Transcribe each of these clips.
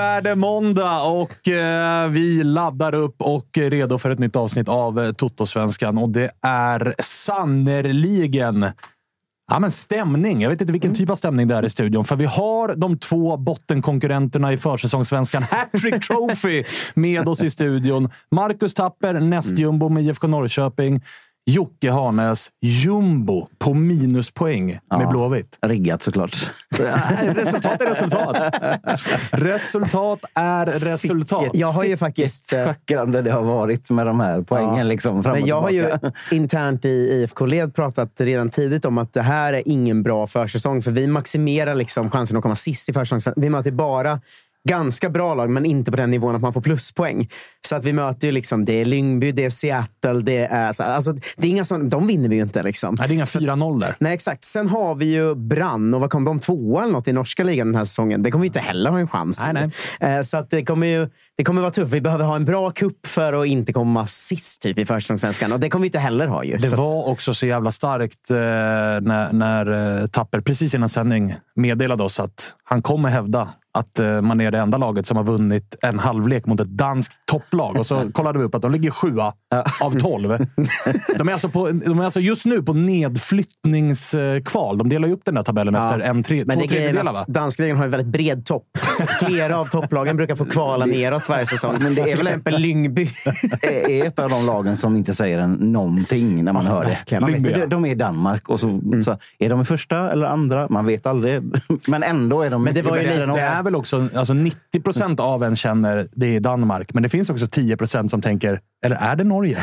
Är det måndag och eh, vi laddar upp och är redo för ett nytt avsnitt av eh, Toto-svenskan. Och det är sannerligen Ja, men stämning. Jag vet inte vilken typ av stämning det är i studion. För vi har de två bottenkonkurrenterna i försäsongssvenskan Hattrick Trophy med oss i studion. Marcus Tapper, nästjumbo med IFK Norrköping. Jocke Harnäs, jumbo på minuspoäng med Ja. Blåvitt. Riggat såklart. Resultat är resultat. Resultat är resultat. Jag har ju faktiskt... eh, Schackrande det har varit med de här poängen. Ja. Liksom, Men jag har ju internt i IFK-led pratat redan tidigt om att det här är ingen bra försäsong. För vi maximerar liksom chansen att komma sist i försäsongen. Vi möter bara ganska bra lag, men inte på den nivån att man får pluspoäng. Så att vi möter ju liksom, det är Lyngby, det är Seattle, det är... så- Alltså, det är inga sån, de vinner vi ju inte. Liksom. Nej, det är inga 4-0 där. Nej, exakt. Sen har vi ju Brann. Och vad kom de? Tvåa eller något i norska ligan den här säsongen. Det kommer vi inte heller ha en chans i. Nej, Eh, Så att det kommer ju det kommer vara tufft. Vi behöver ha en bra kupp för att inte komma sist typ, i försäsongssvenskan. Och det kommer vi inte heller ha. Ju. Det Så att- var också så jävla starkt eh, när, när eh, Tapper precis innan sändning meddelade oss att han kommer hävda att eh, man är det enda laget som har vunnit en halvlek mot ett danskt topplag. Och så kollade vi upp att de ligger sjua av tolv. De är, alltså på, de är alltså just nu på nedflyttningskval. De delar ju upp den där tabellen Ja. efter en tre, Men två det är grejen tredjedelar. Va? danska ligan har en väldigt bred topp. Så flera av topplagen brukar få kvala neråt varje säsong. Men det är Till exempel Lyngby. är ett av de lagen som inte säger en någonting när man hör det. Man vet, Lyngby, ja. de, de är i Danmark och så, så är de i första eller andra. Man vet aldrig. Men ändå är de Men det var ju lite- är väl också, alltså 90 procent av en känner det är Danmark, men det finns också 10 procent som tänker, eller är det Norge?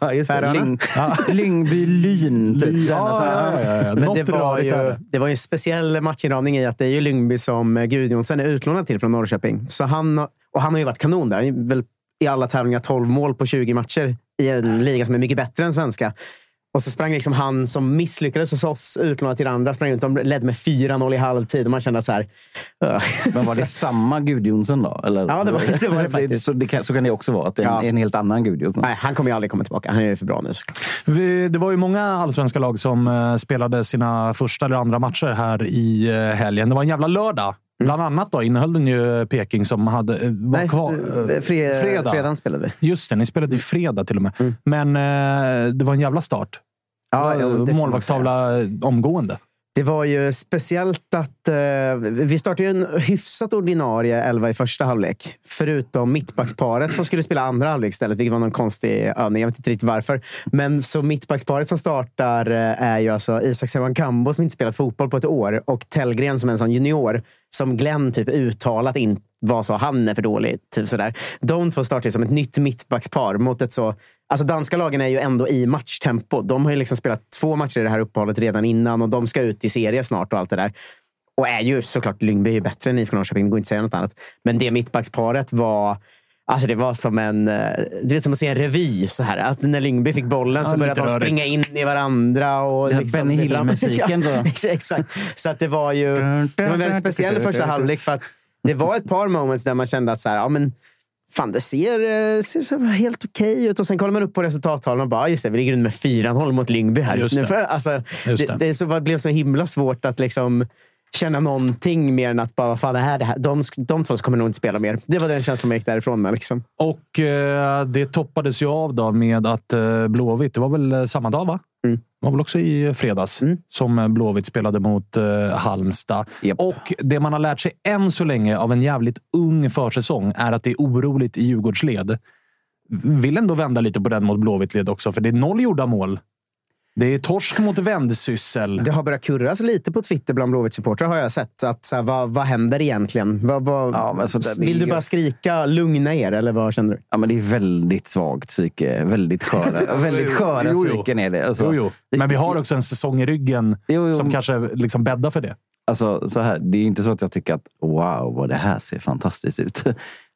Ja, just det. Lyng, Lyngby Lyn. Typ. Ja, ja, ja, ja. Men det var, ju, det. var ju en speciell matchinramning i att det är ju Lyngby som Gudjonsen är utlånad till från Norrköping. Så han, och han har ju varit kanon där. Väl I alla tävlingar 12 mål på 20 matcher i en liga som är mycket bättre än svenska. Och så sprang liksom han som misslyckades hos oss, utlånad till andra, sprang ut. De ledde med 4-0 i halvtid och man kände så här... "Ugh." Men var det samma Gudjonsen då? Eller? Ja, det var- det var det faktiskt. Så, det kan, så kan det också vara. Att det är en, Ja. en helt annan Gudjonsson. Nej, han kommer ju aldrig komma tillbaka. Han är ju för bra nu. Vi, det var ju många allsvenska lag som eh, spelade sina första eller andra matcher här i eh, helgen. Det var en jävla lördag. Bland annat då innehöll den ju Peking som hade, eh, var Nej, kvar. eh, fre- fredag. fredagen spelade vi. Just det, ni spelade ju fredag till och med. Mm. Men eh, det var en jävla start. Ja, man målvaktstavla omgående. Det var ju speciellt att eh, vi startade en hyfsat ordinarie elva i första halvlek. Förutom mittbacksparet som skulle spela andra halvlek istället, vilket var någon konstig övning. Jag vet inte riktigt varför. Men så mittbacksparet som startar eh, är ju alltså Isak Sewan-Kambo som inte spelat fotboll på ett år och Tellgren som är en sån junior som Glenn typ uttalat in var så han är för dålig. Typ sådär. De två startar som ett nytt mittbackspar mot ett så Alltså danska lagen är ju ändå i matchtempo. De har ju liksom spelat två matcher i det här uppehållet redan innan och de ska ut i serie snart och allt det där. Och är ju såklart, Lyngby är ju bättre än IFK Norrköping, det går inte att säga något annat. Men det mittbacksparet var Alltså det var som en, eh, du vet som att se en revy. Så här. Att när Lyngby fick bollen så Ja, började de springa in i varandra. Och Den liksom Benny Hill-musiken Ja, Exakt. Så att det var ju det var väldigt speciell första halvlek. För att det var ett par moments där man kände att så här, ja, men, fan, det ser, eh, ser helt okej ut. Och sen kollar man upp på resultattavlan och bara, just det, vi ligger under med 4-0 mot Lyngby här. Just det. För- Alltså, Just det, det. det, så, det blev så himla svårt att liksom känna någonting mer än att bara, vad fan, det här, det här. De, de två kommer nog inte spela mer. Det var den känslan man gick därifrån med. Liksom. Och eh, det toppades ju av då med att eh, Blåvitt, det var väl eh, samma dag va? Mm. Det var väl också i fredags som eh, Blåvitt spelade mot eh, Halmstad. Japp. Och det man har lärt sig än så länge av en jävligt ung försäsong är att det är oroligt i Djurgårdsled. Vill ändå vända lite på den mot Blåvitt-led också, för det är noll gjorda mål. Det är torsk mot vändsyssel. Det har börjat kurras lite på Twitter bland Blåvitt-supportrar har jag sett. Att, så här, vad, vad händer egentligen? Vad, vad, Ja, men så där, det vill du bara skrika lugna er eller vad känner du? Ja, men det är väldigt svagt psyke. Väldigt sköra, väldigt sköra Jo, jo. psyken är det. Alltså, Jo, jo. Men vi har också en säsong i ryggen jo. som kanske liksom bäddar för det. Alltså, så här, det är inte så att jag tycker att wow, vad det här ser fantastiskt ut.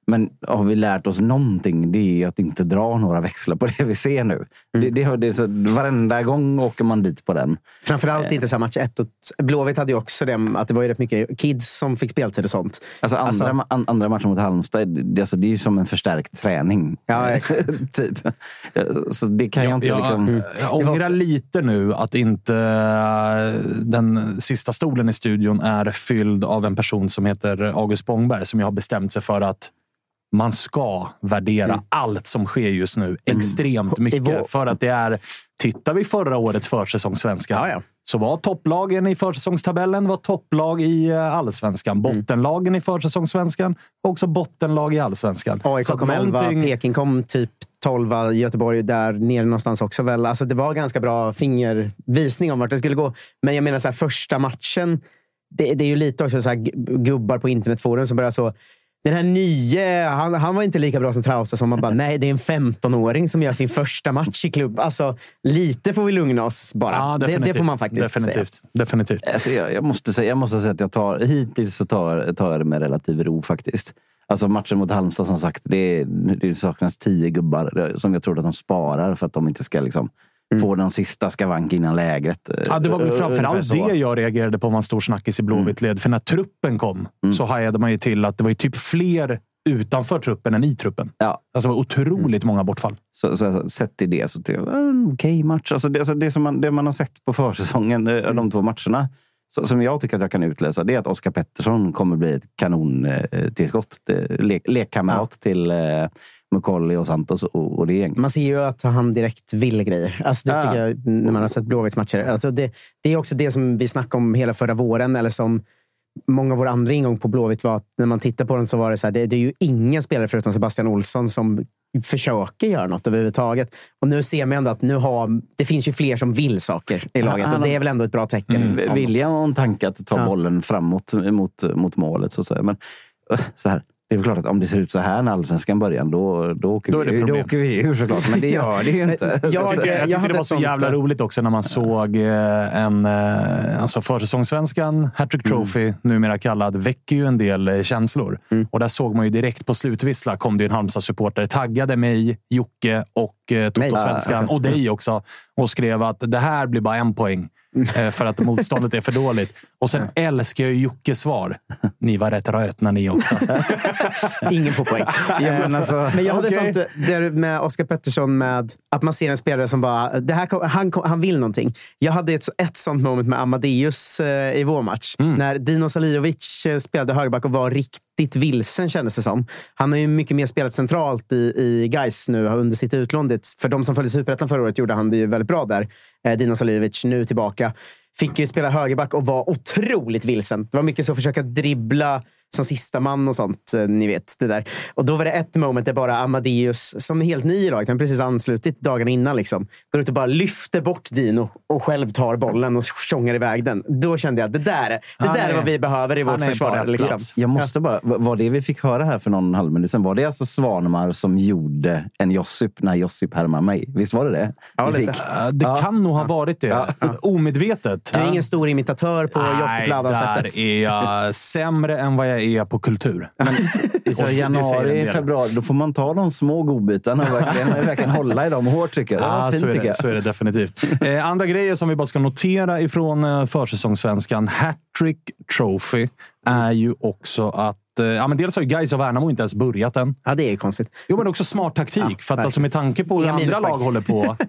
Men har vi lärt oss någonting, det är att inte dra några växlar på det vi ser nu. Det, det, det, är så, varenda gång åker man dit på den. Framförallt inte så match ett och Blåvitt hade ju också det att det var ju rätt mycket kids som fick speltid och sånt. Alltså andra, Alltså- ma- an, andra matchen mot Halmstad, det, alltså, det är ju som en förstärkt träning. Ja, Eh, exakt. typ. Så det kan jag inte jag, liksom... Mm. jag Det var ångrar också- lite nu att inte eh, den sista stolen i studion är fylld av en person som heter August Spångberg som jag har bestämt sig för att man ska värdera allt som sker just nu extremt mycket. Mm. vår- För att det är, tittar vi förra årets försäsongssvenska Ja, ja. så var topplagen i försäsongstabellen var topplag i eh, allsvenskan. Mm. Bottenlagen i försäsongssvenskan var också bottenlag i allsvenskan. AIK kom 11, någonting- Peking kom typ 12, Göteborg där nere någonstans också. Väl. Alltså, det var ganska bra fingervisning om vart det skulle gå. Men jag menar, så här, första matchen, det, det är ju lite också så här, gu- gubbar på internetforum som börjar så den här nye, han, han var inte lika bra som Trausta som man bara, nej det är en 15-åring som gör sin första match i klubb. Alltså, lite får vi lugna oss bara. Ja, det, det får man faktiskt säga. definitivt. Definitivt. Alltså jag, jag, måste säga, jag måste säga att jag tar, hittills så tar, tar jag det med relativ ro faktiskt. Alltså matchen mot Halmstad som sagt, det, det saknas tio gubbar som jag tror att de sparar för att de inte ska liksom, få den sista skavank innan lägret. Mm. Ja, det var väl Ungefär framförallt det jag reagerade på var en stor snackis i Blåvitt-led. För när truppen kom så hajade man ju till att det var ju typ fler utanför truppen än i truppen. Ja, Alltså det var otroligt många bortfall. så, så, så, sett till det så tycker jag en okej match. Alltså det, alltså det, som man, det man har sett på försäsongen, eh, de två matcherna, så, som jag tycker att jag kan utläsa, det är att Oskar Pettersson kommer bli ett kanontillskott. Le, lekkamrat till eh, Mukolli och Santos och, och det gänget. Man ser ju att han direkt vill grejer. Alltså det Ja. tycker jag när man har sett Blåvitts matcher. Alltså det, det är också det som vi snackade om hela förra våren. Eller som många av våra andra ingång på Blåvitt var att när man tittar på den så var det så här, det, det är ju ingen spelare förutom Sebastian Olsson som försöker göra något överhuvudtaget. Och nu ser man ändå att nu har, det finns ju fler som vill saker i laget. han Och det är väl ändå ett bra tecken. Mm, vilja och en tanke att ta Ja. bollen framåt mot, mot målet. Så att säga. Men så här, det är väl klart att om det ser ut så här när allsvenskan börjar, då, då, åker, Då vi, då åker vi ur såklart. Men det gör det ju inte. Jag att- tycker- Jag tyckte det var så jävla roligt också när man såg eh, en eh, alltså försäsongssvenskan, Hattrick Trophy, numera kallad, väcker ju en del eh, känslor. Och där såg man ju direkt på slutvissla kom det en Halmstad-supporter, taggade mig, Jocke och eh, Toto-svenskan och dig också och skrev att det här blir bara en poäng eh, för att motståndet är för dåligt. Och sen älskar jag Jockes svar. Ni var rätt rötna ni också. Ingen får poäng. Men alltså, Men jag hade Okej. sånt där med Oskar Pettersson med att man ser en spelare som bara, det här, han, han vill någonting. Jag hade ett, ett sånt moment med Amadeus eh, i vår match. Mm. När Dino Salijovic eh, spelade högerback och var riktigt riktigt vilsen kändes det som. Han har ju mycket mer spelat centralt i, i Gais nu under sitt utlån. För de som följde Superettan förra året gjorde han det ju väldigt bra där. Eh, Dino Salihovic nu tillbaka. Fick ju spela högerback och var otroligt vilsen. Det var mycket så att försöka dribbla som sista man och sånt. eh, Ni vet, det där. Och då var det ett moment där bara Amadeus, som är helt ny i laget, han precis anslutit dagarna innan, liksom, går ut och bara lyfter bort Dino och själv tar bollen och tjongar iväg den. Då kände jag, det där, det Han där är är- vad vi behöver i vårt försvar. Liksom. Jag måste bara, var det vi fick höra här för någon halvminut sedan, var det alltså Svanemar som gjorde en Josip när Josip härmade mig? Visst var det det? Ja, Vi fick? Det kan nog ha varit det. Omedvetet. Du är ingen stor imitatör på Josip Ladan-sättet. där är jag sämre än vad jag är på kultur. I så januari, februari, då får man ta de små godbitarna och verkligen, verkligen hålla i dem hårt tycker jag. Ja, fint så, är det, så är det definitivt. Eh, andra grejer som vi bara ska notera ifrån eh, försäsongssvenskan. Hattrick Trophy är ju också att eh, ja, men dels har ju Gais och Värnamo inte ens börjat än. Ja, det är konstigt. Jo, men också smart taktik. för att alltså, med tanke på hur andra lag håller på.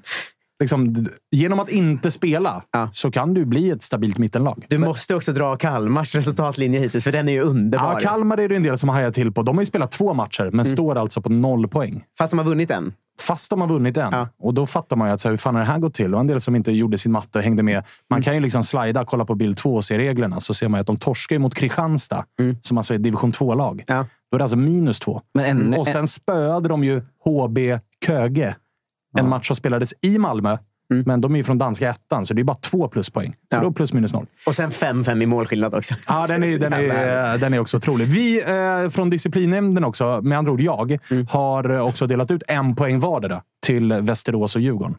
liksom, genom att inte spela Ja. så kan du bli ett stabilt mittenlag. Du måste också dra Kalmars resultatlinje hittills, för den är ju underbar. Ja, Kalmar är det en del som har hajat till på. De har ju spelat två matcher, men står alltså på noll poäng. Fast de har vunnit en. Fast de har vunnit en. Ja. Och då fattar man ju att så här, hur fan har det här gått till? Och en del som inte gjorde sin matte hängde med. Man kan ju liksom slida, kolla på bild två och se reglerna. Så ser man att de torskar mot Kristianstad, som alltså är ett division 2-lag. Ja. Då är det alltså minus två. Men en- och sen spöade de ju HB Köge. En match som spelades i Malmö. Men de är ju från danska ettan, så det är bara två pluspoäng. Så Ja. då plus minus noll. Och sen 5-5 i målskillnad också. Ja, den är, den, är, den är också otrolig. Vi eh, från disciplinnämnden också, med andra ord jag, har eh, också delat ut en poäng vardera till Västerås och Djurgården.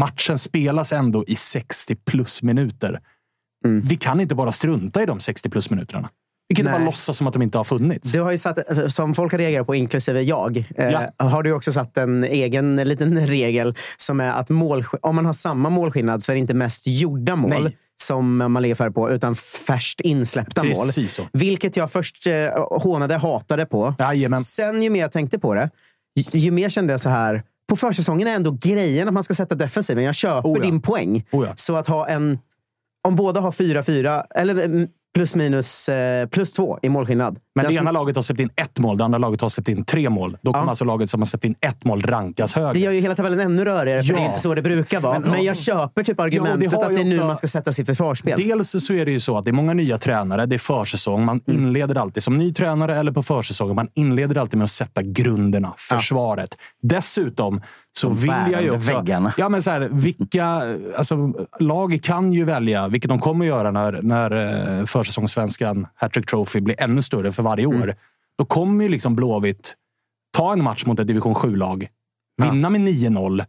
Matchen spelas ändå i 60 plus minuter. Vi kan inte bara strunta i de 60 plus minuterna. Vi kan inte bara låtsas som att de inte har funnits. Du har ju satt, som folk har reagerat på, inklusive jag, eh, Ja. har du också satt en egen liten regel som är att mål, om man har samma målskillnad så är det inte mest gjorda mål Nej. som man ligger före på, utan färskt insläppta Precis mål. så. Vilket jag först eh, hånade, hatade på. Jajamän. Sen ju mer jag tänkte på det, ju, ju mer kände jag så här. På försäsongen är ändå grejen att man ska sätta defensiven. Jag köper Oh ja. din poäng. Oh ja. Så att ha en... Om båda har 4-4, eller mm, plus minus eh, plus två i målskillnad. Men Den det som- ena laget har släppt in ett mål, det andra laget har släppt in tre mål. Då kommer Ja. alltså laget som har släppt in ett mål rankas högre. Det gör ju hela tabellen ännu rörigare, för Ja. det är inte så det brukar vara. Men, jag köper typ argumentet har att ju det är nu också- man ska sätta sitt försvarsspel. Dels så är det ju så att det är många nya tränare. Det är försäsong. Man Mm. inleder alltid som ny tränare eller på försäsongen. Man inleder alltid med att sätta grunderna, försvaret. Dessutom så vill jag ju också... väggarna. Ja, men så här, vilka, alltså, lag kan ju välja, vilket de kommer att göra när, när eh, försäsongssvenskan Hattrick Trophy blir ännu större för varje år. Mm. Då kommer ju liksom Blåvitt ta en match mot ett division 7-lag, vinna med 9-0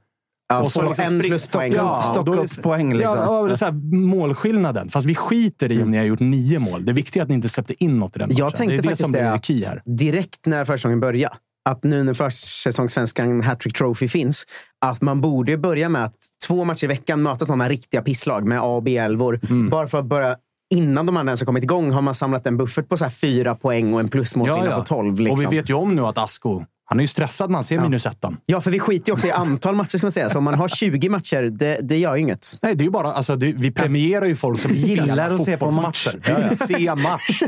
Ja, och så få liksom en sprick- pluspoäng. Ja, det- upp poäng, liksom. Ja, ja, det är så här, målskillnaden. Fast vi skiter i om ni har gjort nio mål. Det viktiga är att ni inte släppte in något i den matchen. Jag tänkte det är det faktiskt som det, här. direkt när försäsongen började, att nu när försäsongssvenskan Hattrick Trophy finns, att man borde börja med att två matcher i veckan möta sådana riktiga pisslag med A och B-elvor. Mm. Bara för att börja Innan de andra ens har kommit igång har man samlat en buffert på så fyra poäng och en plusmålskillnad på 12. Liksom. Och vi vet ju om nu att Asko, han är ju stressad när han ser minus ettan. Ja, för vi skiter ju också i antal matcher. Ska man säga. Så om man har 20 matcher, det, det gör ju inget. Nej, det är ju bara, alltså, det, vi premierar ju folk som Gillar att se på. Vi vill se match.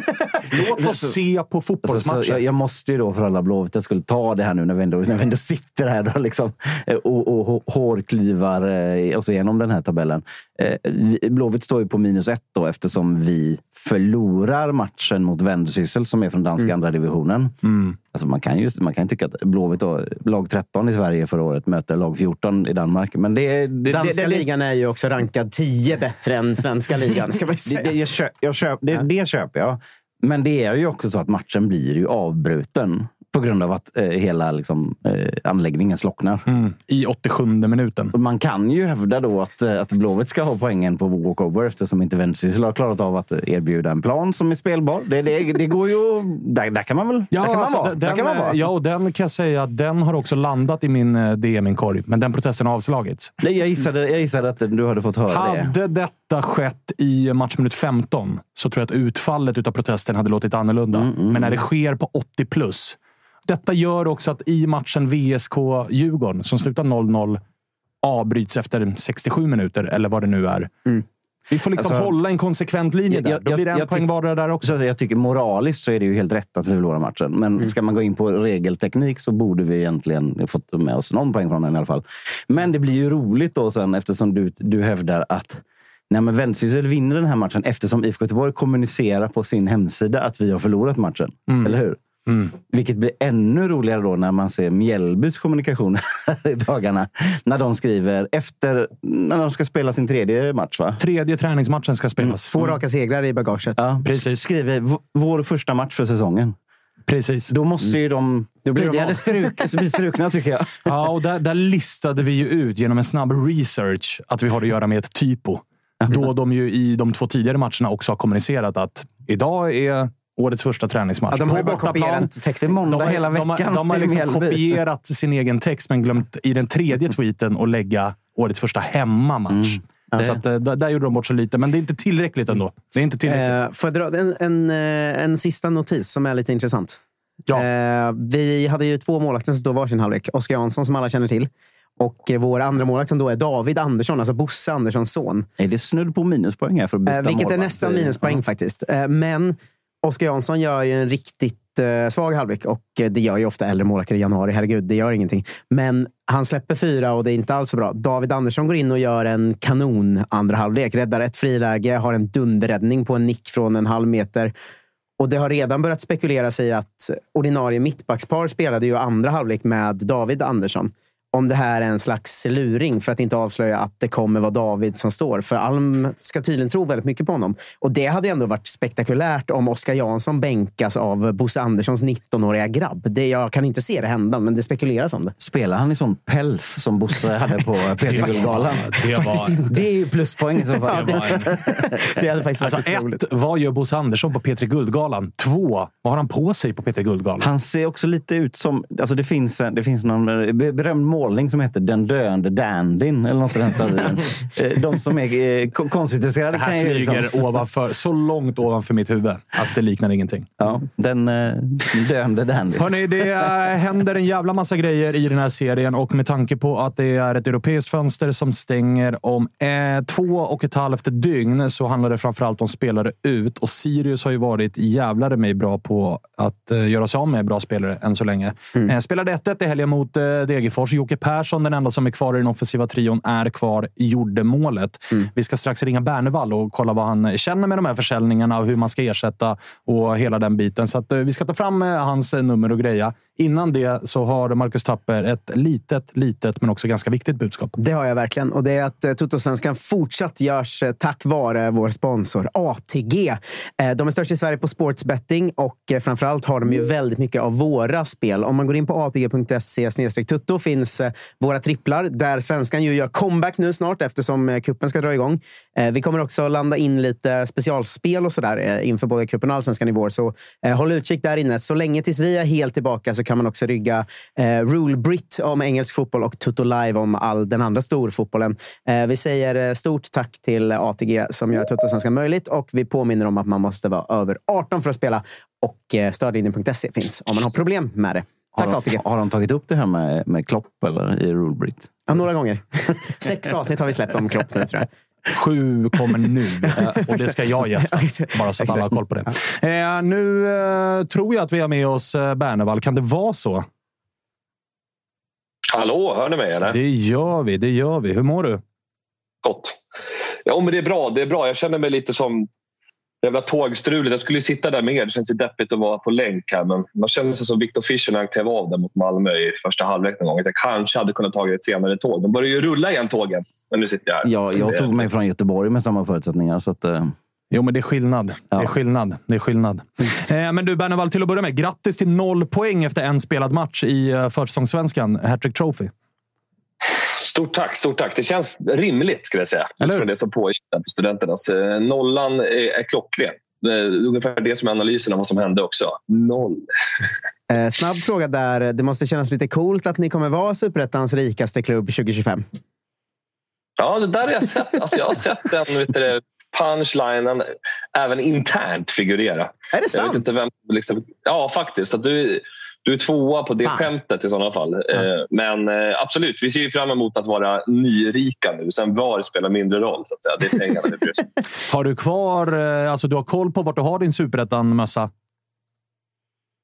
Låt oss se på Alltså, så fotbollsmatcher. jag, jag måste ju då för alla Blåvitt, jag skulle ta det här nu när vi ändå, när vi ändå sitter här då, liksom, eh, och, och hå- hårklyvar eh, oss igenom den här tabellen. Eh, vi- Blåvitt står ju på minus ett då, eftersom vi förlorar matchen mot Vendsyssel som är från danska andra divisionen. Alltså man, kan ju, man kan ju tycka att Blåvitt, då, lag 13 i Sverige förra året, möter lag 14 i Danmark. Men det, det, Danska det, ligan är ju också rankad 10 bättre än svenska ligan. Ska man säga. det, jag köp, jag köp, det, det köper jag. Men det är ju också så att matchen blir ju avbruten på grund av att eh, hela liksom, eh, anläggningen slocknar. Mm, I 87 minuten. Man kan ju hävda då att, eh, att Blåvitt ska ha poängen på walkover eftersom inte Vendsyssel har klarat av att erbjuda en plan som är spelbar. Det, det, det går ju... Där, där kan man väl Ja, där kan man alltså, vara. den, där kan man vara. ja, och den kan jag säga att den har också landat i min eh, DM-inkorg. Men den protesten har avslagits. Nej, jag, gissade, jag gissade att du hade fått höra det. Hade detta skett i matchminut 15 så tror jag att utfallet av protesten hade låtit annorlunda. Mm, Men när det sker på 80 plus. Detta gör också att i matchen VSK-Djurgården, som slutar 0-0, avbryts efter 67 minuter, eller vad det nu är. Vi får liksom Alltså, hålla en konsekvent linje där. jag- Då blir det en jag- poäng vardera där också. Så jag tycker moraliskt så är det ju helt rätt att vi förlorar matchen. Men Mm. ska man gå in på regelteknik så borde vi egentligen fått med oss någon poäng från den i alla fall. Men det blir ju roligt då sen eftersom du, du hävdar att Nej, men Vendsyssel vinner den här matchen eftersom IFK Göteborg kommunicerar på sin hemsida att vi har förlorat matchen. Mm. Eller hur? Vilket blir ännu roligare då när man ser Mjällbys kommunikation i dagarna. När de skriver efter när de ska spela sin tredje match. va? Tredje träningsmatchen ska spelas. Två raka segrar i bagaget. Ja, Precis. Skriver "V- vår första match för säsongen. Precis. Då måste ju de Då blir de tidigare av. struk, bli strukna tycker jag. Ja, och där, där listade vi ju ut genom en snabb research att vi har att göra med ett typo. Då de ju i de två tidigare matcherna också har kommunicerat att idag är årets första träningsmatch. Ja, de har ju På bara bortaplan. är texten. måndag De har, hela de, veckan. har, de har liksom kopierat sin egen text, men glömt i den tredje tweeten att lägga årets första hemmamatch. Så att, eh, där, där gjorde de bort sig lite, men det är inte tillräckligt ändå. Det är inte tillräckligt. Eh, får jag dra en, en, eh, en sista notis som är lite intressant? Ja. Eh, vi hade ju två målvakter som stod varsin halvlek. Oskar Jansson som alla känner till. Och eh, vår andra målvakt som då är David Andersson, alltså Bosse Anderssons son. Är det snudd på minuspoäng här för att byta Eh, vilket är målvakt? nästan minuspoäng faktiskt. Eh, men Oskar Jansson gör ju en riktigt eh, svag halvlek och eh, det gör ju ofta äldre målvakter i januari. Herregud, det gör ingenting. Men han släpper fyra och det är inte alls så bra. David Andersson går in och gör en kanon andra halvlek. Räddar ett friläge, har en dunderräddning på en nick från en halv meter. Och det har redan börjat spekuleras i att ordinarie mittbackspar spelade ju andra halvlek med David Andersson. Om det här är en slags luring för att inte avslöja att det kommer vara David som står. För Alm ska tydligen tro väldigt mycket på honom. Och det hade ändå varit spektakulärt om Oskar Jansson bänkas av Bosse Anderssons 19-åriga grabb. Det, jag kan inte se det hända, men det spekuleras om det. Spelar han i sån päls som Bosse hade på Peter Guldgalan? det, var, Det är ju pluspoäng i så fall. det Det hade faktiskt varit alltså, lite roligt. ett, vad gör Bosse Andersson på Petri Guldgalan? Två, vad har han på sig på Petri Guldgalan? Han ser också lite ut som... Alltså det, finns, en- det finns någon eh, be- berömd målning som heter Den döende dandyn. Eller något i den stilen. Eh, De som är eh, kon- konstintresserade Det kan här ju... flyger Liksom, ovanför, så långt ovanför mitt huvud att det liknar ingenting. ja, den eh, döende dandyn. Hörrni, det händer en jävla massa grejer i den här serien och med tanke på att det är ett europeiskt fönster som stänger om eh, två och ett halvt dygn så handlar det framförallt om spelare ut. Och Sirius har ju varit jävlare mig bra på att eh, göra sig av med bra spelare än så länge. Eh, spelade 1-1 i helgen mot eh, Degerfors. Jocke Persson, den enda som är kvar i den offensiva trion, är kvar. Gjorde målet. Vi ska strax ringa Bernevall och kolla vad han känner med de här försäljningarna och hur man ska ersätta och hela den biten. Så att, eh, vi ska ta fram eh, hans nummer och greja. Innan det så har Marcus Tapper ett litet, litet men också ganska viktigt budskap. Det har jag verkligen. Och det är att eh, tuttosvenskan fortsatt görs eh, tack vare vår sponsor ATG. Eh, de är störst i Sverige på sportsbetting och framförallt har de ju väldigt mycket av våra spel. Om man går in på atg.se tutto finns våra tripplar där svenskan ju gör comeback nu snart eftersom kuppen ska dra igång. Vi kommer också landa in lite specialspel och sådär inför både kuppen och allsvenskan i vår. Så håll utkik där inne. Så länge tills vi är helt tillbaka så kan man också rygga eh, Rule Brit om engelsk fotboll och Tutto Live om all den andra storfotbollen. Eh, vi säger eh, stort tack till ATG som gör Tuttosvenskan möjligt och vi påminner om att man måste vara över 18 för att spela och eh, stödlinjen.se finns om man har problem med det. Tack har, ATG. de, har de tagit upp det här med, med Klopp eller i Rulebrit? Ja, några gånger. Sex avsnitt har vi släppt om Klopp nu tror jag. Sju kommer nu och det ska jag gästa. Bara så att alla har koll på det. Eh, nu eh, tror jag att vi har med oss eh, Bernevall. Kan det vara så? Hallå, hör ni mig eller? Det gör vi. Det gör vi. Hur mår du? Gott. Ja, men det är bra. Det är bra. Jag känner mig lite som jävla tågstruligt. Jag skulle ju sitta där med er. Det känns ju deppigt att vara på länk här. Men man känner sig som Victor Fischer när han klev av där mot Malmö i första halvlek någon gång. Att jag kanske hade kunnat ta ett senare tåg. De börjar ju rulla igen tågen. Men nu sitter jag här. Ja, jag tog mig från Göteborg med samma förutsättningar. Så att, eh, Jo, men det är skillnad. Det är Ja. skillnad. Det är skillnad. Eh, men du, Bernevall, till att börja med. Grattis till noll poäng efter en spelad match i eh, försäsongssvenskan. Hattrick Trophy. Stort tack, stort tack. Det känns rimligt skulle jag säga. Eller hur? Från det som pågick på studenternas. Eh, Nollan är, klockren. Ungefär det som är analysen av vad som hände också. Noll. Eh, snabb fråga där. Det måste kännas lite coolt att ni kommer vara Superettans rikaste klubb 2025. Ja, det där har jag sett. Alltså, jag har sett den vet du, punchlinen även internt figurera. Är det Jag vet sant? inte vem... Liksom, ja, faktiskt. Att du, du är tvåa på det Fan. skämtet i sådana fall. Eh, Men eh, absolut, vi ser ju fram emot att vara nyrika nu. Sen var spelar mindre roll. Så att säga. Det är pengarna vi bryr. Har du kvar... eh, Alltså, du har koll på vart du har din superettan-mössa?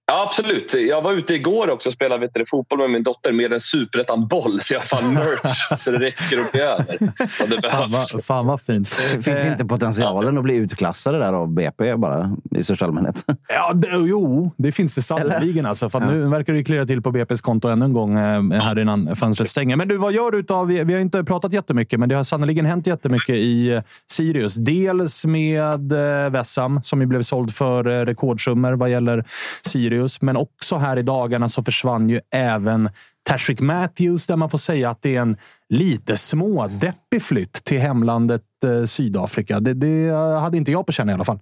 Ja, absolut. Jag var ute igår också och spelade vet du, fotboll med min dotter med en superettan-boll. Så jag har fan merch så det räcker och blir över. Och det Fan vad, fan vad fint. Finns Eh, inte potentialen att bli utklassade där av BP bara i största allmänhet? Ja, det, jo, det finns det sannerligen. Alltså, för att Nu verkar det klirra till på BP's konto ännu en gång eh, här innan fönstret stänger. Men du, vad gör du utav... Vi har inte pratat jättemycket, men det har sannerligen hänt jättemycket i eh, Sirius. Dels med Vessam, som ju blev såld för rekordsummor vad gäller Sirius. Men också här i dagarna så försvann ju även Tashrik Matthews, där man får säga att det är en lite smådeppig flytt till hemlandet eh, Sydafrika. Det, det hade inte jag på känn i alla fall.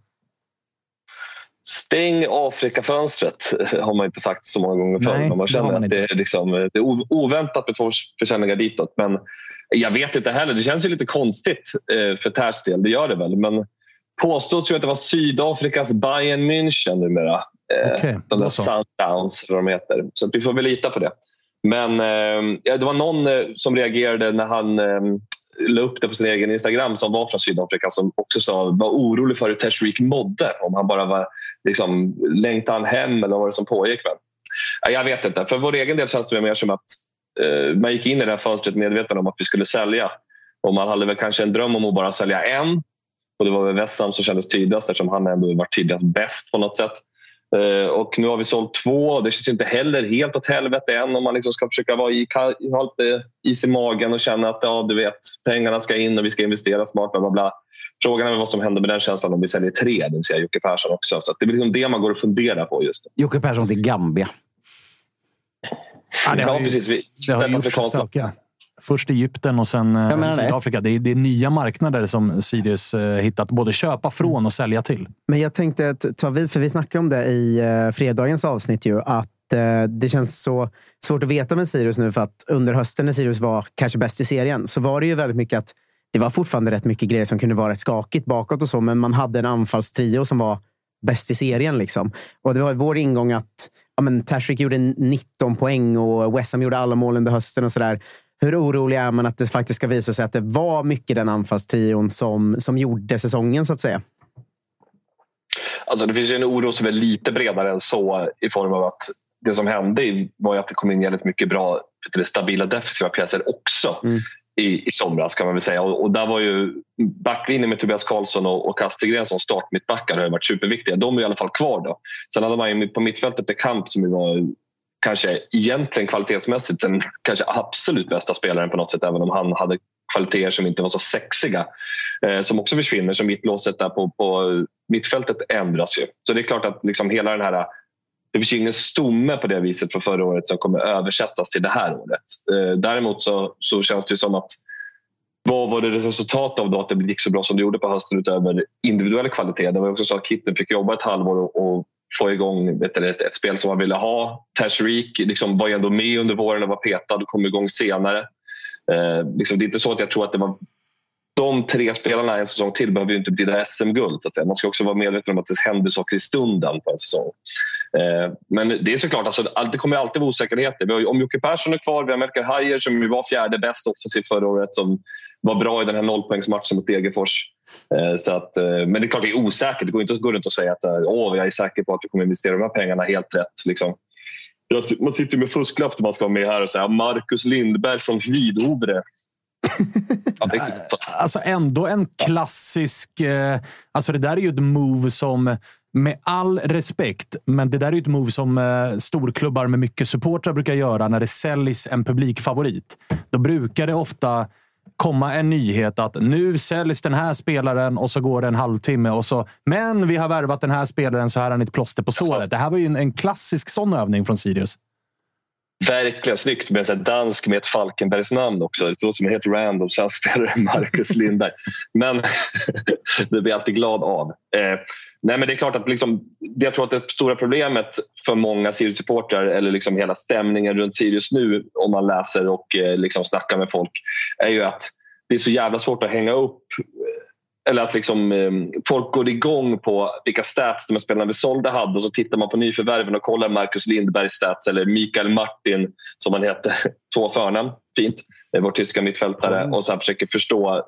Stäng Afrikafönstret har man inte sagt så många gånger förr. Nej, man känner man att det är, liksom, det är oväntat med två försäljningar ditåt. Men jag vet inte heller. Det känns ju lite konstigt eh, för Tärs del. Det gör det väl. Men påstås ju att det var Sydafrikas Bayern München numera. Eh, Okej, de där. Sundowns, eller vad de heter. Så vi får väl lita på det. Men eh, det var någon eh, som reagerade när han eh, la upp det på sin egen Instagram som var från Sydafrika som också sa var orolig för hur Tashreeq mådde. Om han bara var liksom, längtade han hem eller vad var det som pågick. Men, ja, jag vet inte. För vår egen del känns det mer som att eh, man gick in i det här fönstret medveten om att vi skulle sälja. Och man hade väl kanske en dröm om att bara sälja en. Och det var väl Wessam som kändes tydligast eftersom han ändå var tydligast bäst på något sätt. Eh, Och nu har vi sålt två. Det känns inte heller helt åt helvete än om man liksom ska försöka vara i, ha lite is i magen och känna att ja, du vet, pengarna ska in och vi ska investera smart. Bla bla bla. Frågan är vad som händer med den känslan om vi säljer tre, det vill säga Jocke Persson också. Så det är liksom det man går och funderar på just nu. Jocke Persson till Gambia. Ja, det har Ja, ju- precis. Vi, Det har afrikanskt- stökiga. Först Egypten och sen eh, menar det. Sydafrika. Det är, det är nya marknader som Sirius eh, hittat. Både köpa från och sälja till. Men jag tänkte att ta vid, för vi snackade om det i eh, fredagens avsnitt, ju, att det känns så svårt att veta med Sirius nu. För att under hösten när Sirius var kanske bäst i serien så var det ju väldigt mycket att det var fortfarande rätt mycket grejer som kunde vara rätt skakigt bakåt och så. Men man hade en anfallstrio som var bäst i serien. Liksom. Och det var vår ingång att ja, men Tashrik gjorde 19 poäng och Wessam gjorde alla mål under hösten och sådär. Hur orolig är man att det faktiskt ska visa sig att det var mycket den anfallstrion som, som gjorde säsongen så att säga? Alltså det finns ju en oro som är lite bredare än så i form av att det som hände var att det kom in jävligt mycket bra stabila defensiva pjäser också Mm. i, i somras kan man väl säga. Och, och där var ju backlinjen med Tobias Karlsson och, och Kastegren som startmittbackar har varit superviktiga. De är i alla fall kvar då. Sen hade man ju på mittfältet De Kamp som var kanske egentligen kvalitetsmässigt den kanske absolut bästa spelaren på något sätt även om han hade kvaliteter som inte var så sexiga. Eh, som också försvinner. Så mittlåset där på, på mittfältet ändras ju. Så det är klart att liksom hela den här det finns ju ingen stomme på det viset från förra året som kommer översättas till det här året. Eh, däremot så, så känns det som att vad var det resultat av då att det gick så bra som det gjorde på hösten utöver individuell kvalitet? Det var också så att Kitten fick jobba ett halvår och, och få igång ett, ett spel som man ville ha. Tashreeq liksom var ju ändå med under våren och var petad och kom igång senare. Eh, liksom, det är inte så att jag tror att det var de tre spelarna en säsong till behöver ju inte betyda SM-guld. Man ska också vara medveten om att det händer saker i stunden på en säsong. Eh, men det är såklart, alltså, det kommer alltid vara osäkerheter. Vi har, om Jocke Persson är kvar, vi har Melker Hajer som ju var fjärde bäst offensiv förra året som var bra i den här nollpoängsmatchen mot Degerfors. Eh, så att, eh, men det är klart det är osäkert. Det går inte att gå runt och säga att eh, Åh, jag är säker på att vi kommer investera de här pengarna helt rätt. Liksom. Man sitter ju med fusklapp när man ska vara med här och säga Marcus Lindberg från Hvidovre. Alltså ändå en klassisk... Eh, alltså det där är ju ett move som, med all respekt, men det där är ju ett move som eh, storklubbar med mycket supportrar brukar göra när det säljs en publikfavorit. Då brukar det ofta komma en nyhet att nu säljs den här spelaren och så går det en halvtimme och så men vi har värvat den här spelaren så här har ni ett plåster på såret. Det här var ju en, en klassisk sån övning från Sirius. Verkligen snyggt med en dansk med ett Falkenbergs namn också. Det låter som en helt random svensk spelare, Marcus Lindberg. Men det blir jag alltid glad av. Eh, nej men det är klart att liksom, det jag tror att det stora problemet för många Sirius-supportrar eller liksom hela stämningen runt Sirius nu om man läser och eh, liksom snackar med folk är ju att det är så jävla svårt att hänga upp eller att liksom, eh, folk går igång på vilka stats de här spelarna vi sålde hade och så tittar man på nyförvärven och kollar Marcus Lindbergs stats eller Mikael Martin som han heter, två förnamn, fint, vår tyska mittfältare. Mm. och sen försöker förstå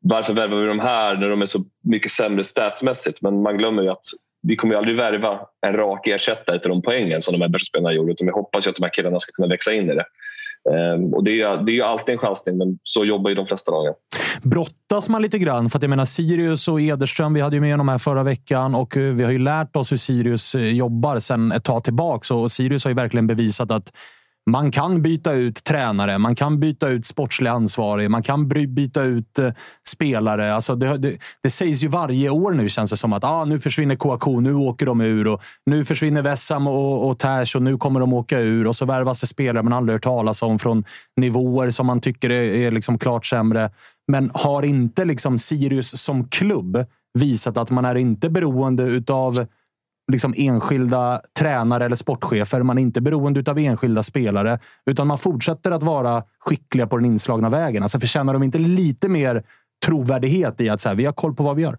varför värvar vi de här när de är så mycket sämre statsmässigt. Men man glömmer ju att vi kommer ju aldrig värva en rak ersättare till de poängen som de här börsspelarna gjorde. Utan vi hoppas ju att de här killarna ska kunna växa in i det. Ehm, och det är, det är ju alltid en chansning, men så jobbar ju de flesta lagen. Brottas man lite grann? För att jag menar Sirius och Ederström, vi hade ju med dem här förra veckan och eh, vi har ju lärt oss hur Sirius eh, jobbar sedan ett tag tillbaka. Och Sirius har ju verkligen bevisat att man kan byta ut tränare, man kan byta ut sportslig ansvarig, man kan byta ut eh, spelare. Alltså det, det, det, sägs ju varje år nu känns det som att ah, nu försvinner Kouakou, nu åker de ur. Och nu försvinner Vessam och, och Tash och nu kommer de åka ur. Och så värvas det spelare man aldrig hört talas om från nivåer som man tycker är, är liksom klart sämre. Men har inte liksom Sirius som klubb visat att man är inte beroende av liksom enskilda tränare eller sportchefer. Man är inte beroende av enskilda spelare, utan man fortsätter att vara skickliga på den inslagna vägen. Alltså förtjänar de inte lite mer trovärdighet i att så här, vi har koll på vad vi gör?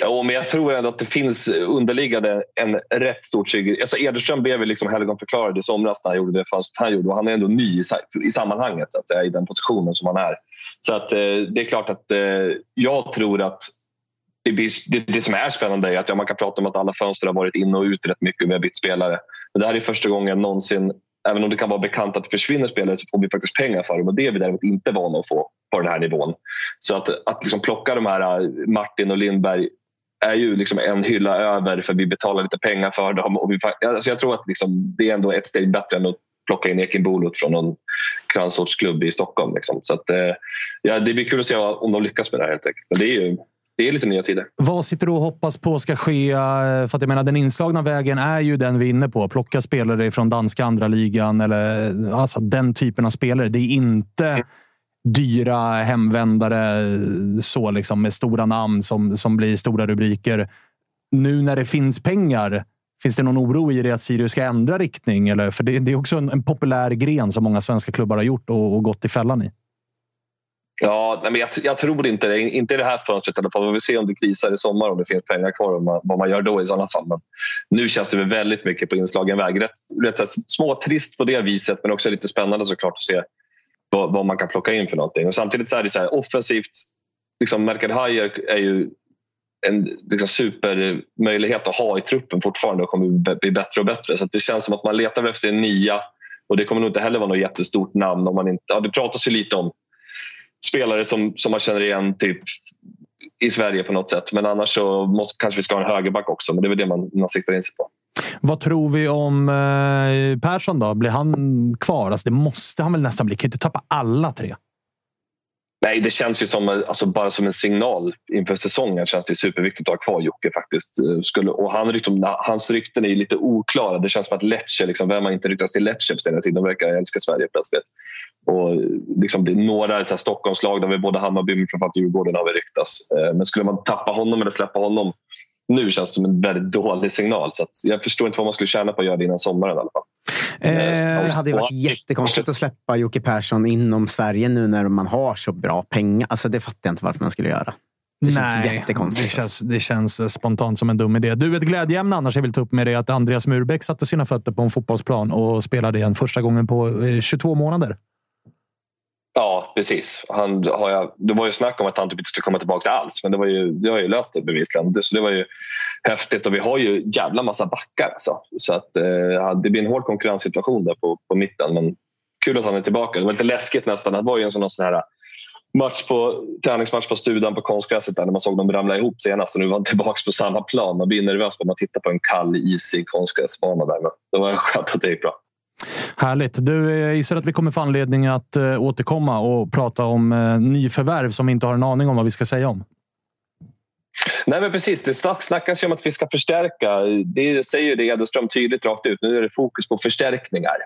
Ja, men jag tror ändå att det finns underliggande en rätt stor trygghet. Alltså Ederström blev liksom helgonförklarad i somras när han gjorde det fönstret han gjorde. Och han är ändå ny i sammanhanget, så att säga, i den positionen som han är. Så att, eh, det är klart att eh, jag tror att det, blir, det, det, som är spännande är att ja, man kan prata om att alla fönster har varit in och ut rätt mycket och vi har bytt spelare. Men det här är första gången någonsin, även om det kan vara bekant att det försvinner spelare så får vi faktiskt pengar för dem och det är vi däremot inte vana att få på den här nivån. Så att, att liksom plocka de här eh, Martin och Lindberg är ju liksom en hylla över för vi betalar lite pengar för dem. Och vi, alltså jag tror att liksom, det är ändå ett steg bättre än att plocka in Ekin Bolot från någon grannsortsklubb i Stockholm. Liksom. Så att, eh, ja, det blir kul att se om de lyckas med det här helt enkelt. Men det är ju det är lite nya tider. Vad sitter du och hoppas på ska ske? Eh, för att jag menar, den inslagna vägen är ju den vi är inne på. Plocka spelare från danska andra ligan eller eh, alltså den typen av spelare. Det är inte mm. dyra hemvändare eh, så liksom, med stora namn som, som blir stora rubriker. Nu när det finns pengar, finns det någon oro i det att Sirius ska ändra riktning? Eller? För det, det är också en, en, populär gren som många svenska klubbar har gjort och, och gått i fällan i. Ja, men jag, jag, tror inte det. Inte i det här fönstret i alla fall. Vi får se om det krisar i sommar om det finns pengar kvar och man, vad man gör då i sådana fall. Men nu känns det väldigt mycket på inslagen väg. Rätt, rätt småtrist på det viset men också lite spännande såklart att se vad, vad, man kan plocka in för någonting. Och samtidigt så är det så här, offensivt. Liksom Merkel Hayer är ju en liksom supermöjlighet att ha i truppen fortfarande och kommer bli bättre och bättre. Så det känns som att man letar efter en nia och det kommer nog inte heller vara något jättestort namn. om man inte, ja, Det pratas ju lite om spelare som, som man känner igen typ i Sverige på något sätt. Men annars så måste, kanske vi ska ha en högerback också. Men det är väl det man, man siktar in sig på. Vad tror vi om eh, Persson då? Blir han kvar? Alltså det måste han väl nästan bli? Kan inte tappa alla tre? Nej, det känns ju som, alltså bara som en signal inför säsongen känns det superviktigt att ha kvar Jocke faktiskt. Skulle, och han, liksom, hans rykten är lite oklara. Det känns som att Lecce, liksom, vem har inte ryktats till Lecce på senare tid? De verkar älska Sverige plötsligt. Och liksom, det är några så här, Stockholmslag, där vi både Hammarby men framförallt Djurgården har vi ryktats. Eh, men skulle man tappa honom eller släppa honom nu känns det som en väldigt dålig signal. Så jag förstår inte vad man skulle tjäna på att göra det innan sommaren i alla fall. Eh, det hade ju varit jättekonstigt att släppa Jocke Persson inom Sverige nu när man har så bra pengar. Alltså, det fattar jag inte varför man skulle göra. Det känns Nej, jättekonstigt. Det känns, det känns spontant som en dum idé. Du, ett glädjeämne annars jag vill ta upp med dig att Andreas Murbeck satte sina fötter på en fotbollsplan och spelade igen första gången på 22 eh, månader. Ja, precis. Han har jag, det var ju snack om att han typ inte skulle komma tillbaka alls men det, var ju, det har ju löst det bevisligen. Det, så det var ju häftigt och vi har ju jävla massa backar. Alltså. Så att, eh, det blir en hård konkurrenssituation där på, på mitten. Men kul att han är tillbaka. Det var lite läskigt nästan. Det var ju en sån, sån här eh, match på, träningsmatch på Studan på konstgräset där när man såg dem ramla ihop senast och nu var han tillbaka på samma plan. Man blir nervös när man tittar på en kall, isig konstgräsbana där. Men det var skönt att det gick bra. Härligt. Du, jag gissar att vi kommer få anledning att uh, återkomma och prata om uh, nyförvärv som vi inte har en aning om vad vi ska säga om. Nej men precis, det snackas ju om att vi ska förstärka. Det säger det Edelström tydligt rakt ut. Nu är det fokus på förstärkningar.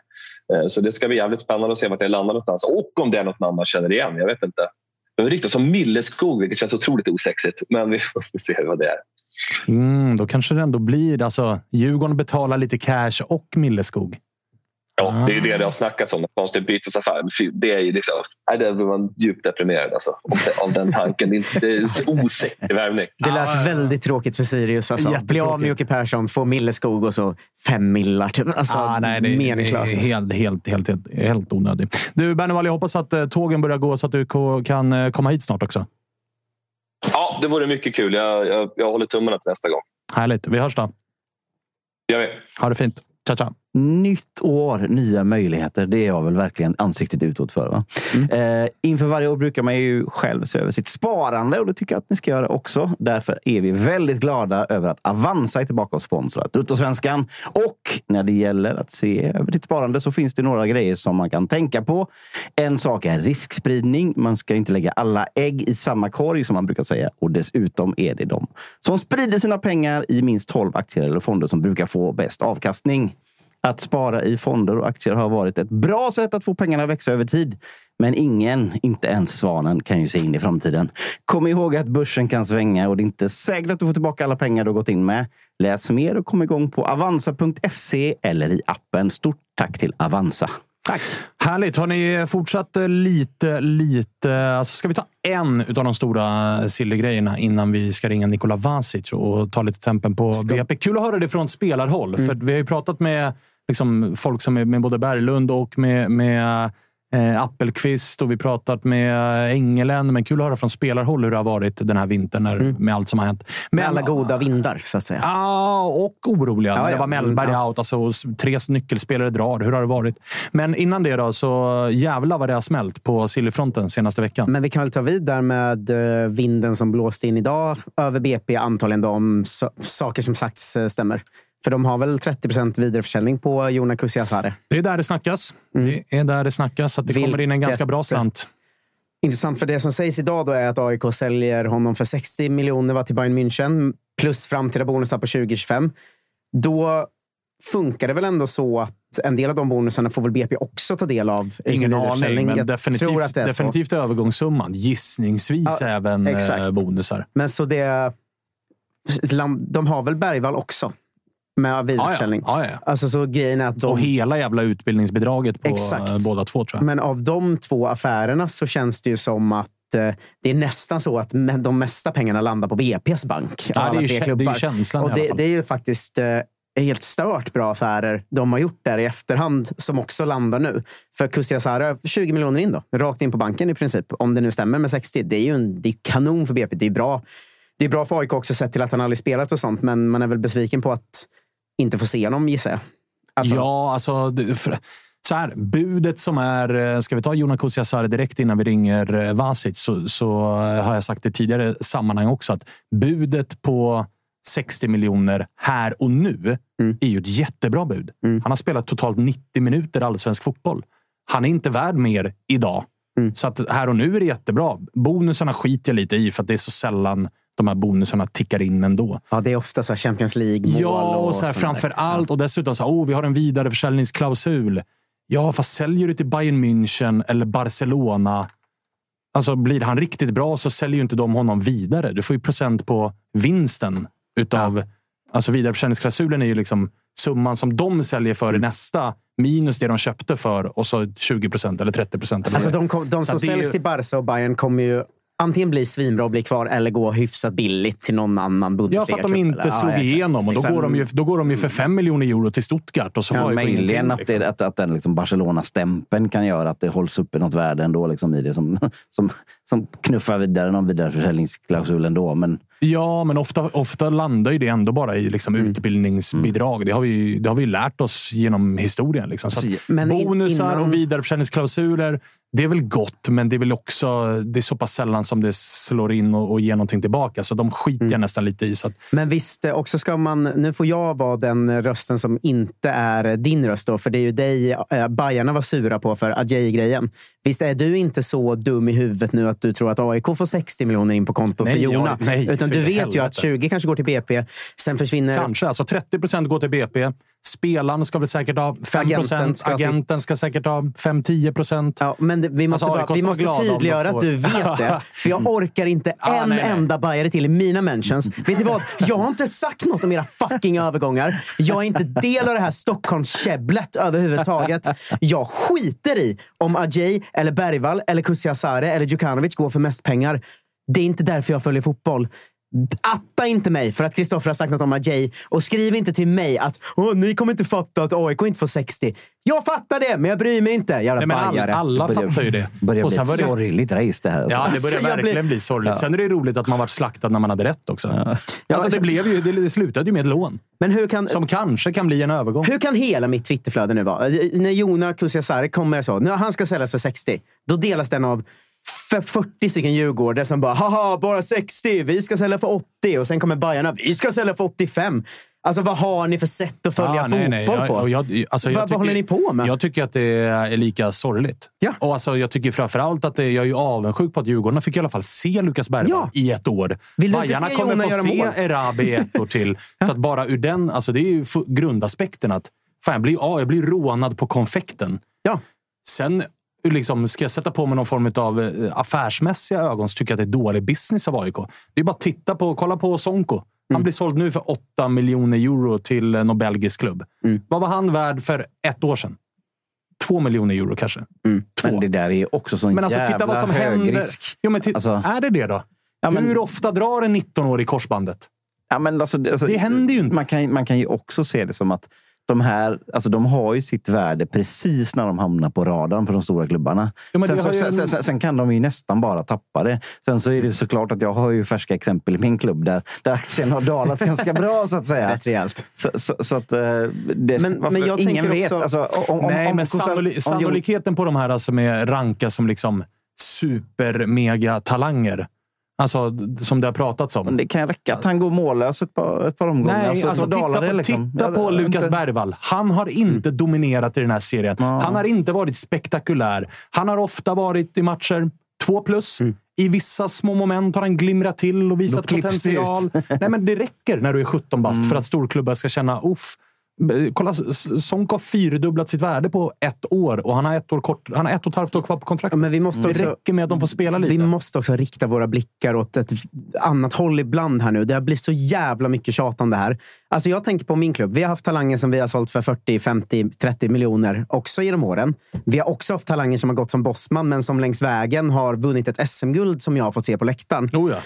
Eh, så det ska bli jävligt spännande att se vart det landar någonstans. Och om det är något namn man känner igen. Jag vet inte. Det ryktas som Milleskog, vilket känns otroligt osexigt. Men vi får se vad det är. Mm, då kanske det ändå blir... Alltså, Djurgården betalar lite cash och Milleskog. Ja, det är ju det det har snackats om, konstig bytesaffär. Det är ju liksom, nej, där blir man djupt deprimerad alltså, av, den tanken. Det är osäker värvning. Det lät väldigt tråkigt för Sirius. Alltså. Bli av med Jocke Persson, få Milleskog och så fem millar. Typ. Alltså, ah, nej, det, meningslöst. Är helt, helt, helt, helt, helt onödigt. Du, Bernevall, jag hoppas att uh, tågen börjar gå så att du kan uh, komma hit snart också. Ja, det vore mycket kul. Jag, jag, jag håller tummarna till nästa gång. Härligt. Vi hörs då. Det gör vi. Ha det fint. Ciao, ciao. Nytt år, nya möjligheter. Det är jag väl verkligen ansiktet utåt för. Va? Mm. Eh, inför varje år brukar man ju själv se över sitt sparande och det tycker jag att ni ska göra också. Därför är vi väldigt glada över att Avanza är tillbaka och sponsrar Tuttosvenskan. Och när det gäller att se över ditt sparande så finns det några grejer som man kan tänka på. En sak är riskspridning. Man ska inte lägga alla ägg i samma korg som man brukar säga. Och dessutom är det de som sprider sina pengar i minst 12 aktier eller fonder som brukar få bäst avkastning. Att spara i fonder och aktier har varit ett bra sätt att få pengarna att växa över tid. Men ingen, inte ens svanen, kan ju se in i framtiden. Kom ihåg att börsen kan svänga och det är inte säkert att du får tillbaka alla pengar du gått in med. Läs mer och kom igång på avanza.se eller i appen. Stort tack till Avanza. Tack! Härligt! Har ni fortsatt lite, lite... Alltså ska vi ta en av de stora silvergrejerna innan vi ska ringa Nikola Vasic och ta lite tempen på ska... BP? Kul att höra det från spelarhåll, mm. för vi har ju pratat med liksom, folk som är med både Berglund och med, med eh, Appelqvist och vi pratat med Engelen. Men kul att höra från spelarhåll hur det har varit den här vintern när, mm. med allt som har hänt. Men, med alla goda vindar, så att säga. Ja, och oroliga. Ja, ja. Det var Mellberg mm, out. Alltså, tre nyckelspelare drar. Hur har det varit? Men innan det då, så jävla vad det har smält på Sillyfronten senaste veckan. Men vi kan väl ta vid där med eh, vinden som blåste in idag över BP. Antagligen då, om saker som sagts eh, stämmer. För de har väl 30 procent vidareförsäljning på Jona Kusiasare. Det är där det snackas. Mm. Det är där det snackas. Att det Vilket... kommer in en ganska bra slant. Intressant, för det som sägs idag då är att AIK säljer honom för 60 miljoner till Bayern München plus framtida bonusar på 2025. Då funkar det väl ändå så att en del av de bonusarna får väl BP också ta del av. Ingen aning, men definitivt, definitivt övergångssumman. Gissningsvis ja, även eh, exakt. bonusar. Men så det... De har väl Bergvall också? Med vidareförsäljning. Ja, ja. Alltså, så grejen att de... Och hela jävla utbildningsbidraget på Exakt. båda två. Tror jag. Men av de två affärerna så känns det ju som att eh, det är nästan så att de mesta pengarna landar på BP's bank. Ja, det, är ju, det är känslan och det, det är ju faktiskt eh, helt stört bra affärer de har gjort där i efterhand som också landar nu. För Kustiasara, 20 miljoner in då. Rakt in på banken i princip. Om det nu stämmer med 60. Det är ju en, det är kanon för BP. Det är bra. Det är bra för AIK också sett till att han aldrig spelat och sånt. Men man är väl besviken på att inte får se honom gissar jag. Alltså. Ja, alltså... För, så här, budet som är... Eh, ska vi ta Jonas Kusiasare direkt innan vi ringer eh, Vasic så, så har jag sagt i tidigare sammanhang också att budet på 60 miljoner här och nu mm. är ju ett jättebra bud. Mm. Han har spelat totalt 90 minuter allsvensk fotboll. Han är inte värd mer idag. Mm. Så att här och nu är det jättebra. Bonusarna skiter jag lite i för att det är så sällan de här bonusarna tickar in ändå. Ja, det är ofta så Champions League-mål. Ja, och, så här, framför där. allt. Och dessutom så här, oh, vi har en vidareförsäljningsklausul. Ja, fast säljer du till Bayern München eller Barcelona. Alltså, blir han riktigt bra så säljer ju inte de honom vidare. Du får ju procent på vinsten utav... Ja. Alltså vidareförsäljningsklausulen är ju liksom summan som de säljer för i nästa minus det de köpte för och så 20 procent eller 30 procent. Alltså de, de som säljs ju... till Barca och Bayern kommer ju antingen bli svinbra och bli kvar eller gå hyfsat billigt till någon annan Bundesliga. Ja, för att de inte slog ja, igenom. Och då, går de ju, då går de ju för fem miljoner euro till Stuttgart. Och så ja, möjligen att, liksom. att, att den liksom Barcelona-stämpeln kan göra att det hålls uppe något värde ändå liksom i det som, som, som knuffar vidare någon vidareförsäljningsklausul ändå. Men Ja, men ofta, ofta landar ju det ändå bara i liksom mm. utbildningsbidrag. Mm. Det, har vi, det har vi lärt oss genom historien. Liksom. Så bonusar innan... och vidareförsäljningsklausuler, det är väl gott, men det är väl också det är så pass sällan som det slår in och, och ger någonting tillbaka. Så de skiter mm. jag nästan lite i. Så att... Men visst, också ska man... Nu får jag vara den rösten som inte är din röst. Då, för det är ju dig äh, Bajarna var sura på för Adjei-grejen. Visst är du inte så dum i huvudet nu att du tror att AIK får 60 miljoner in på kontot för Jona? ja, nej, Utan för du vet ju helvete. att 20 kanske går till BP, sen försvinner... Kanske. Alltså 30 procent går till BP. Spelaren ska väl säkert ha 5 Agenten ska Agenten ska säkert ha 5-10 procent. Ja, men det, vi måste, Alltså, bara, vi måste tydliggöra att du vet det. För jag orkar inte Ja, en nej, nej. enda bajare till i mina mentions. Vet ni vad? Jag har inte sagt något om era fucking övergångar. Jag är inte del av det här Stockholmskäbblet överhuvudtaget. Jag skiter i om Ajay, eller Bergvall, eller Kusiasare eller Djukanovic går för mest pengar. Det är inte därför jag följer fotboll. Atta inte mig för att Kristoffer har sagt något om Ajay och skriv inte till mig att Åh, ni kommer inte fatta att AIK inte får 60. Jag fattar det, men jag bryr mig inte. Jävla Nej, men all, alla börjar- fattar ju det. börjar Och bli sen ett var det- sorgligt race det här. Alltså. Ja, det Alltså, börjar jag verkligen blir- bli sorgligt. Sen är det roligt att man varit slaktad när man hade rätt också. Alltså, det, blev ju, det slutade ju med ett lån. Men hur kan, Som kanske kan bli en övergång. Hur kan hela mitt Twitterflöde nu vara? När Jona Kusiasare kommer så, när han ska säljas för 60, då delas den av för 40 stycken djurgårdare som bara “haha, bara 60, vi ska sälja för 80” och sen kommer Bajarna “vi ska sälja för 85”. Alltså vad har ni för sätt att följa Ah, fotboll nej, nej. Jag- jag, alltså, vad, tycker- håller ni på med? Jag tycker att det är lika sorgligt. Ja. Och alltså, jag tycker framförallt att det, jag är ju avundsjuk på att Djurgården fick i alla fall se Lukas Bergvall Ja. i ett år. Vill du inte Bajarna se kommer få se mål? Erabi ett år till. Så att bara ur den, alltså det är ju grundaspekten att fan, jag, blir, ja, jag blir rånad på konfekten. Ja. Sen liksom, ska jag sätta på mig någon form av eh, affärsmässiga ögon så tycker jag att det är dålig business av AIK. Det är bara att titta på, kolla på Sonko. Han Mm. blir såld nu för 8 miljoner euro till eh, någon belgisk klubb. Mm. Vad var han värd för ett år sedan? Två miljoner euro kanske. Två. Men det där är också sån Men alltså, jävla titta vad som hög händer. risk. Jo, men Alltså- är det det då? Ja, men- Hur ofta drar en 19-årig korsbandet? Ja, men alltså, alltså, Det händer ju inte. Man kan, man kan ju också se det som att de här, alltså de har ju sitt värde precis när de hamnar på radarn på de stora klubbarna. Ja, sen, så, ju sen, en- sen, sen, kan de ju nästan bara tappa det. Sen så är det såklart att jag har ju färska exempel i min klubb där, där aktien har dalat ganska bra så att säga. Rätt rejält. Så, så, så att, eh, det, Men- varför, men jag ingen tänker vet. också- Alltså, om, om, Nej, om, men Kosa- sannoli- om sannolikheten på de här som är ranka som liksom super-mega-talanger. Alltså, som det har pratats om. Jon- det kan räcka att han går mållös ett par, ett par omgångar. Nej, så, alltså, så dalar titta, på, liksom. titta Ja, på det- Lukas inte- Bergvall. Han har inte dominerat i den här serien. Han har inte varit spektakulär. Han har ofta varit i matcher två plus. I vissa små moment har han glimrat till och visat potential. Nej, men det räcker när du är 17 bast för att storklubbar ska känna uff. Kolla, S- Sonko har fyrdubblat sitt värde på ett år och han har ett, år kort, han har ett och ett halvt år kvar på kontraktet. Ja, men vi måste det också- räcker med att de får spela lite. Vi måste också rikta våra blickar åt ett annat håll ibland här nu. Det har blivit så jävla mycket tjat om det här. Alltså jag tänker på min klubb. Vi har haft talanger som vi har sålt för 40, 50, 30 miljoner också genom åren. Vi har också haft talanger som har gått som bossman, men som längs vägen har vunnit ett SM-guld som jag har fått se på läktaren. Oh ja.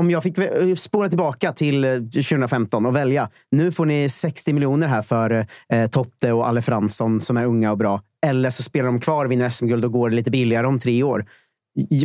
Om jag fick spåra tillbaka till eh, 2015 och välja. Nu får ni 60 miljoner här för eh, Totte och Alle Fransson som är unga och bra. Eller så spelar de kvar, vinner SM-guld och går lite billigare om tre år.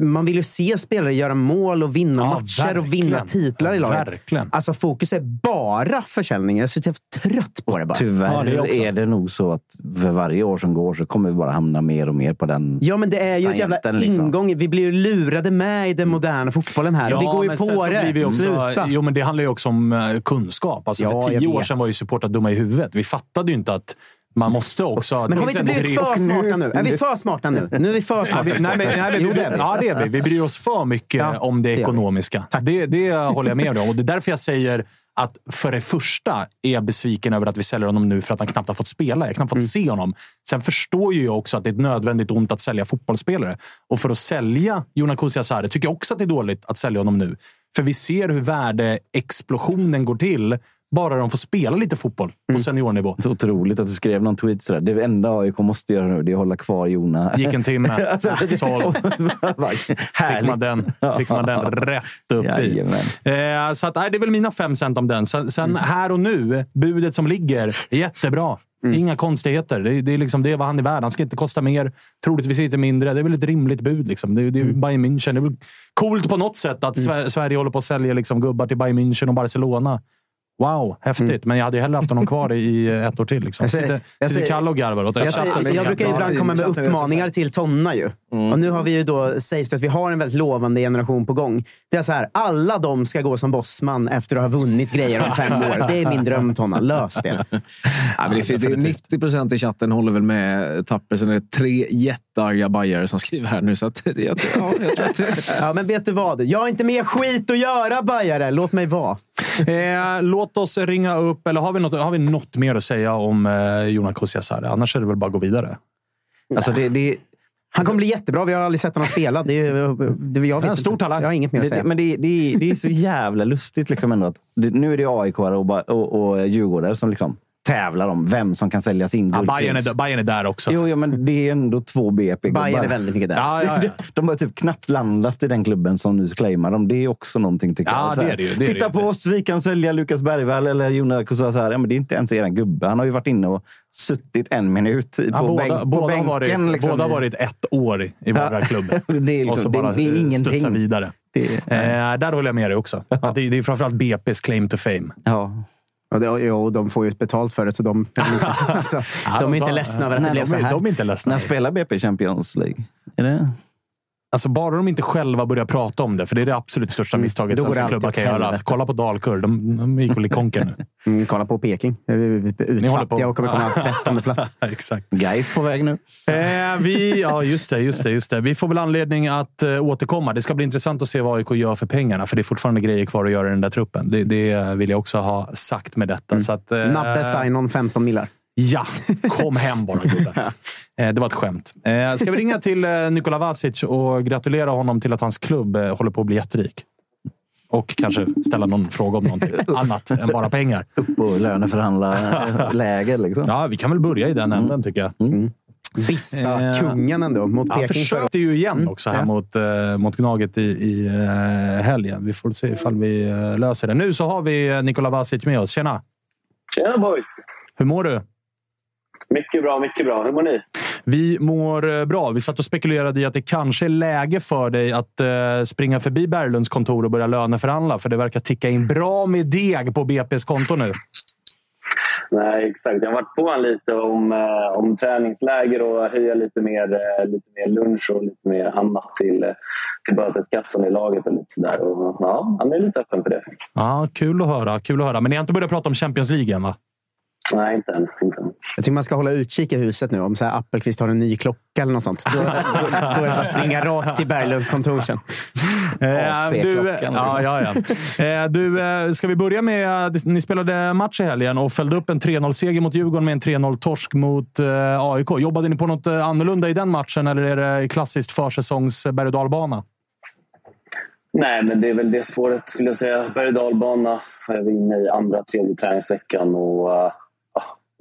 Man vill ju se spelare göra mål och vinna Ja, matcher och verkligen. vinna titlar i Ja, laget. verkligen. Alltså fokus är bara försäljning. Jag är så trött på det bara. Tyvärr Ja, det är är det nog så att för varje år som går så kommer vi bara hamna mer och mer på den. Ja, men det är ju ett jävla liksom. ingång. Vi blir ju lurade med i den moderna fotbollen här. och vi går ju men på det. blir vi också, Sluta. jo, men det handlar ju också om eh, kunskap. Alltså, Ja, för tio år sedan var ju supportrar dumma i huvudet. Vi fattade ju inte att man måste också... Men har vi inte blivit för smarta nu? Är vi för smarta nu? Nu är vi för smarta. nej, men, nej, men, det ja, det är vi. Vi bryr oss för mycket Ja, om det det ekonomiska. Det, det håller jag med om. Och det är därför jag säger att för det första är jag besviken över att vi säljer honom nu för att han knappt har fått spela. Jag har knappt fått Mm. se honom. Sen förstår ju jag också att det är ett nödvändigt ont att sälja fotbollsspelare. Och för att sälja Jonas Kusiasare tycker jag också att det är dåligt att sälja honom nu. För vi ser hur värdeexplosionen går till bara de får spela lite fotboll på Mm. seniornivå. Så otroligt att du skrev någon tweet sådär. Det enda AIK måste göra nu det är att hålla kvar Jona. Gick en timme. Alltså, Såld. Fick man den, fick man den rätt upp i. Eh, så att, nej, det är väl mina fem cent om den. Sen, sen här och nu, budet som ligger, jättebra. Inga konstigheter. Det, det är liksom det är vad han är värd. Han ska inte kosta mer, troligtvis inte mindre. Det är väl ett rimligt bud. Liksom. Det, det är Bayern München. Det är väl coolt på något sätt att Sver- Sverige håller på att sälja liksom, gubbar till Bayern München och Barcelona. Wow, häftigt. Men jag hade ju hellre haft honom kvar i ett år till. Liksom. Jag säger- Sitter, jag sitter Kalle och garvar åt Jag, det. säger, chatten- jag brukar ibland komma med uppmaningar till Tonna ju. Och nu har vi ju då, sägs det att vi har en väldigt lovande generation på gång. Det är så här, alla de ska gå som bossman efter att ha vunnit grejer om fem år. Det är min dröm, Tonna. Lös det. Ja, men det är, fint. det är 90 procent i chatten håller väl med Tapper. Sen är det tre jättearga bajare som skriver här nu. Så att, jag, ja, jag tror att det, Ja, men vet du vad? Jag har inte mer skit att göra, bajare. Låt mig vara. Eh, låt oss ringa upp, eller har vi något, har vi något mer att säga om eh, Jonas Kusiasare? Annars är det väl bara att gå vidare. Alltså det, det, Han kommer bli jättebra. Vi har aldrig sett honom spela. Det är, det, jag vet En stor talang. Jag har inget mer att säga. det, men det, det, det är så jävla lustigt liksom ändå att det, nu är det AIK och, och, och Djurgårdare som liksom tävlar om vem som kan sälja sin Ja. Bayern, är, Bayern är där också. Jo, ja, men det är ändå två BP. Bayern är väldigt mycket där. Ja, ja, ja. De har typ knappt landat i den klubben som nu claimar dem. Det är också någonting tycker Ja, jag. Det är det ju, det är Titta det på ju. oss, vi kan sälja Lukas Bergvall eller Jonas Kusasar. Ja, men det är inte ens er gubbe. Han har ju varit inne och suttit en minut på, Ja, båda, bänk, på båda, bänken. varit, liksom. båda har varit ett år i vardera klubb. Det är liksom- och så det- bara det är ingenting. studsa vidare. Det, Eh, där håller jag med dig också. Det, det är framförallt BP's claim to fame. ja. Det, jo, de får ju betalt för det, så de, alltså, de är inte ledsna över att det blev de så är- här. De är inte ledsna. När spelar BP Champions League? Är det? Alltså bara de inte själva börjar prata om det, för det är det absolut största misstaget Då går det svenska klubbar kan göra. Kolla på Dalkurd. De, de gick väl i konken nu. Mm, kolla på Peking. håller på. Utfattiga och kommer komma trettonde plats. Exakt. Guys på väg nu. Eh, vi, ja, just det, just det, just det. Vi får väl anledning att eh, återkomma. Det ska bli intressant att se vad AIK gör för pengarna, för det är fortfarande grejer kvar att göra i den där truppen. Det, det vill jag också ha sagt med detta. Så att, eh, Nabbe Sainon 15 millar. Ja, kom hem bara gubben. Eh, Det var ett skämt. Eh, Ska vi ringa till eh, Nikola Vasic och gratulera honom till att hans klubb håller på att bli jätterik? Och kanske ställa någon fråga om någonting annat än bara pengar. Upp och löneförhandla läger. Liksom. Ja, vi kan väl börja i den änden tycker jag. Vissa Eh, kungen ändå mot Han Peking. förra försökte ju igen också här Ja. mot, eh, mot Gnaget i, i eh, helgen. Vi får se ifall vi löser det. Nu så har vi Nikola Vasic med oss. Tjena! Tjena boys! Hur mår du? Mycket bra, mycket bra. Hur mår ni? Vi mår eh, bra. Vi satt och spekulerade i att det kanske är läge för dig att eh, springa förbi Berglunds kontor och börja löneförhandla. För det verkar ticka in bra med deg på BP's konto nu. Nej, exakt. Jag har varit på honom lite om, eh, om träningsläger och höja lite mer, lite mer lunch och lite mer annat till, till böteskassan i laget och lite sådär. Och, ja, han är lite öppen för det. Ja, kul att höra. Kul att höra. Men ni har inte börjat prata om Champions League än, va? Nej, inte än. Inte än. Jag tycker man ska hålla utkik i huset nu. Om så här Appelqvist har en ny klocka eller något sånt. Då, då, då är det bara att springa rakt till Berglunds kontor sen. Eh, du, AP-klockan. ja, ja, ja. Eh, du, eh, ska vi börja med... Ni spelade match i helgen och följde upp en 3-0-seger mot Djurgården med en 3-0-torsk mot eh, AIK. Jobbade ni på något eh, annorlunda i den matchen eller är det klassiskt försäsongs berg och dalbana? Nej, men det är väl det spåret skulle jag säga. Berg och dalbana. Jag är inne i andra, tredje träningsveckan och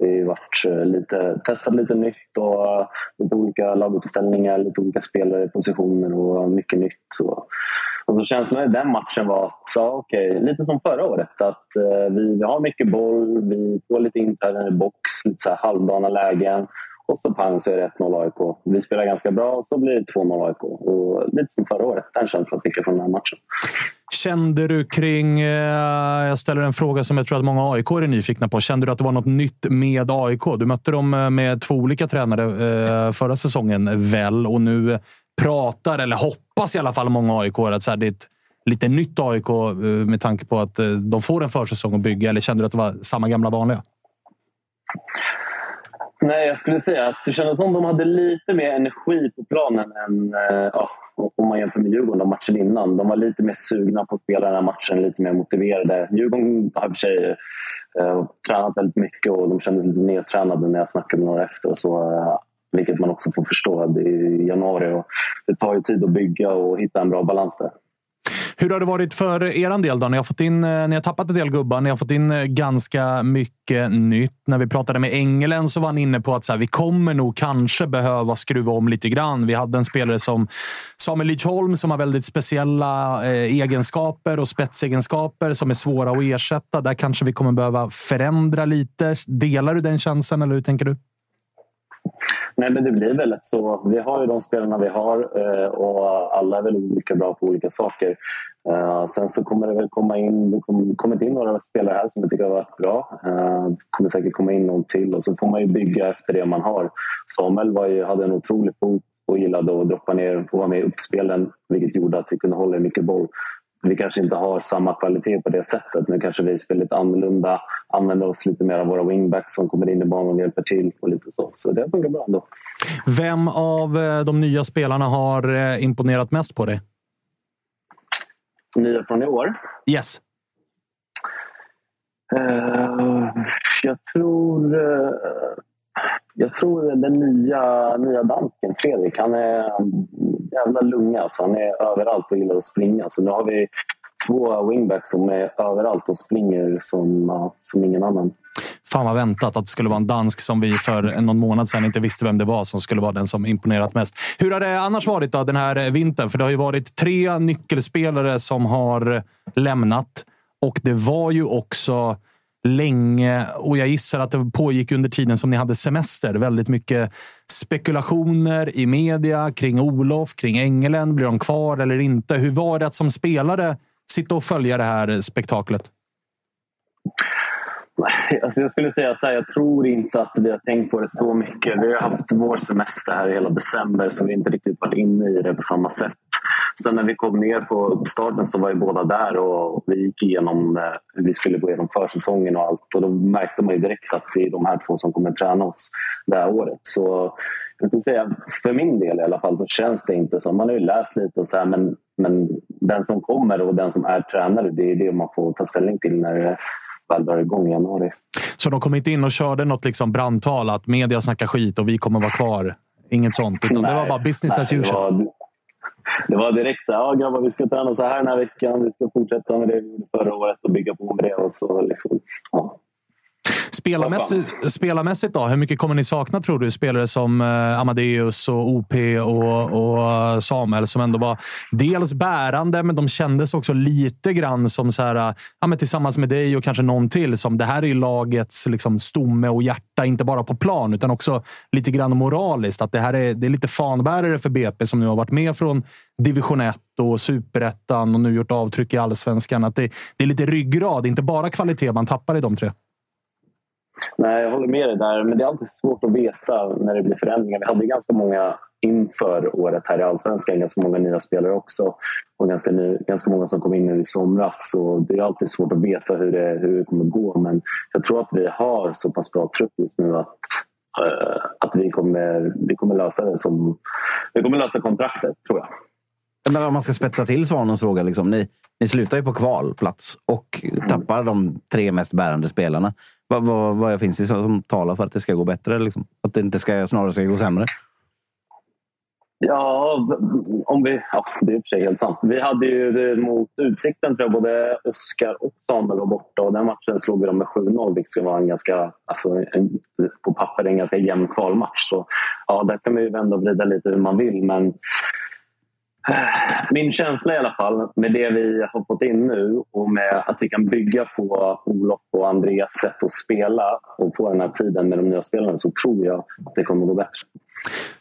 vi har varit eh, lite, testat lite nytt och eh, lite olika laguppställningar, lite olika spelare, positioner och mycket nytt. Så. Och så känslan i den matchen var att, ja, okej, lite som förra året, att eh, vi, vi har mycket boll, vi får lite inträden i box, lite så här halvdana lägen. Och så pang så är det 1-0 AIK. Vi spelar ganska bra och så blir det 2-0 AIK. Och lite som förra året. Den känslan fick jag från den här matchen. Kände du kring... Eh, jag ställer en fråga som jag tror att många AIK är nyfikna på. Kände du att det var något nytt med AIK? Du mötte dem eh, med två olika tränare eh, förra säsongen, väl? Och nu pratar, eller hoppas i alla fall många AIK att så här, det är ett lite nytt AIK eh, med tanke på att eh, de får en försäsong att bygga. Eller kände du att det var samma gamla vanliga? Nej, jag skulle säga att det kändes som de hade lite mer energi på planen än eh, om man jämför med Djurgården matchen innan. De var lite mer sugna på att spela den här matchen, lite mer motiverade. Djurgården har i och för sig eh, tränat väldigt mycket och de kändes lite nedtränade när jag snackade med några efter. Och så, eh, vilket man också får förstå. Det är januari och det tar ju tid att bygga och hitta en bra balans där. Hur har det varit för er del? Då? Ni, har fått in, eh, ni har tappat en del gubbar. Ni har fått in eh, ganska mycket nytt. När vi pratade med Engelen så var han inne på att så här, vi kommer nog kanske behöva skruva om lite grann. Vi hade en spelare som Samuel Lidholm som har väldigt speciella eh, egenskaper och spetsegenskaper som är svåra att ersätta. Där kanske vi kommer behöva förändra lite. Delar du den känslan eller hur tänker du? Nej, men det blir väl så. Vi har ju de spelarna vi har eh, och alla är väl olika bra på olika saker. Eh, sen så kommer det väl komma in, det kommer, kommit in några spelare här som jag tycker har varit bra. Eh, det kommer säkert komma in någon till och så får man ju bygga efter det man har. Samuel var ju, hade en otrolig fot och gillade att droppa ner och vara med i uppspelen vilket gjorde att vi kunde hålla mycket boll vi kanske inte har samma kvalitet på det sättet. Nu kanske vi spelar lite annorlunda, använder oss lite mer av våra wingbacks som kommer in i banan och hjälper till. och lite Så Så det funkar bra ändå. Vem av eh, de nya spelarna har eh, imponerat mest på dig? Nya från i år? Yes. Uh, jag tror... Uh, jag tror den nya, nya dansken, Fredrik, han är jävla lunga. Så alltså. Han är överallt och gillar att springa. Så nu har vi två wingbacks som är överallt och springer som, som ingen annan. Fan vad väntat att det skulle vara en dansk som vi för någon månad sedan inte visste vem det var som skulle vara den som imponerat mest. Hur har det annars varit då, den här vintern? För det har ju varit tre nyckelspelare som har lämnat och det var ju också länge och jag gissar att det pågick under tiden som ni hade semester. Väldigt mycket spekulationer i media kring Olof, kring Engelen. Blir de kvar eller inte? Hur var det att som spelare sitta och följa det här spektaklet? Alltså jag skulle säga så här, jag tror inte att vi har tänkt på det så mycket. Vi har haft vår semester här hela december så vi har inte riktigt varit inne i det på samma sätt. Sen när vi kom ner på uppstarten så var ju båda där och vi gick igenom eh, hur vi skulle gå igenom försäsongen och allt. Och då märkte man ju direkt att det är de här två som kommer träna oss det här året. Så jag skulle säga, för min del i alla fall så känns det inte som... Man har ju läst lite och så här, men, men den som kommer och den som är tränare det är det man får ta ställning till när det väl drar igång i januari. Så de kom inte in och körde något liksom brandtal att media snackar skit och vi kommer vara kvar? Inget sånt, utan nej, det var bara business nej, as usual? Det var, direkt så här, ja grabbar vi ska träna så här den här veckan. Vi ska fortsätta med det vi gjorde förra året och bygga på med det. Och så liksom, ja. Spelarmässigt, spelarmässigt då? Hur mycket kommer ni sakna tror du? Spelare som eh, Amadeus och OP och, och Samuel som ändå var dels bärande, men de kändes också lite grann som så här, ja, men tillsammans med dig och kanske någon till. Som det här är lagets liksom, stomme och hjärta, inte bara på plan utan också lite grann moraliskt. Att det här är, det är lite fanbärare för BP som nu har varit med från division 1 och superettan och nu gjort avtryck i allsvenskan. Att det, det är lite ryggrad, inte bara kvalitet man tappar i de tre. Nej, jag håller med dig där. Men det är alltid svårt att veta när det blir förändringar. Vi hade ganska många inför året här i Allsvenskan. Ganska många nya spelare också. Och ganska, ny, ganska många som kom in nu i somras. Så det är alltid svårt att veta hur det, hur det kommer gå. Men jag tror att vi har så pass bra trupp just nu att, uh, att vi, kommer, vi kommer lösa det som... Vi kommer lösa kontraktet, tror jag. Men om man ska spetsa till Svanons fråga. Liksom, ni, ni slutar ju på kvalplats och tappar de tre mest bärande spelarna. Vad, vad, vad finns det som talar för att det ska gå bättre? Liksom? Att det inte ska, snarare ska gå sämre? Ja, om vi, ja, det är i och för sig helt sant. Vi hade ju mot Utsikten, tror jag, både Oskar och Samuel var borta. Och den matchen slog vi dem med 7-0, vilket var en ganska, alltså, en, på papper en ganska jämn kvalmatch. Så ja, där kan man ju vända och vrida lite hur man vill. Men min känsla i alla fall med det vi har fått in nu och med att vi kan bygga på Olof och Andreas sätt att spela och på den här tiden med de nya spelarna så tror jag att det kommer att gå bättre.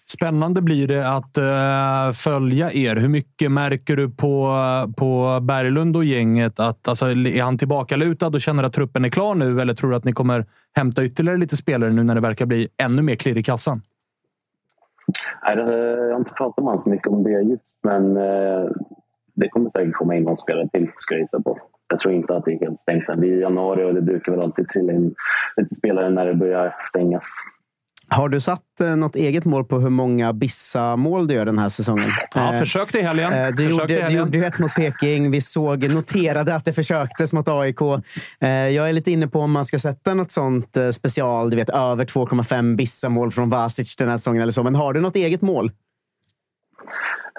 Spännande blir det att uh, följa er. Hur mycket märker du på, på Berglund och gänget? Att, alltså, är han tillbakalutad och känner att truppen är klar nu? Eller tror du att ni kommer hämta ytterligare lite spelare nu när det verkar bli ännu mer klirr i kassan? Nej, jag har inte pratat med honom så mycket om det just, men eh, det kommer säkert komma in någon spelare till, ska jag gissa på. Jag tror inte att det är helt stängt än. Vi är i januari och det brukar väl alltid trilla in lite spelare när det börjar stängas. Har du satt eh, något eget mål på hur många Bissa-mål du gör den här säsongen? Ja, eh, försökte i helgen. Eh, du, gjorde, du gjorde ett mot Peking. Vi såg, noterade att det försöktes mot AIK. Jag är lite inne på om man ska sätta något sånt special, du vet över 2,5 Bissa-mål från Vasic den här säsongen eller så. Men har du något eget mål?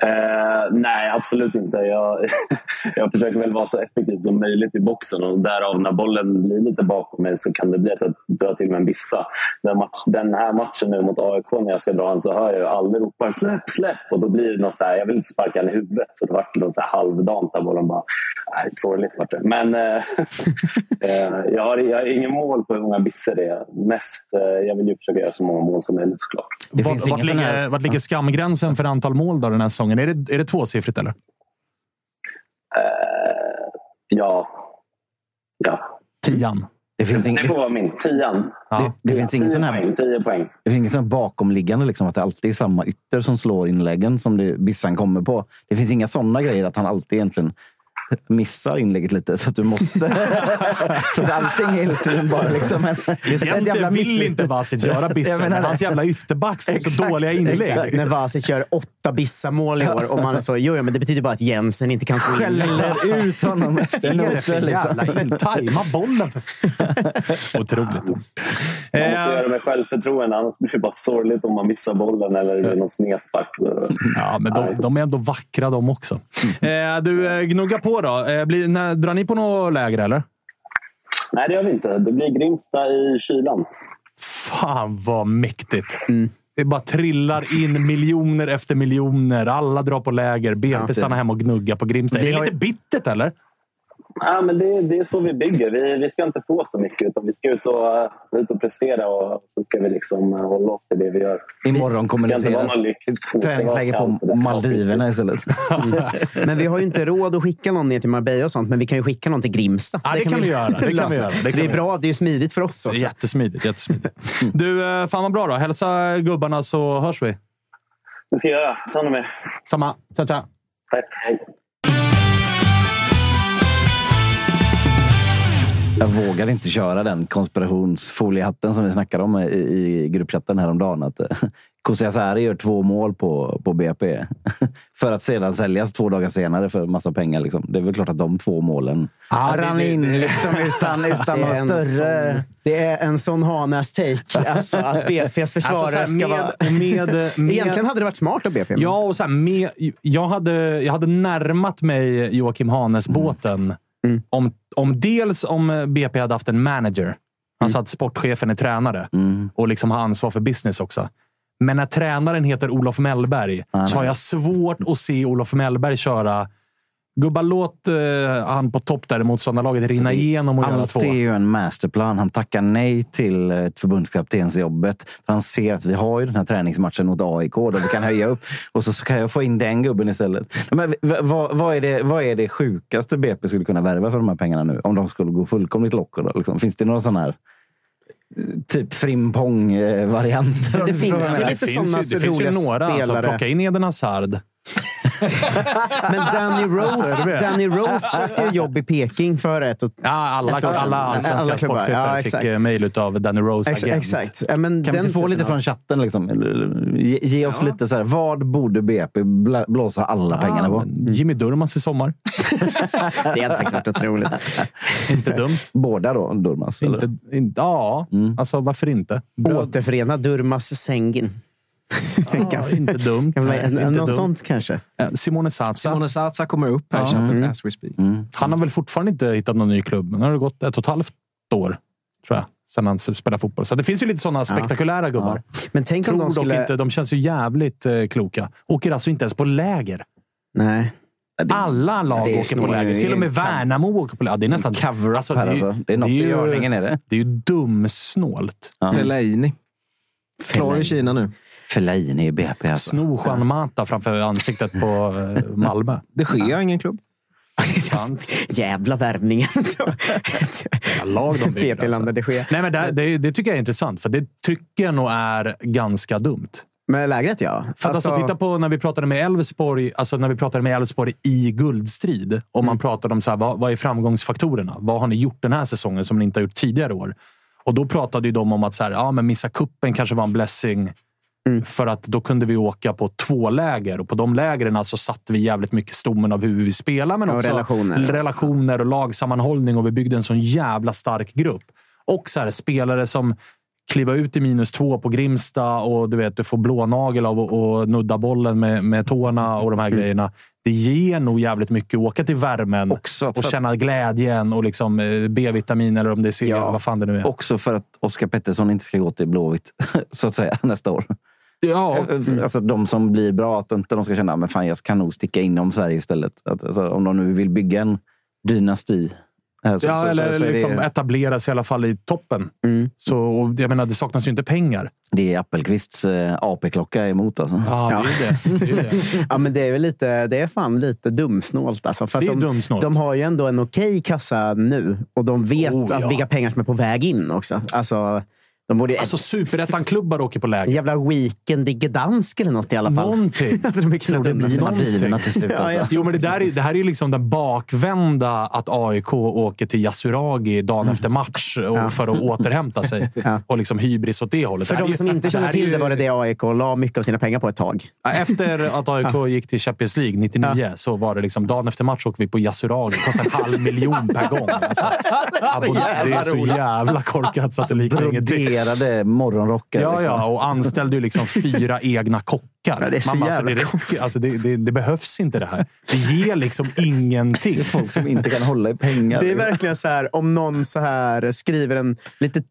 Uh, nej, absolut inte. Jag, jag försöker väl vara så effektiv som möjligt i boxen och därav när bollen blir lite bakom mig så kan det bli att jag drar till med en bissa. Den, match, den här matchen nu mot AIK när jag ska dra den så hör jag aldrig ropar släpp, släpp och då blir det något så här, jag vill inte sparka den i huvudet. Så det vart något så här halvdant där bollen bara, nej, sorgligt vart det. Men uh, jag, har, jag har ingen mål på hur många bissor det är. Mest, uh, jag vill ju försöka göra så många mål som möjligt såklart. Det Vart, finns vart, ligger, här... vart ligger skamgränsen för antal mål då den här säsongen? Är det, är det tvåsiffrigt eller? Eh, ja. Ja. Tian? Det finns, Det ing, får vara min. Tian. det, det finns ingen sån här poäng. Tio poäng. Det finns inget sånt bakomliggande, liksom, att det alltid är samma ytter som slår inläggen som det, Bissan kommer på. Det finns inga såna grejer, att han alltid egentligen missar inlägget lite. Så att du måste... så att allting är hela tiden bara liksom en, det är ett jävla vill inte Vasic göra bissen. Hans jävla ytterbacks är så Exakt, dåliga inlägg. exakt. När Vasic gör åtta Bissa-mål i år och man är så, jo, ja, men det betyder bara att Jensen inte kan slå in. Skäller ut honom efter Vad är det noter. för Liksom. Tajma bollen. För... Otroligt. Man måste Eh, göra det med självförtroende, annars blir det bara sorgligt om man missar bollen eller det blir någon snedspark. Ja, men de, de är ändå vackra de också. Eh, du, eh, gnugga på då. Eh, blir, när, drar ni på något läger eller? Nej, det gör vi inte. Det blir Grimsta i kylan. Fan vad mäktigt. Det bara trillar in miljoner efter miljoner. Alla drar på läger. BP stannar hemma och gnuggar på Grimsta. Är det har lite bittert eller? Ja, men det, det är så vi bygger. Vi, vi ska inte få så mycket, utan vi ska ut och, ut och prestera och så ska vi liksom hålla oss till det vi gör. Imorgon kommer Det det. Det vara träningsläger på det Maldiverna istället. Men vi har ju inte råd att skicka någon ner till Marbella och sånt, men vi kan ju skicka någon till Grimsta. Ja, det kan vi göra. Det kan vi göra. Det det är vi bra. Det är smidigt för oss också. Jättesmidigt. jättesmidigt. Du, eh, fan vad bra då. Hälsa gubbarna så hörs vi. Det ska jag göra. Ta hand om er. Samma. Ciao, ciao. Tack. Hej. Jag vågar inte köra den konspirationsfoliehatten som vi snackade om i, i gruppchatten häromdagen. Att eh, Kusiasari gör två mål på, på BP. för att sedan säljas två dagar senare för massa pengar. Liksom. Det är väl klart att de två målen Ja, det- rann det- in liksom, utan, utan någon en större... sån, det är en sån Hanas-take. Alltså att BP's försvarare Alltså, så här, ska vara... med, med, med, Egentligen hade det varit smart av BP. men- Ja, och så här, med, jag, hade, jag hade närmat mig Joakim Hanes-båten. Om, om dels om BP hade haft en manager, alltså att sportchefen är tränare och liksom har ansvar för business också. Men när tränaren heter Olof Mellberg så har jag svårt att se Olof Mellberg köra Gubbar, låt eh, han på topp där i motståndarlaget rinna igenom och göra Allt två. är ju en masterplan. Han tackar nej till ett förbundskaptensjobbet. För Han ser att vi har ju den här träningsmatchen mot AIK där vi kan höja upp. Och så kan jag få in den gubben istället. Men vad, vad, är det, vad är det sjukaste BP skulle kunna värva för de här pengarna nu? Om de skulle gå fullkomligt loco. Då, liksom. Finns det några sådana här eh, typ frimpong-varianter? Det finns ju lite sådana ju, det finns ju roliga några. Alltså, spelare. plocka in Eden Hazard. Men Danny Alltså, Rose? Danny Rose sökte ju jobb i Peking för ett och Ja, alla, Ett år sedan. alla allsvenska Alla klubbar. sportchefer Ja, fick exakt. eh, mejl av Danny Rose Ex, agent. exakt. Ja, men Kan vi den inte få typen lite av- från chatten? Liksom? Ge, ge oss lite så här. Vad borde BP blåsa alla pengarna på? Jimmy Durmaz i sommar. Det hade faktiskt varit otroligt. inte dumt. Båda då, Durmaz? eller? Inte, inte, ja, alltså varför inte? Återförena Durmaz Sengin. Ja, inte dumt. Kan Nej, inte Något dumt. sånt kanske. Eh, Simone Satsa. Simone Satsa kommer upp här i chatten as we speak. Han har väl fortfarande inte hittat någon ny klubb. Nu har det gått ett och ett halvt år, tror jag, sedan han spelar fotboll. Så det finns ju lite sådana spektakulära gubbar. Men tänk om Tror de dock skulle... inte, de känns ju jävligt eh, kloka. Åker alltså inte ens på läger. Nej. Alla lag det är åker på läger. Till och med Det är Värnamo åker på läger. Ja, Det är nästan... Cover-up alltså, här det är ju- alltså. Det är något i ju- görningen är det. Det är ju dumsnålt. Fellaini. Klar i Kina nu. Fellaini i BP alltså. Sno Juan Mata framför ansiktet på eh, Malmö. Det sker ingen klubb. Jävla värvningen. lag de bygger, BP landade det sker. Nej, men det, det, det tycker jag är intressant, för det tycker jag nog är ganska dumt. Men lägret ja. För att alltså, titta på när vi pratade med Elfsborg, alltså när vi pratade med Elfsborg i guldstrid. Och man pratade om så här, vad, vad är framgångsfaktorerna? Vad har ni gjort den här säsongen som ni inte har gjort tidigare år? Och då pratade ju de om att så här, ja, men missa kuppen kanske var en blessing. För att då kunde vi åka på två läger och på de lägren så satte vi jävligt mycket stommen av hur vi spelar. Men Ja, också relationer. relationer och lagsammanhållning och vi byggde en sån jävla stark grupp. Och så här, spelare som kliva ut i minus två på Grimsta och du vet, du får blånagel av att att nudda bollen med, med tårna och de här grejerna. Det ger nog jävligt mycket att åka till värmen Också att och känna glädjen och liksom eh, B-vitamin eller om det är C, Ja. vad fan det nu är. Också för att Oskar Pettersson inte ska gå till Blåvitt, så att säga, nästa år. Ja, Alltså de som blir bra, att inte de ska känna att jag kan nog sticka inom Sverige istället. Att, alltså, om de nu vill bygga en dynasti Eh, så- ja, så- eller så- liksom det, etablera sig i alla fall i toppen. Så, och jag menar, det saknas ju inte pengar. det är Appelqvists eh, AP-klocka emot alltså. Ja, det är ju det. det, är ju det. Ja, men det är väl lite, det är fan lite dumsnålt. Alltså, för att Det är de, dumsnålt. de har ju ändå en okej kassa nu och de vet Oh, ja. att vilka pengar som är på väg in också. Alltså, de borde ju... Alltså, superettan-klubbar åker på läger. jävla weekend i Gdansk eller något i alla fall. Någonting. de är Tror det blir till slut. Ja, Alltså. jag Jo, men det, där är, det här är ju liksom den bakvända att AIK åker till Yasuragi dagen efter match och, Ja. för att återhämta sig. Ja. Och liksom hybris åt det hållet. För Det är de ju- som inte känner är till ju- det var det det AIK la mycket av sina pengar på ett tag. Efter att AIK gick till Champions League 99 så var det liksom dagen efter match åker vi på Yasuragi. Det kostar en halv miljon per gång. Alltså, abon- det är så jävla korkat så att det liknar ingenting. Broderade morgonrockar. Ja, liksom. ja, och anställde ju liksom fyra egna kockar. Ja, det är så bara, alltså, det, räcker, alltså, det, det, det behövs inte det här. Det ger liksom ingenting. Folk som inte kan hålla i pengar. Det är verkligen så här, om någon så här skriver en lite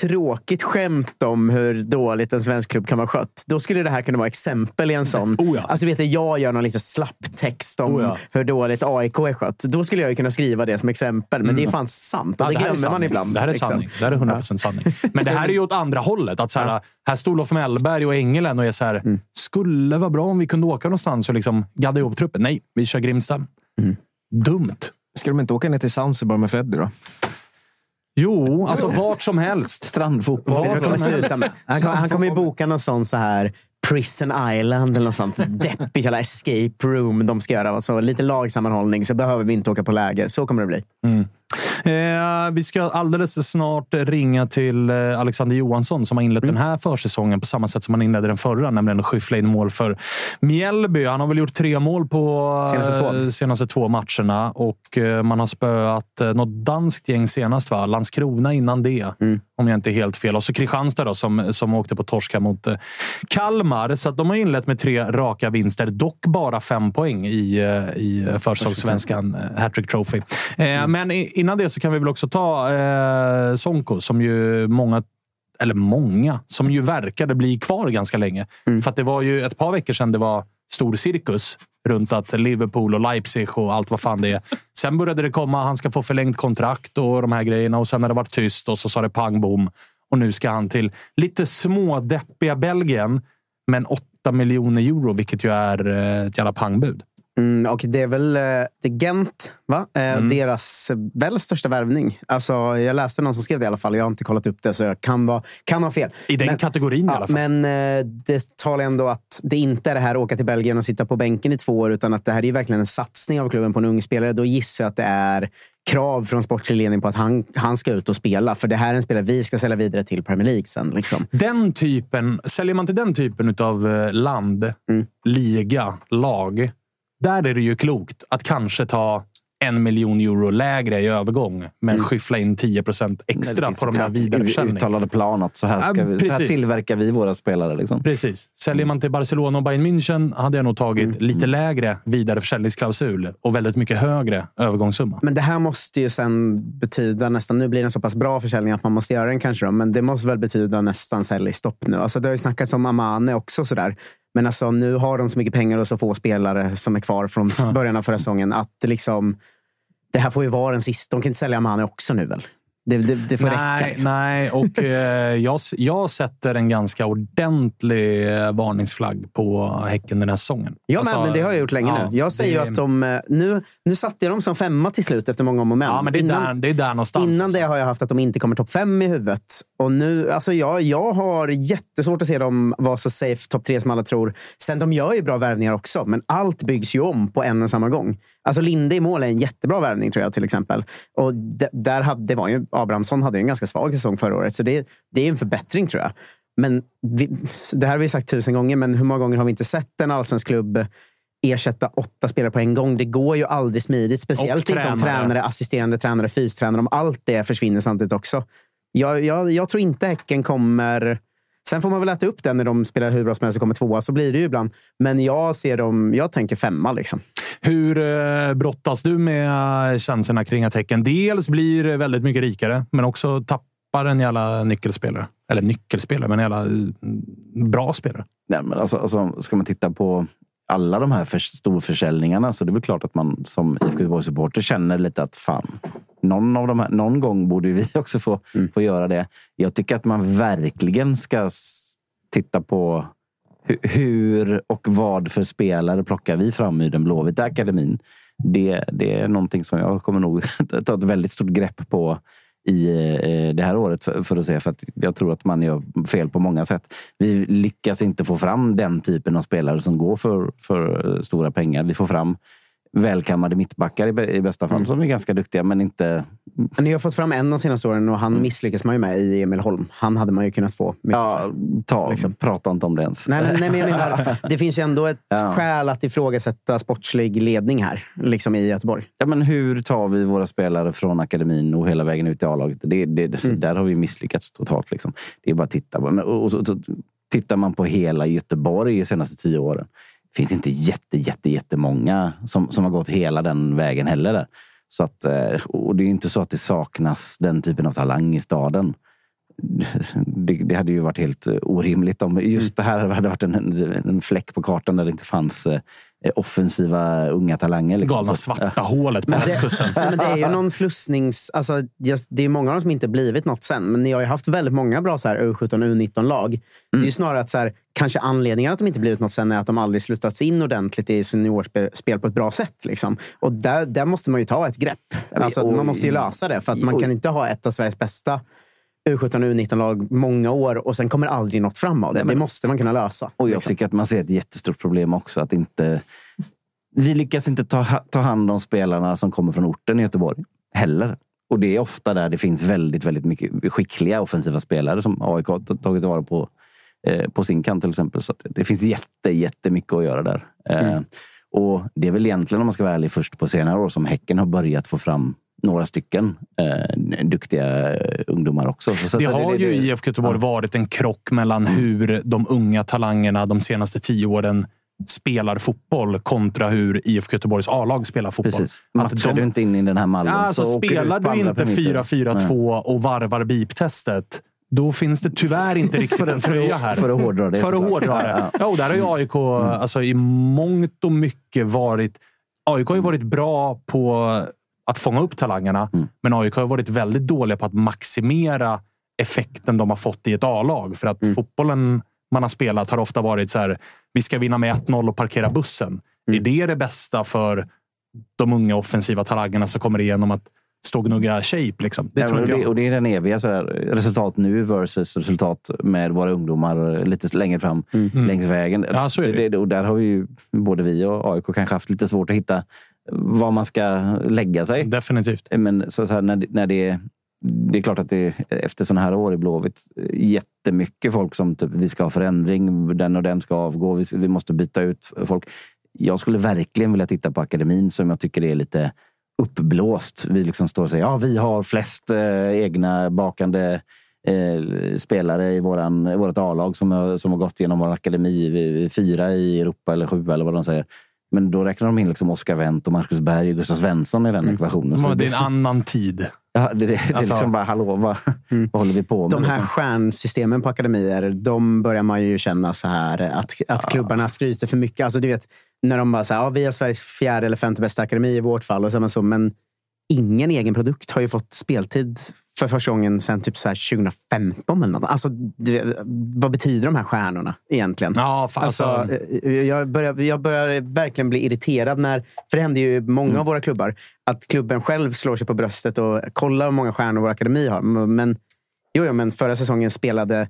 tråkigt skämt om hur dåligt en svensk klubb kan vara skött. Då skulle det här kunna vara exempel i en sån. Oh ja. Alltså vet du, jag gör någon lite slapp text om Oh ja. hur dåligt AIK är skött. Då skulle jag ju kunna skriva det som exempel. Men det är fan sant. Och Mm. Ja, det, är glömmer man ibland. Det här är liksom. sanning. Det här är 100% sanning. Men det här är ju åt andra hållet. Att så här, här står Olof Mellberg och Engelen och är så här, Mm. skulle vara bra om vi kunde åka någonstans och liksom gadda ihop truppen. Nej, vi kör Grimsta. Mm. Dumt. Ska de inte åka ner till Zanzibar med Freddy då? Jo, alltså vart som helst. Strandfotboll. Vart som helst. Han, kommer- han kommer ju boka någon sån så här Prison Island eller något sånt deppigt jävla escape room de ska göra. Så lite lagsammanhållning så behöver vi inte åka på läger. Så kommer det bli. Eh, vi ska alldeles snart ringa till eh, Alexander Johansson som har inlett Mm. den här försäsongen på samma sätt som han inledde den förra, nämligen att skyffla in mål för Mjällby. Han har väl gjort tre mål på eh, Senaste två. senaste två matcherna och eh, man har spöat eh, något danskt gäng senast, va? Landskrona innan det, Mm. om jag inte är helt fel. Och så Kristianstad då, som, som åkte på torsk här mot eh, Kalmar. Så de har inlett med tre raka vinster, dock bara fem poäng i, eh, i försäsongssvenskan eh, Hattrick Trophy. Eh, Men i- innan det så kan vi väl också ta eh, Sonko som ju många eller många, som ju verkade bli kvar ganska länge. För att det var ju ett par veckor sedan det var stor cirkus runt att Liverpool och Leipzig och allt vad fan det är. Sen började det komma, han ska få förlängt kontrakt och de här grejerna och sen har det varit tyst och så sa det pang bom. Och nu ska han till lite smådeppiga Belgien, men 8 miljoner euro, vilket ju är eh, ett jävla pangbud. Mm, och det är väl eh, det är Gent, va? Eh, Mm. deras eh, väl största värvning. Alltså, jag läste någon som skrev det i alla fall. Jag har inte kollat upp det, så jag kan, vara, kan ha fel. I den Men- kategorin i Ja, alla fall. men det talar ändå att det inte är det här att åka till Belgien och sitta på bänken i två år, utan att det här är verkligen en satsning av klubben på en ung spelare. Då gissar jag att det är krav från sportslig ledning på att han, han ska ut och spela. För det här är en spelare vi ska sälja vidare till Premier League sen. Liksom. Den typen, säljer man till den typen av land, liga, lag. Där är det ju klokt att kanske ta en miljon euro lägre i övergång, men skyffla in 10 procent extra på de här vidareförsäljningarna. Uttalade plan att så här, ska Ja, vi, så här tillverkar vi våra spelare. Liksom. Precis. Säljer man till Barcelona och Bayern München hade jag nog tagit lite lägre vidareförsäljningsklausul och väldigt mycket högre övergångssumma. Men det här måste ju sen betyda nästan... Nu blir det en så pass bra försäljning att man måste göra den kanske. Då, men det måste väl betyda nästan säljstopp nu. Alltså, det har ju snackats om Amane också. Sådär. Men alltså, nu har de så mycket pengar och så få spelare som är kvar från början av förra säsongen. Att liksom, det här får ju vara den sista. De kan inte sälja Amane också nu väl? Det, det, det får räcka. Nej, Liksom. nej, och eh, jag, jag sätter en ganska ordentlig eh, varningsflagg på Häcken den här säsongen. Ja, Alltså, men, det har jag gjort länge ja, nu. Jag säger det- att de... eh, Nu, nu satte jag dem som femma till slut efter många om och men. Ja, men det är, Innan- där, det är där någonstans. Innan alltså. det har jag haft att de inte kommer topp fem i huvudet. Och nu, alltså jag, jag har jättesvårt att se dem vara så safe topp tre som alla tror. Sen de gör ju bra värvningar också, men allt byggs ju om på en och samma gång. Alltså Linde i mål är en jättebra värvning tror jag till exempel. Och där hade, det var ju, Abrahamsson hade ju en ganska svag säsong förra året, så det, det är en förbättring tror jag. Men vi, det här har vi sagt tusen gånger, men hur många gånger har vi inte sett en allsvensk klubb ersätta åtta spelare på en gång? Det går ju aldrig smidigt. Speciellt inte om tränare. tränare, assisterande tränare, fystränare, om allt det försvinner samtidigt också. Jag, jag, jag tror inte Häcken kommer... Sen får man väl äta upp den när de spelar hur bra som helst och kommer tvåa. Så blir det ju ibland. Men jag ser dem... Jag tänker femma liksom. Hur eh, brottas du med känslorna kring att Häcken dels blir väldigt mycket rikare, men också tappar en jävla nyckelspelare? Eller nyckelspelare, men en jävla eh, bra spelare. Nej, men alltså, alltså, ska man titta på alla de här för, storförsäljningarna så det är väl klart att man som IFK Göteborg-supporter känner lite att fan, någon, av de här, någon gång borde vi också få, Mm. få göra det. Jag tycker att man verkligen ska titta på hur och vad för spelare plockar vi fram i den blåvita akademin. Det, det är någonting som jag kommer nog ta ett väldigt stort grepp på i eh, det här året för, för att se. För att jag tror att man gör fel på många sätt. Vi lyckas inte få fram den typen av spelare som går för, för eh, stora pengar. Vi får fram välkammade mittbackar i, bä- i bästa fall som är ganska duktiga, men inte... Ni har fått fram en de senaste åren och han misslyckas man ju med i Emil Holm. Han hade man ju kunnat få mycket Ja, för. ta, Liksom. Prata inte om det ens. Nej, nej, men jag menar, det finns ju ändå ett Ja. skäl att ifrågasätta sportslig ledning här, liksom i Göteborg. Ja, men hur tar vi våra spelare från akademin och hela vägen ut i A-laget? Det, det, så Där har vi misslyckats totalt. Liksom. Det är bara att titta. och, och, så, tittar man på hela Göteborg de senaste tio åren. Det finns inte jätte, jätte, jättemånga som, som har gått hela den vägen heller. Där. Så att, eh, och det är inte så att det saknas den typen av talang i staden. Det, det hade ju varit helt eh, orimligt om just det här hade varit en, en fläck på kartan där det inte fanns eh, offensiva unga talanger. liksom. Galna svarta hålet på Men det, västkusten. men det är ju någon slussnings... Alltså, just, det är många av dem som inte blivit något sen. Men ni har ju haft väldigt många bra så här, U17 och U19-lag. Det är ju snarare att så här, kanske anledningen att de inte blivit något sen är att de aldrig slutats in ordentligt i seniorspel spel på ett bra sätt. Liksom. Och där, där måste man ju ta ett grepp. Alltså, man måste ju lösa det. För att man kan inte ha ett av Sveriges bästa U17 och U19-lag många år och sen kommer aldrig något fram av det. Nej, men- det måste man kunna lösa. Och jag liksom. tycker att man ser ett jättestort problem också. Att inte, vi lyckas inte ta, ta hand om spelarna som kommer från orten i Göteborg heller. Och det är ofta där det finns väldigt, väldigt mycket skickliga offensiva spelare som AIK har tagit vara på eh, på sin kant till exempel. Så det finns jätte, jättemycket att göra där. Eh, och det är väl egentligen, om man ska vara ärlig, först på senare år som Häcken har börjat få fram några stycken eh, duktiga eh, ungdomar också. Så, så, Det så har ju i IFK Göteborg varit en krock mellan hur de unga talangerna de senaste tio åren spelar fotboll kontra hur IFK Göteborgs A-lag spelar fotboll. Precis. Att Matchar de- du inte in i den här mallen Ja, alltså, så du ut spelar du andra inte premisser. 4-4-2 och varvar beep-testet, då finns det tyvär inte riktigt en tröja här. För att hårdra det. För att hårdra det. Ja, ja. Ja, och där har ju AIK alltså, i mångt och mycket varit... AIK har ju varit bra på att fånga upp talangerna, Mm. men AIK har varit väldigt dåliga på att maximera effekten de har fått i ett A-lag. För att fotbollen man har spelat har ofta varit så här, vi ska vinna med 1-0 och parkera bussen. Är det det bästa för de unga offensiva talangerna som kommer igenom att stå och gnugga shape? Liksom? Det Ja, tror och, det, jag. och det är den eviga så här, resultat nu versus resultat med våra ungdomar lite längre fram längs vägen. Mm. Ja, så är det. och där har vi ju, både vi och AIK kanske haft lite svårt att hitta var man ska lägga sig. Definitivt. Men så, så här, när, när det är det är klart att det efter sådana här år i Blåvitt jättemycket folk som typ, vi ska ha förändring, den och den ska avgå, vi, vi måste byta ut folk. Jag skulle verkligen vilja titta på akademin som jag tycker är lite uppblåst. Vi liksom står och säger ja, vi har flest eh, egna bakande eh, spelare i, våran, vårt A-lag som, som har gått igenom vår akademi. Vi, fyra i Europa eller sju eller vad de säger. Men då räknar de in liksom Oskar Wendt och Marcus Berg och Gustav Svensson i den ekvationen. Så Men Det är en annan tid. Ja, det, det, det är Alltså- liksom bara, hallå, vad, vad håller vi på med? De här liksom? stjärnsystemen på akademier, de börjar man ju känna så här att, att klubbarna skryter för mycket. Alltså, du vet, när de bara säger ja, vi har Sveriges fjärde eller femte bästa akademi i vårt fall. Och så man så, men ingen egen produkt har ju fått speltid för första gången sedan typ så här 2015. Eller något. Alltså, du, vad betyder de här stjärnorna egentligen? Ja, fa- Alltså, alltså, jag, börjar, jag börjar verkligen bli irriterad när, för det händer ju i många av våra klubbar, att klubben själv slår sig på bröstet och kollar hur många stjärnor vår akademi har. Men, jo, jo, men förra säsongen spelade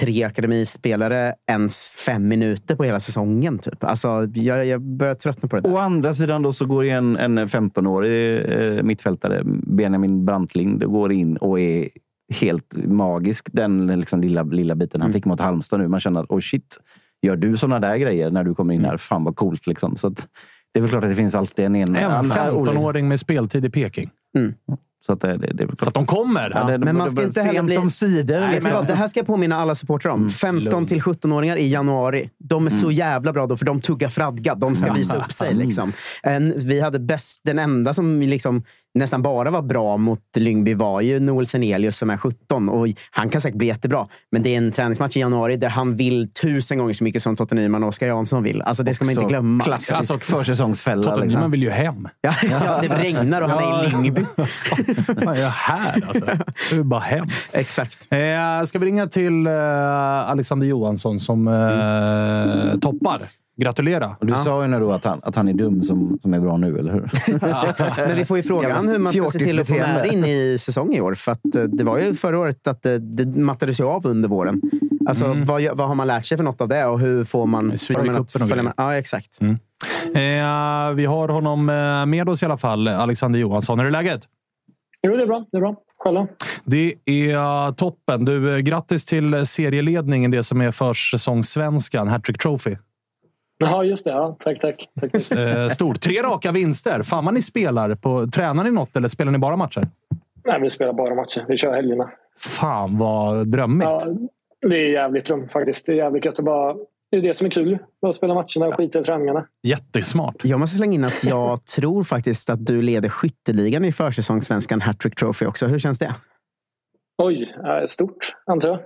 tre akademispelare ens fem minuter på hela säsongen. Typ. Alltså, jag, jag börjar tröttna på det där. Å andra sidan då så går en, en 15-årig eh, mittfältare, Benjamin Brantlind, går in och är helt magisk. Den liksom lilla, lilla biten han fick mot Halmstad nu. Man känner att oh shit, gör du såna där grejer när du kommer in här? Fan vad coolt. Liksom. Så att, det är väl klart att det finns alltid en... en en en- 15-åring med speltid i Peking. Så att det, det, Så att de kommer. Ja, det- men man ska inte heller bli- om sidor. Vet liksom. ni vad? Det här ska jag påminna alla supportrar om. 15 till 17-åringar i januari. De är så jävla bra då, för de tuggar fradga. De ska visa upp sig. Liksom. En, vi hade bäst, den enda som liksom nästan bara var bra mot Lyngby var ju Noel Senelius som är 17. Och han kan säkert bli jättebra. Men det är en träningsmatch i januari där han vill tusen gånger så mycket som Totte Nyman och Oskar Jansson vill. Alltså det ska man inte glömma. Klassisk alltså, försäsongsfälla. Totte liksom. Nyman vill ju hem. Ja, ja, det regnar och han är i Lyngby. Jag är här alltså. Jag vill bara hem. Exakt. Eh, ska vi ringa till eh, Alexander Johansson som eh, toppar? Gratulera! Du ja. sa ju nu då att han, att han är dum som, som är bra nu, eller hur? Ja. Men vi får ju frågan hur man ska se till att få med in i säsong i år. För att, eh, det var ju förra året att det, det mattades ju av under våren. Alltså, mm. vad, vad har man lärt sig för något av det och hur får man... Man ja, exakt. Mm. Eh, vi har honom eh, med oss i alla fall, Alexander Johansson. Är det läget? Jo, det är bra. Det är bra. Själva? Det är toppen. Du, grattis till serieledningen, det som är försäsongssvenskan, Hattrick Trophy. Ja, just det. Ja, tack, tack. tack. Eh, stort. Tre raka vinster. Fan vad ni spelar. På, tränar ni något eller spelar ni bara matcher? Nej, vi spelar bara matcher. Vi kör helgerna. Fan vad drömmigt. Ja, det är jävligt dröm faktiskt. Det är jävligt gött att bara... Det är det som är kul. Att spela matcherna och skita i träningarna. Jättesmart. Jag måste slänga in att jag tror faktiskt att du leder skytteligan i försäsongssvenskan Hattrick Trophy också. Hur känns det? Oj, stort antar jag.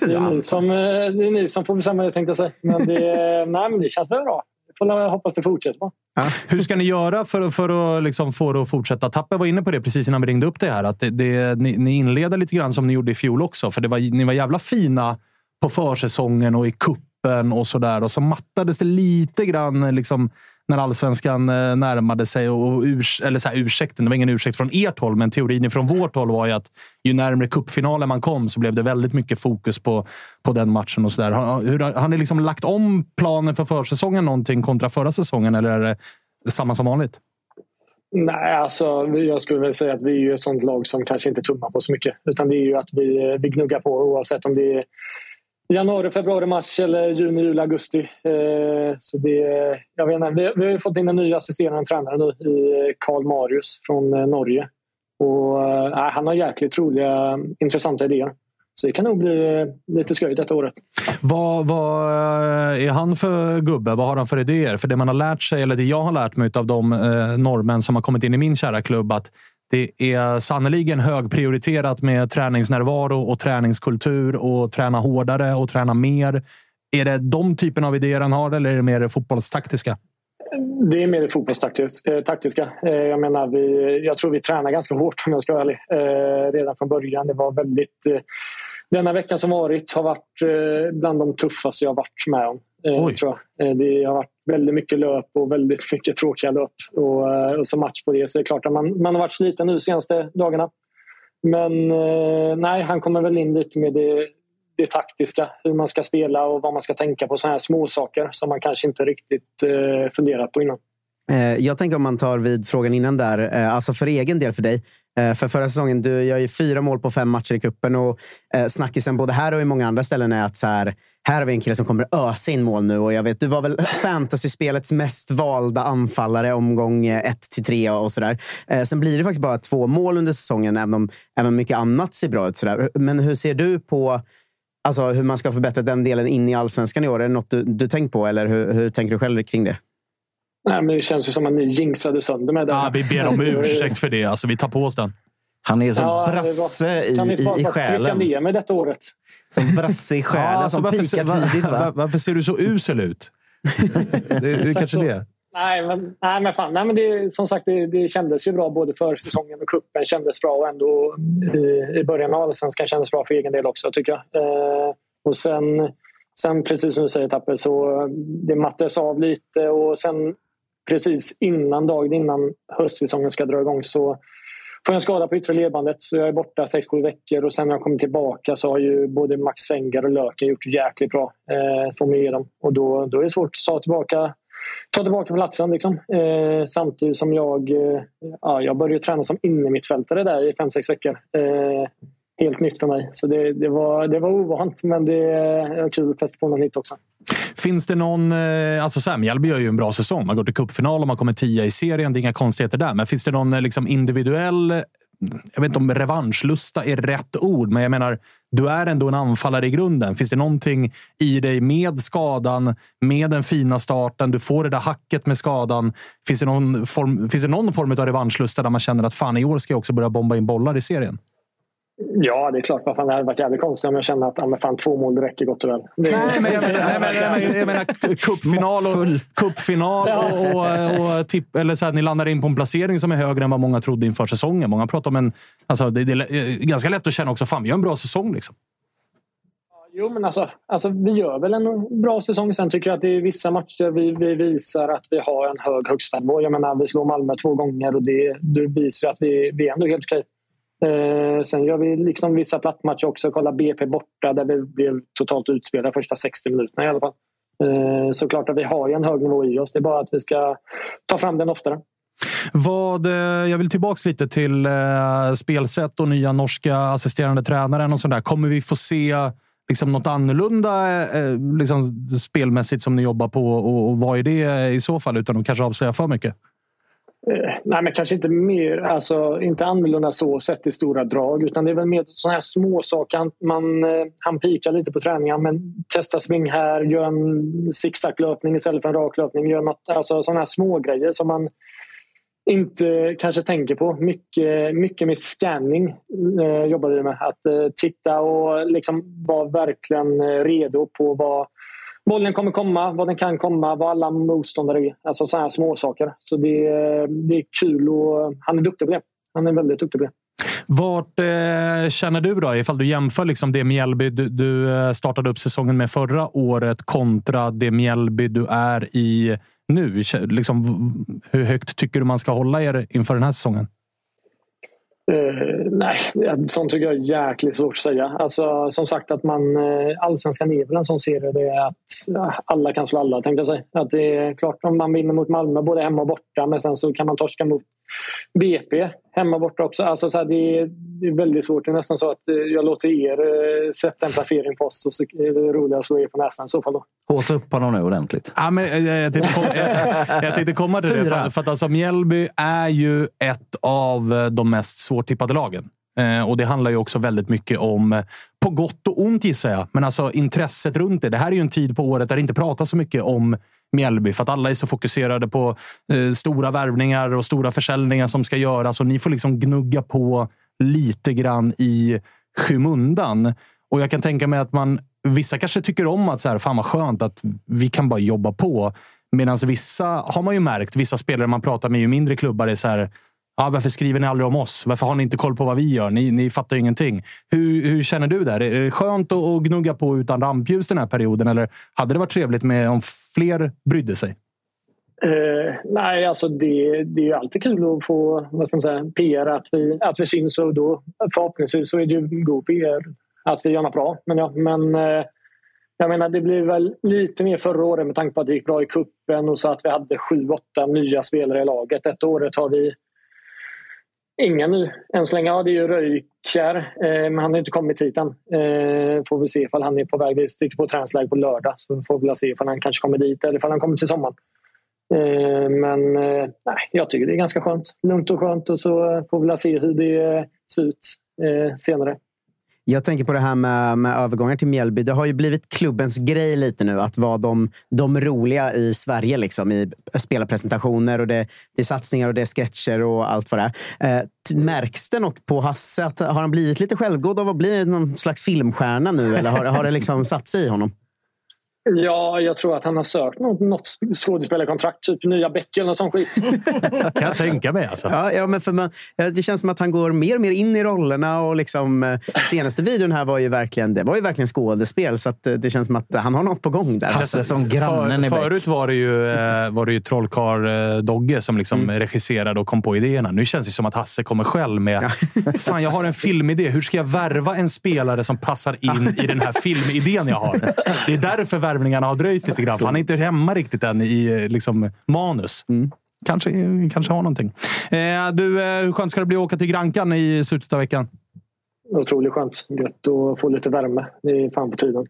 Det är, ni som, eh, det är ni som får bestämma det tänkte jag säga. Men det, nej, men det känns väl bra. Jag får hoppas det fortsätter. Ja. Hur ska ni göra för, för att liksom få det att fortsätta? Tappe var inne på det precis innan vi ringde upp det här. Att det, det, ni, ni inleder lite grann som ni gjorde i fjol också. För det var, ni var jävla fina på försäsongen och i kuppen och sådär. Och så mattades det lite grann liksom, när allsvenskan eh, närmade sig. Och urs eller så här, ursäkten, det var ingen ursäkt från ert håll, men teorin från vårt håll var ju att ju närmare cupfinalen man kom så blev det väldigt mycket fokus på, på den matchen. och så där. Har, hur, har ni liksom lagt om planen för försäsongen någonting kontra förra säsongen eller är det samma som vanligt? Nej, alltså, jag skulle väl säga att vi är ju ett sånt lag som kanske inte tummar på så mycket. Utan det är ju att vi, eh, vi gnuggar på oavsett om det är januari, februari, mars eller juni, juli, augusti. Eh, så det, jag vet inte, vi, vi har fått in en ny assisterande tränare nu i eh, Karl Marius från eh, Norge. Och, eh, han har jäkligt roliga, intressanta idéer. Så det kan nog bli eh, lite skoj detta året. Vad, vad eh, är han för gubbe? Vad har han för idéer? För det man har lärt sig, eller det jag har lärt mig av de eh, norrmän som har kommit in i min kära klubb, att det är sannoliken högprioriterat med träningsnärvaro och träningskultur och träna hårdare och träna mer. Är det de typen av idéer han har eller är det mer fotbollstaktiska? Det är mer det fotbollstaktiska. Eh, eh, jag menar, vi, jag tror vi tränar ganska hårt om jag ska vara ärlig. Eh, redan från början. Det var väldigt... Denna veckan som varit har varit bland de tuffaste jag varit med om. Oj. Tror jag. Det har varit väldigt mycket löp och väldigt mycket tråkiga löp. Och, och så match på det. Så det är klart att man, man har varit sliten nu de senaste dagarna. Men nej, han kommer väl in lite med det det taktiska, hur man ska spela och vad man ska tänka på. Sådana här små saker som man kanske inte riktigt eh, funderat på innan. Eh, jag tänker om man tar vid frågan innan där, eh, alltså för egen del för dig. För förra säsongen, du gör ju fyra mål på fem matcher i kuppen och snackisen både här och i många andra ställen är att så här, här har vi en kille som kommer ösa in mål nu. Och jag vet, du var väl fantasyspelets mest valda anfallare omgång 1 till 3 och sådär. Sen blir det faktiskt bara två mål under säsongen, även om även mycket annat ser bra ut. Sådär. Men hur ser du på Alltså hur man ska förbättra den delen in i allsvenskan i år. Är det något du, du tänkt på eller hur, hur tänker du själv kring det? Nej, men det känns ju som att ni jinxade sönder med det. Ja, vi ber om ursäkt för det. Alltså, vi tar på oss den. Han är som ja, brasse i, kan ni bara, i själen. Kan ner mig detta året? Som brasse i själen ja, alltså, som varför, pikar tidigt. Va? Varför ser du så usel ut? det, det är kanske det. Nej, men, nej, men, fan, nej, men det, som sagt, det, det kändes ju bra både för säsongen och kuppen kändes bra och ändå i, i början av allsvenskan kändes bra för egen del också tycker jag. Eh, och sen, sen precis som du säger Tappe, så det mattades av lite och sen precis innan dagen innan höstsäsongen ska dra igång så får jag en skada på yttre ledbandet så jag är borta 6-7 veckor och sen när jag kommer tillbaka så har ju både Max Wenger och Löken gjort jäkligt bra. Eh, får med dem. Och då, då är det svårt att ta tillbaka ta tillbaka platsen. Liksom. Eh, samtidigt som jag, eh, ja, jag började träna som innermittfältare där i fem sex veckor. Eh, helt nytt för mig. Så det, det, var, det var ovant, men det är kul att testa på något nytt också. Finns det någon... Eh, alltså Sam Mjällby gör ju en bra säsong. Man går till cupfinal och man kommer tia i serien. Det är inga konstigheter där. Men finns det någon eh, liksom individuell jag vet inte om revanschlusta är rätt ord, men jag menar, du är ändå en anfallare i grunden. Finns det någonting i dig med skadan, med den fina starten, du får det där hacket med skadan. Finns det någon form, finns det någon form av revanschlusta där man känner att fan, i år ska jag också börja bomba in bollar i serien? Ja, det är klart. Vad fan, det hade varit jävligt konstigt om jag kände att ah, fan, två mål räcker gott och väl. Det... Nej, men jag menar, jag menar, jag menar, cupfinal och, cupfinal och, och, och tipp, eller så här, ni landar in på en placering som är högre än vad många trodde inför säsongen. Många pratar om en... Alltså, det, det är ganska lätt att känna också, fan vi gör en bra säsong. Liksom. Jo, men alltså, alltså, vi gör väl en bra säsong. Sen tycker jag att det är vissa matcher vi, vi visar att vi har en hög högstanivå. Jag menar, vi slår Malmö två gånger och det, det visar att vi, vi är ändå helt okej. Eh, sen gör vi liksom vissa plattmatcher också. Kolla BP borta där vi blev totalt utspelade första 60 minuterna i alla fall. Eh, såklart att vi har en hög nivå i oss. Det är bara att vi ska ta fram den oftare. Vad, eh, jag vill tillbaka lite till eh, spelsätt och nya norska assisterande tränaren. och sådär. Kommer vi få se liksom något annorlunda eh, eh, liksom spelmässigt som ni jobbar på? Och, och vad är det i så fall? Utan att kanske avslöja för mycket. Eh, nej, men kanske inte mer, alltså inte annorlunda så sett i stora drag utan det är väl mer sådana här små saker. Man, eh, han pikar lite på träningen men testa sving här, gör en zigzaglöpning istället för en raklöpning. Gör något, alltså sådana här små grejer som man inte kanske tänker på. Mycket, mycket med scanning eh, jobbar vi med. Att eh, titta och liksom vara verkligen eh, redo på vad bollen kommer komma, vad den kan komma, vad alla motståndare är. Alltså sådana här små saker. Så det, det är kul och han är duktig på det. Han är väldigt duktig på det. Vart eh, känner du då, ifall du jämför liksom det Mjällby du, du eh, startade upp säsongen med förra året kontra det Mjällby du är i nu? Liksom, hur högt tycker du man ska hålla er inför den här säsongen? Uh, nej, sånt tycker jag är jäkligt svårt att säga. Alltså, som sagt, att man, eh, allsvenskan är väl en sån serie det är att eh, alla kan slå alla. Tänkte jag säga. Att det är klart om man vinner mot Malmö både hemma och borta men sen så kan man torska mot BP hemma borta också. Alltså, så här, det, är, det, är, väldigt svårt. Det är nästan så att jag låter er sätta en placering på oss och så är det roligare att slå er på näsan i så fall. Då. Håsa upp honom nu ordentligt. Ja, men, jag, jag, tänkte komma, jag, jag tänkte komma till det. För, för att alltså, Mjällby är ju ett av de mest svårtippade lagen. Eh, och Det handlar ju också väldigt mycket om, på gott och ont gissar jag, men alltså intresset runt det. Det här är ju en tid på året där det inte pratas så mycket om Mjällby för att alla är så fokuserade på eh, stora värvningar och stora försäljningar som ska göras. Och ni får liksom gnugga på lite grann i skymundan. Och jag kan tänka mig att man Vissa kanske tycker om att så här, fan vad skönt att vi kan bara jobba på. Medan vissa har man ju märkt, vissa spelare man pratar med i mindre klubbar är så här. Ja, varför skriver ni aldrig om oss? Varför har ni inte koll på vad vi gör? Ni, ni fattar ju ingenting. Hur, hur känner du där? Är det skönt att, gnugga på utan rampljus den här perioden? Eller hade det varit trevligt med om fler brydde sig? Uh, nej, alltså det, det är alltid kul att få vad ska man säga, PR, att vi, att vi syns. Och då, förhoppningsvis så är det ju god PR att vi gör något bra. Men, ja, men uh, jag menar, det blev väl lite mer förra året med tanke på att det gick bra i kuppen och så att vi hade sju, åtta nya spelare i laget. Detta året har vi Ingen nu än så länge. Ja, det är ju Röykär, eh, men han har inte kommit hit än. Eh, får vi se ifall han är på väg. Vi sticker på träningsläger på lördag så får vi se ifall han kanske kommer dit eller ifall han kommer till sommaren. Eh, men eh, nej, jag tycker det är ganska skönt. Lugnt och skönt och så eh, får vi se hur det eh, ser ut eh, senare. Jag tänker på det här med, med övergångar till Mjällby. Det har ju blivit klubbens grej lite nu att vara de, de roliga i Sverige. Liksom, I spelarpresentationer och det, det är satsningar och det är sketcher och allt vad det är. Eh, märks det något på Hasse? Att, har han blivit lite självgod av att bli någon slags filmstjärna nu? Eller har, har det liksom satt sig i honom? Ja, jag tror att han har sökt något, något skådespelarkontrakt, typ nya Beck eller sånt skit. kan jag tänka mig. Alltså. Ja, ja, men för man, det känns som att han går mer och mer in i rollerna. Och liksom, eh, senaste videon här var ju verkligen, det var ju verkligen skådespel. Så att eh, det känns som att han har något på gång där. Hasse som grannen för, Förut var det ju, eh, var det ju trollkarl Dogge som liksom mm. regisserade och kom på idéerna. Nu känns det som att Hasse kommer själv med. Fan, jag har en filmidé. Hur ska jag värva en spelare som passar in i den här filmidén jag har? Det är därför värvningarna har dröjt lite grann. Han är inte hemma riktigt än i liksom, manus. Mm. Kanske, kanske har någonting. Eh, du, eh, hur skönt ska det bli att åka till Grankan i slutet av veckan? Otroligt skönt. Gött att få lite värme. Det är fan på tiden.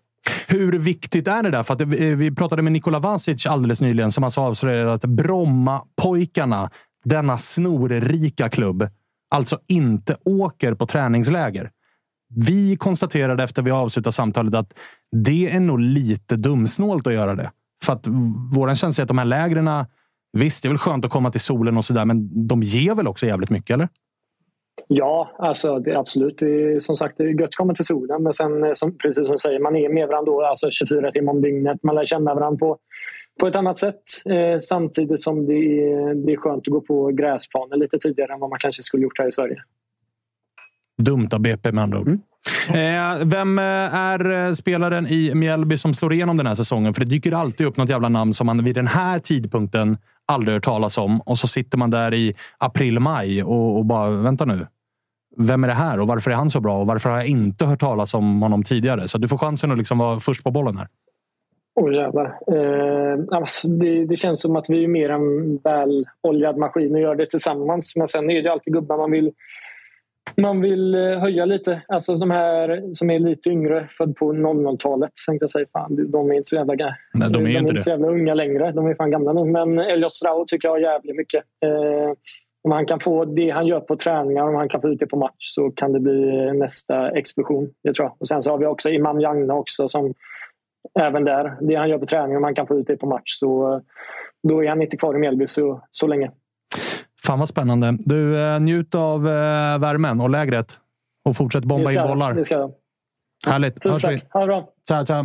Hur viktigt är det där? För att vi pratade med Nikola Vasic alldeles nyligen som alltså avslöjade att Bromma-pojkarna, denna snorrika klubb, alltså inte åker på träningsläger. Vi konstaterade efter vi avslutade samtalet att det är nog lite dumsnålt att göra det. För att våran känsla är att de här lägren, visst, det är väl skönt att komma till solen och sådär, men de ger väl också jävligt mycket, eller? Ja, alltså det, absolut. Det är, som sagt, det är gött att komma till solen. Men sen, eh, som, precis som du säger, man är med varandra då, alltså 24 timmar om dygnet. Man lär känna varandra på, på ett annat sätt. Eh, samtidigt som det är, det är skönt att gå på gräsplanen lite tidigare än vad man kanske skulle gjort här i Sverige. Dumt av BP med andra ord. Mm. Eh, vem eh, är eh, spelaren i Mjällby som slår igenom den här säsongen? För det dyker alltid upp något jävla namn som man vid den här tidpunkten aldrig hört talas om. Och så sitter man där i april, maj och, och bara, vänta nu. Vem är det här och varför är han så bra? Och varför har jag inte hört talas om honom tidigare? Så du får chansen att liksom vara först på bollen här. Åh oh, jävlar. Eh, alltså, det, det, känns som att vi är mer en väloljad maskin och gör det tillsammans. Men sen är det alltid gubbar man vill man vill eh, höja lite. Alltså de här som är lite yngre, född på 00-talet. Tänkte jag säga, fan, de är inte så jävla, Nej, de är de är inte så jävla unga längre. De är fan gamla nu. Men Elliot Stroud tycker jag jävligt mycket. Eh, om han kan få det han gör på träningar, om han kan få ut det på match så kan det bli nästa explosion. Det tror jag. Och sen så har vi också Imam Jagna också som även där, det han gör på träning, om han kan få ut det på match så då är han inte kvar i Mjällby så, så länge. Fan vad spännande. Du, eh, njut av eh, värmen och lägret. Och fortsätt bomba in bollar. Det ska jag. Härligt. Tusen Hörs vi. Ha det bra. Ciao, ciao.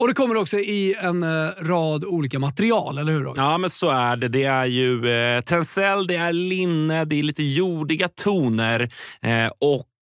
Och det kommer också i en eh, rad olika material, eller hur? Roger? Ja, men så är det. Det är ju eh, tencel, det är linne, det är lite jordiga toner eh, och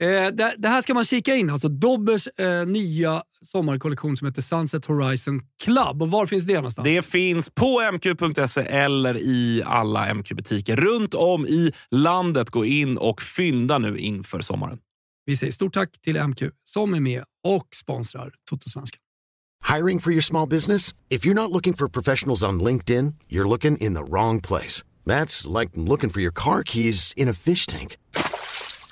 Eh, det, det här ska man kika in. Alltså Dobbers eh, nya sommarkollektion som heter Sunset Horizon Club. Och var finns det någonstans? Det finns på mq.se eller i alla MQ-butiker runt om i landet. Gå in och fynda nu inför sommaren. Vi säger stort tack till MQ som är med och sponsrar Totosvenskan. Hiring for your small business? If you're not looking for professionals on LinkedIn, you're looking in the wrong place. That's like looking for your car keys in a fish tank.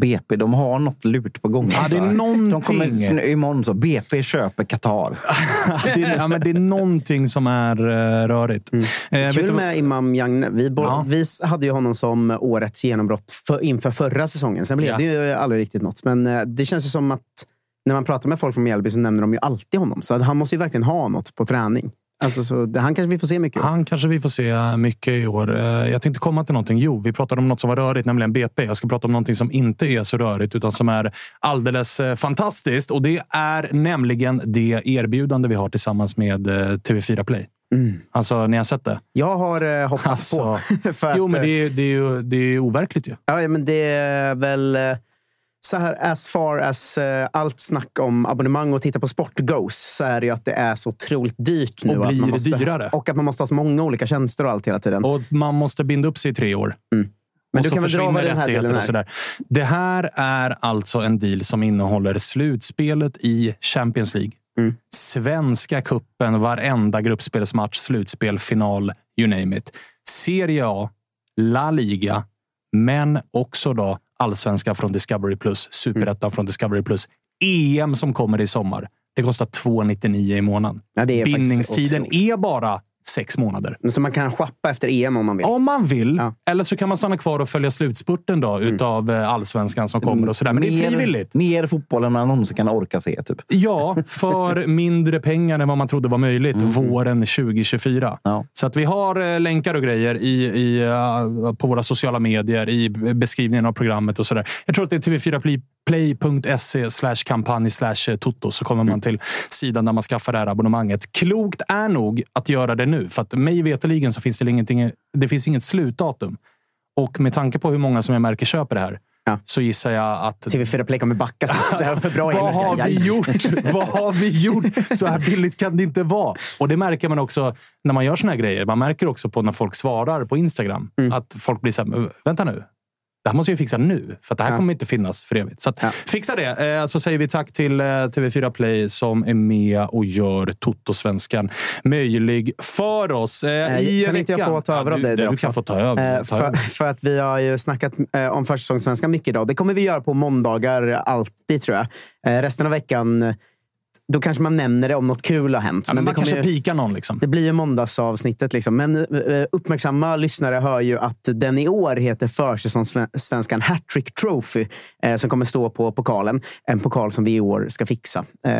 BP, de har något lurt på gång. Ja, det är alltså. någonting. De kommer imorgon så. BP köper Qatar. det, är, ja, men det är någonting som är uh, rörigt. Mm. Eh, Kul med Imam Jagne. Vi, bo- Ja. vi hade ju honom som årets genombrott för, inför förra säsongen. Sen blev Ja. det ju aldrig riktigt något. Men eh, det känns ju som att när man pratar med folk från Mjällby så nämner de ju alltid honom. Så han måste ju verkligen ha något på träning. Alltså, så han kanske vi får se mycket. Han kanske vi får se mycket i år. Eh, Jag tänkte komma till någonting. Jo, vi pratade om något som var rörigt, nämligen BP. Jag ska prata om någonting som inte är så rörigt, utan som är alldeles eh, fantastiskt. Och det är nämligen det erbjudande vi har tillsammans med eh, TV4 Play. Alltså, ni har sett det? Jag har eh, hoppat Alltså, på. Jo, men det är, det är ju det är overkligt ju. Ja, men det är väl så här as far as eh, allt snack om abonnemang och titta på sport goes så är det ju att det är så otroligt dyrt nu. Och att blir man måste, dyrare. Och att man måste ha så många olika tjänster och allt hela tiden. Och man måste binda upp sig i tre år. Men och du så kan väl dra vad den här dealen är? sådär. Det här är alltså en deal som innehåller slutspelet i Champions League. Mm. Svenska kuppen, varenda gruppspelsmatch, slutspel, final, you name it. Serie A, La Liga, men också då allsvenskan från Discovery+, superettan Mm. från Discovery+, EM som kommer i sommar. Det kostar 299 i månaden. Ja, Bindningstiden är bara sex månader. Så man kan shoppa efter EM om man vill. Om man vill. Ja. Eller så kan man stanna kvar och följa slutspurten då, utav eh, allsvenskan som kommer. och sådär. Men det är Mer- frivilligt. Mer fotboll än man någonsin kan orka se. Typ. Ja, för mindre pengar än vad man trodde var möjligt våren 2024. Ja. Så att vi har eh, länkar och grejer i, i, eh, på våra sociala medier, i beskrivningen av programmet och sådär. Jag tror att det är tv4play.se slash kampanj slash toto så kommer man till sidan där man skaffar det här abonnemanget. Klokt är nog att göra det nu, för att mig veterligen så finns det ingenting. Det finns inget slutdatum. Och med tanke på hur många som jag märker köper det här Ja. så gissar jag att TV4 Play kommer backa. Det här är för bra vad har vi gjort? Vad har vi gjort? Så här billigt kan det inte vara. Och det märker man också när man gör såna här grejer. Man märker också på när folk svarar på Instagram. Mm. Att folk blir så här, vänta nu. Det här måste jag fixa nu, för det här Ja. kommer inte finnas för evigt. Så att, Ja. fixa det. Eh, Så säger vi tack till eh, TV4 Play som är med och gör Toto-svenskan möjlig för oss. Eh, I kan inte jag få ta över av du, dig Du också? kan få ta över. Ta för, över. för att vi har ju snackat om försäsongssvenskan mycket idag. Det kommer vi göra på måndagar alltid, tror jag. Resten av veckan, då kanske man nämner det om något kul har hänt. Ja, men det man kanske ju, pikar någon. Liksom. det blir ju måndagsavsnittet. Liksom. Men eh, uppmärksamma lyssnare hör ju att den i år heter försäsongssvenskan Hattrick Trophy eh, som kommer stå på pokalen. En pokal som vi i år ska fixa. Eh,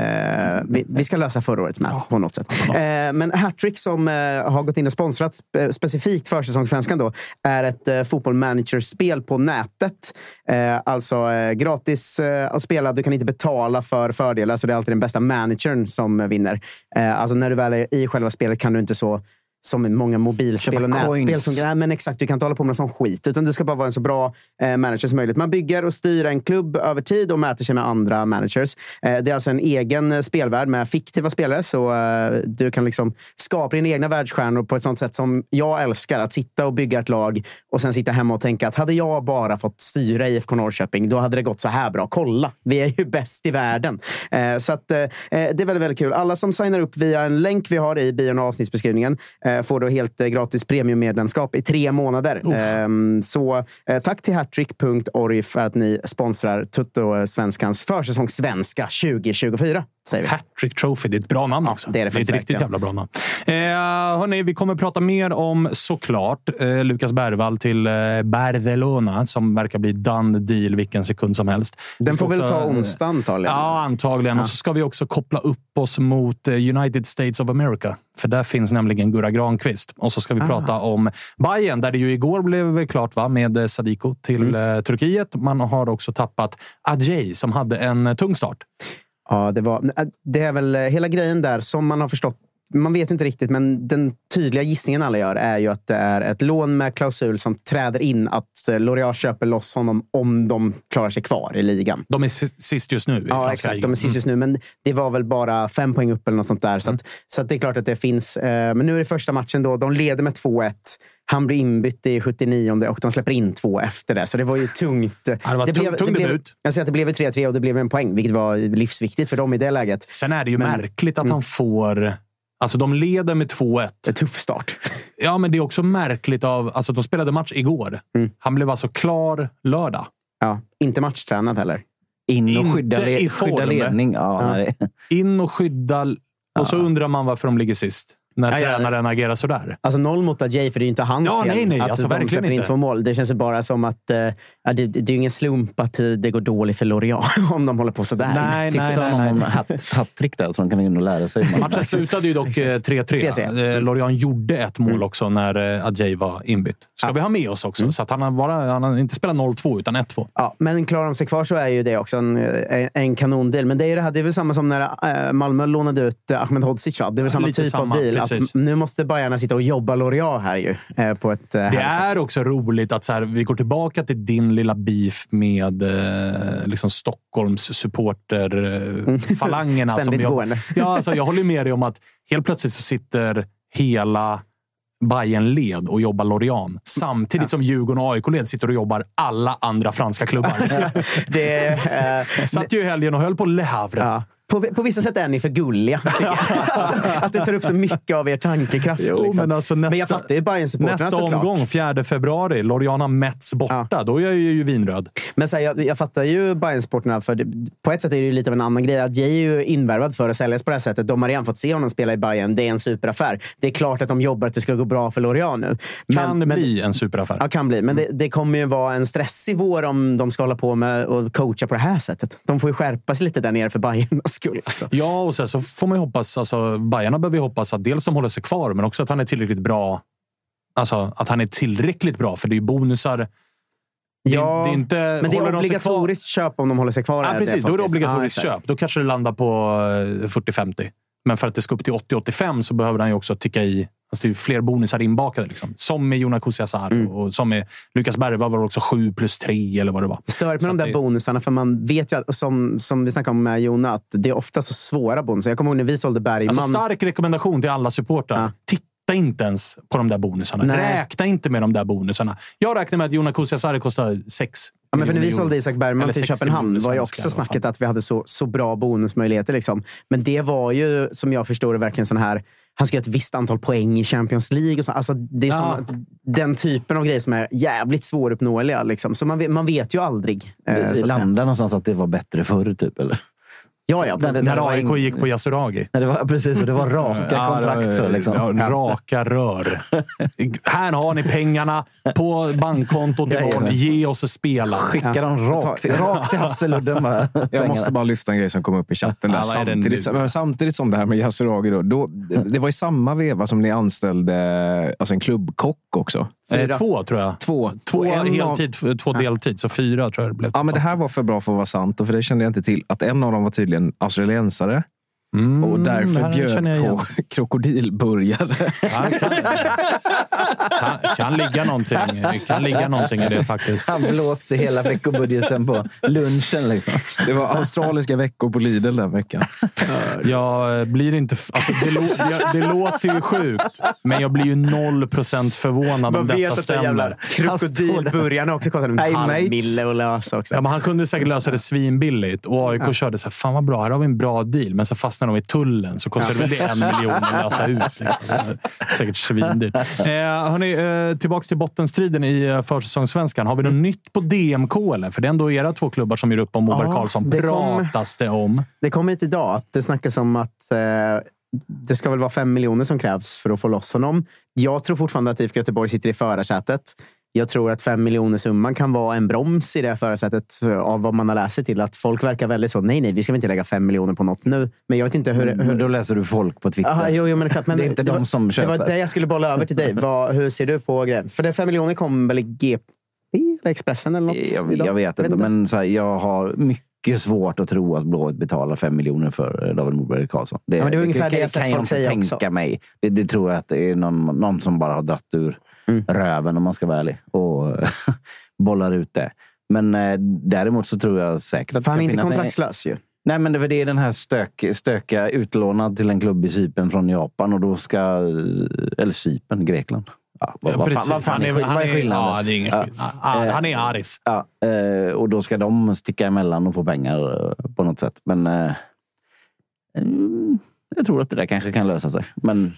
vi, vi ska lösa förra årets med på något sätt. Eh, men Hattrick som eh, har gått in och sponsrat eh, specifikt försäsongssvenskan då är ett eh, fotbollmanagerspel på nätet. Eh, alltså eh, gratis eh, att spela. Du kan inte betala för fördelar, så det är alltid den bästa managern som vinner. Eh, alltså när du väl är i själva spelet kan du inte så som många mobilspel Köpa och nätspel. Som, nej, men exakt, du kan inte hålla på med sån skit. Utan du ska bara vara en så bra eh, manager som möjligt. Man bygger och styr en klubb över tid och mäter sig med andra managers. Eh, det är alltså en egen eh, spelvärld med fiktiva spelare. Så eh, du kan liksom skapa dina egna världsstjärnor på ett sånt sätt som jag älskar. Att sitta och bygga ett lag och sen sitta hemma och tänka att hade jag bara fått styra IFK Norrköping, då hade det gått så här bra. Kolla, vi är ju bäst i världen. Eh, så att, eh, det är väldigt, väldigt kul. Alla som signar upp via en länk vi har i bion och avsnittsbeskrivningen får då helt eh, gratis premiummedlemskap i tre månader. Ehm, så eh, tack till hattrick.org för att ni sponsrar Tutto-svenskans försäsong svenska 2024. Säger vi. Hattrick Trophy. Det är ett bra namn också. det är det ett faktiskt riktigt verkligen. jävla bra namn. Eh, hörni, vi kommer prata mer om såklart eh, Lukas Bergvall till eh, Barcelona som verkar bli done deal vilken sekund som helst. Den får väl också, ta eh, onsdag antagligen. Ja, antagligen. Ja. Och så ska vi också koppla upp oss mot eh, United States of America. För där finns nämligen Gurra Granqvist. Och så ska vi Ah. prata om Bayern där det ju igår blev klart va, med eh, Sadiko till Mm. eh, Turkiet. Man har också tappat Adjei som hade en tung start. Ja, det, var, det är väl eh, hela grejen där som man har förstått. Man vet inte riktigt, men den tydliga gissningen alla gör är ju att det är ett lån med klausul som träder in att eh, L'Oreal köper loss honom om de klarar sig kvar i ligan. De är si- sist just nu Ja, exakt. ligan. De är sist just nu, men det var väl bara fem poäng upp eller något sånt där. Så, att, så att det är klart att det finns. Eh, men nu är det första matchen då. De leder med 2-1. Han blir inbytt i 79 och de släpper in två efter det. Så det var ju tungt. det var tung- blev, tung det blev, debut. jag säger att det blev ju 3-3 och det blev en poäng, vilket var livsviktigt för dem i det läget. Sen är det ju Men- märkligt att Mm. han får... Alltså de leder med 2-1. En tuff start. Ja, men det är också märkligt av... Alltså de spelade match igår. Mm. Han blev alltså klar lördag. Ja, inte matchtränad heller. In och skydda, le- skydda ledning. Ja, Ja. In och skydda... Och så undrar man varför de ligger sist. När Ja, ja. tränaren agerar sådär. Alltså noll mot Ajay, för det är ju inte hans Ja, fel nej, nej, att alltså de släpper in två mål. Det känns ju bara som att eh, ja, det, det är ju ingen slump att eh, det går dåligt för L'Oreal om de håller på sådär. Nej, nej, nej, honom om nej. hat- hattrick där så de kan in och lära sig. Matchen slutade ju dock eh, 3-3. 3-3. Eh, Lorian gjorde ett mål Mm. också när eh, Adjei var inbytt. Ska vi ha med oss också. Så att han har, bara, han har inte spelat 0-2 utan 1-2. Ja, men klarar de sig kvar så är ju det också en, en, kanondel. Men det är, det, här, det är väl samma som när eh, Malmö lånade ut eh, Ahmed Hodzic. Va? Det är väl samma lite typ samma, av deal. Precis. nu måste Bajarna sitta och jobba L'Oreal här ju. Eh, på ett eh, Det är sätt. också roligt att så här, vi går tillbaka till din lilla beef med eh, liksom Stockholms supporterfalangerna. Ständigt jag, gående. ja, alltså, jag håller med dig om att helt plötsligt så sitter hela bayern led och jobbar Lorient samtidigt som Djurgården och AIK-led sitter och jobbar alla andra franska klubbar. det, eh, Satt ju i helgen och höll på Le Havre. ja. På, på vissa sätt är ni för gulliga. alltså, att det tar upp så mycket av er tankekraft. Jo, liksom. men alltså nästa- men jag fattar ju Bajen-supportrarna Nästa såklart. omgång, 4 februari. Loriana Mets borta. Då är jag ju vinröd. Men så här, jag, jag fattar ju Bayern-sporterna, för det, på ett sätt är det ju lite av en annan grej. Att Jay är ju invärvad för att säljas på det här sättet. De har redan fått se honom spela i Bayern. Det är en superaffär. Det är klart att de jobbar att det ska gå bra för Lorient nu. Kan det bli en superaffär? Ja, kan bli. Men det, det kommer ju vara en stressig vår om de ska hålla på med och coacha på det här sättet. De får ju skärpa sig lite där nere för Bayerns skull. Alltså. Ja, och sen så får man ju hoppas... Alltså, Bajarna behöver ju hoppas att dels de håller sig kvar, men också att han är tillräckligt bra. Alltså att han är tillräckligt bra, för det är ju bonusar. Det, Ja, det är inte, men det är obligatoriskt köp om de håller sig kvar. Ja, precis. Då är det obligatoriskt exakt. köp. Då kanske det landar på eh, 40-50. Men för att det ska upp till 80-85 så behöver han ju också ticka i Alltså det är fler bonusar inbakade. Liksom. Som med Jonas Kusiasar Mm. och som med Lukas Bergvall var det också 7 plus 3 eller vad det var. Störigt Så med de att där det- bonusarna, för man vet ju, att, som, som vi snackade om med Jona, att det är ofta så svåra bonusar. Jag kommer ihåg när vi sålde Bergman. Alltså stark rekommendation till alla supportrar. Titta inte ens på de där bonusarna. Nej. Räkna inte med de där bonusarna. Jag räknar med att Jonas Kusiasar kostar 6 Ja, men för när vi sålde Isak Bergman till 60 Köpenhamn var ju också snacket att vi hade så, så bra bonusmöjligheter. Liksom. Men det var ju, som jag förstår det, verkligen sån här... Han ska göra ett visst antal poäng i Champions League. Och så. Alltså, det är Ja. såna, den typen av grejer som är jävligt svåruppnåeliga. Liksom. Så man man vet ju aldrig. eh, Det landar någonstans att det var bättre förr, typ? Eller? Ja, ja. När när AIK en- gick på Yasuragi. När det var, precis, och det var raka Ja, kontrakt. Så, liksom. ja, raka rör. Här har ni pengarna på bankkontot imorgon. Ge oss att spela. Skicka dem rakt, rakt till Hasseludden. Jag Pengarna. måste bara lyfta en grej som kom upp i chatten. Där. Ja, samtidigt, som- samtidigt som det här med Yasuragi. Då, då, det var i samma veva som ni anställde alltså en klubbkock också. Eh, två, tror jag. Två. Två en av- heltid, två deltid. Så fyra tror jag det blev. Ja, men det här var för bra för att vara sant och för det kände jag inte till. Att en av dem var tydligen australiensare. Mm, och det därför bjöd på krokodilburgare. Ja, det kan, kan, kan, ligga någonting, kan ligga någonting i det faktiskt. Han blåste hela veckobudgeten på lunchen. Liksom. Det var australiska veckor på Lidl den veckan. Jag blir inte... Alltså det, lå, jag, det låter ju sjukt, men jag blir ju noll procent förvånad om detta stämmer. krokodilburgarna också kostar en Hey, halv mille att lösa också. Ja, men han kunde säkert lösa det svinbilligt och AIK körde så här, fan vad bra, här har vi en bra deal. Men så fastnade när de är i tullen så kostar det väl en miljon att lösa ut. Liksom. Säkert svindyrt. Eh, hörni, eh, tillbaka till bottenstriden i eh, försäsongssvenskan. Har vi något nytt på DMK? Eller? För det är ändå era två klubbar som gör upp om Moberg Ja, Karlsson. Pratas det om? Det kommer inte idag. att Det snackas om att eh, det ska väl vara fem miljoner som krävs för att få loss honom. Jag tror fortfarande att IFK Göteborg sitter i förarsätet. Jag tror att fem miljoner summan kan vara en broms i det förarsätet eh, av vad man har läst sig till. Att folk verkar väldigt så, nej, nej, vi ska inte lägga fem miljoner på något nu. Men jag vet inte hur... hur... Då läser du folk på Twitter. Aha, jo, jo, men exakt. Men det är inte de var, som köper. Det var det jag skulle bolla över till dig. Vad, hur ser du på grejen? För det fem miljoner kom väl i GP eller Expressen eller något? Jag, idag? jag vet inte, men så här, jag har mycket svårt att tro att Blåvitt betalar fem miljoner för eh, David Moberg Karlsson. Det, Ja, men det är ungefär det jag kan jag folk inte tänka också. mig. Det, det tror jag att det är någon, någon som bara har dratt ur Mm. röven, om man ska vara ärlig, och bollar ut det. Men eh, däremot så tror jag säkert att För han är inte finnas en- kontraktslös ju. Nej, men det var- det är den här stök, stökiga, utlånad till en klubb i Cypern från Japan och då ska... Eller Cypern, Grekland. Ja, vad, vad, fan, vad fan Han är, vad skillnaden? ja, det är ingen skillnad. Han är Aris. Ja, eh, och då ska de sticka emellan och få pengar eh, på något sätt. Men eh, mm, jag tror att det där kanske kan lösa sig. Men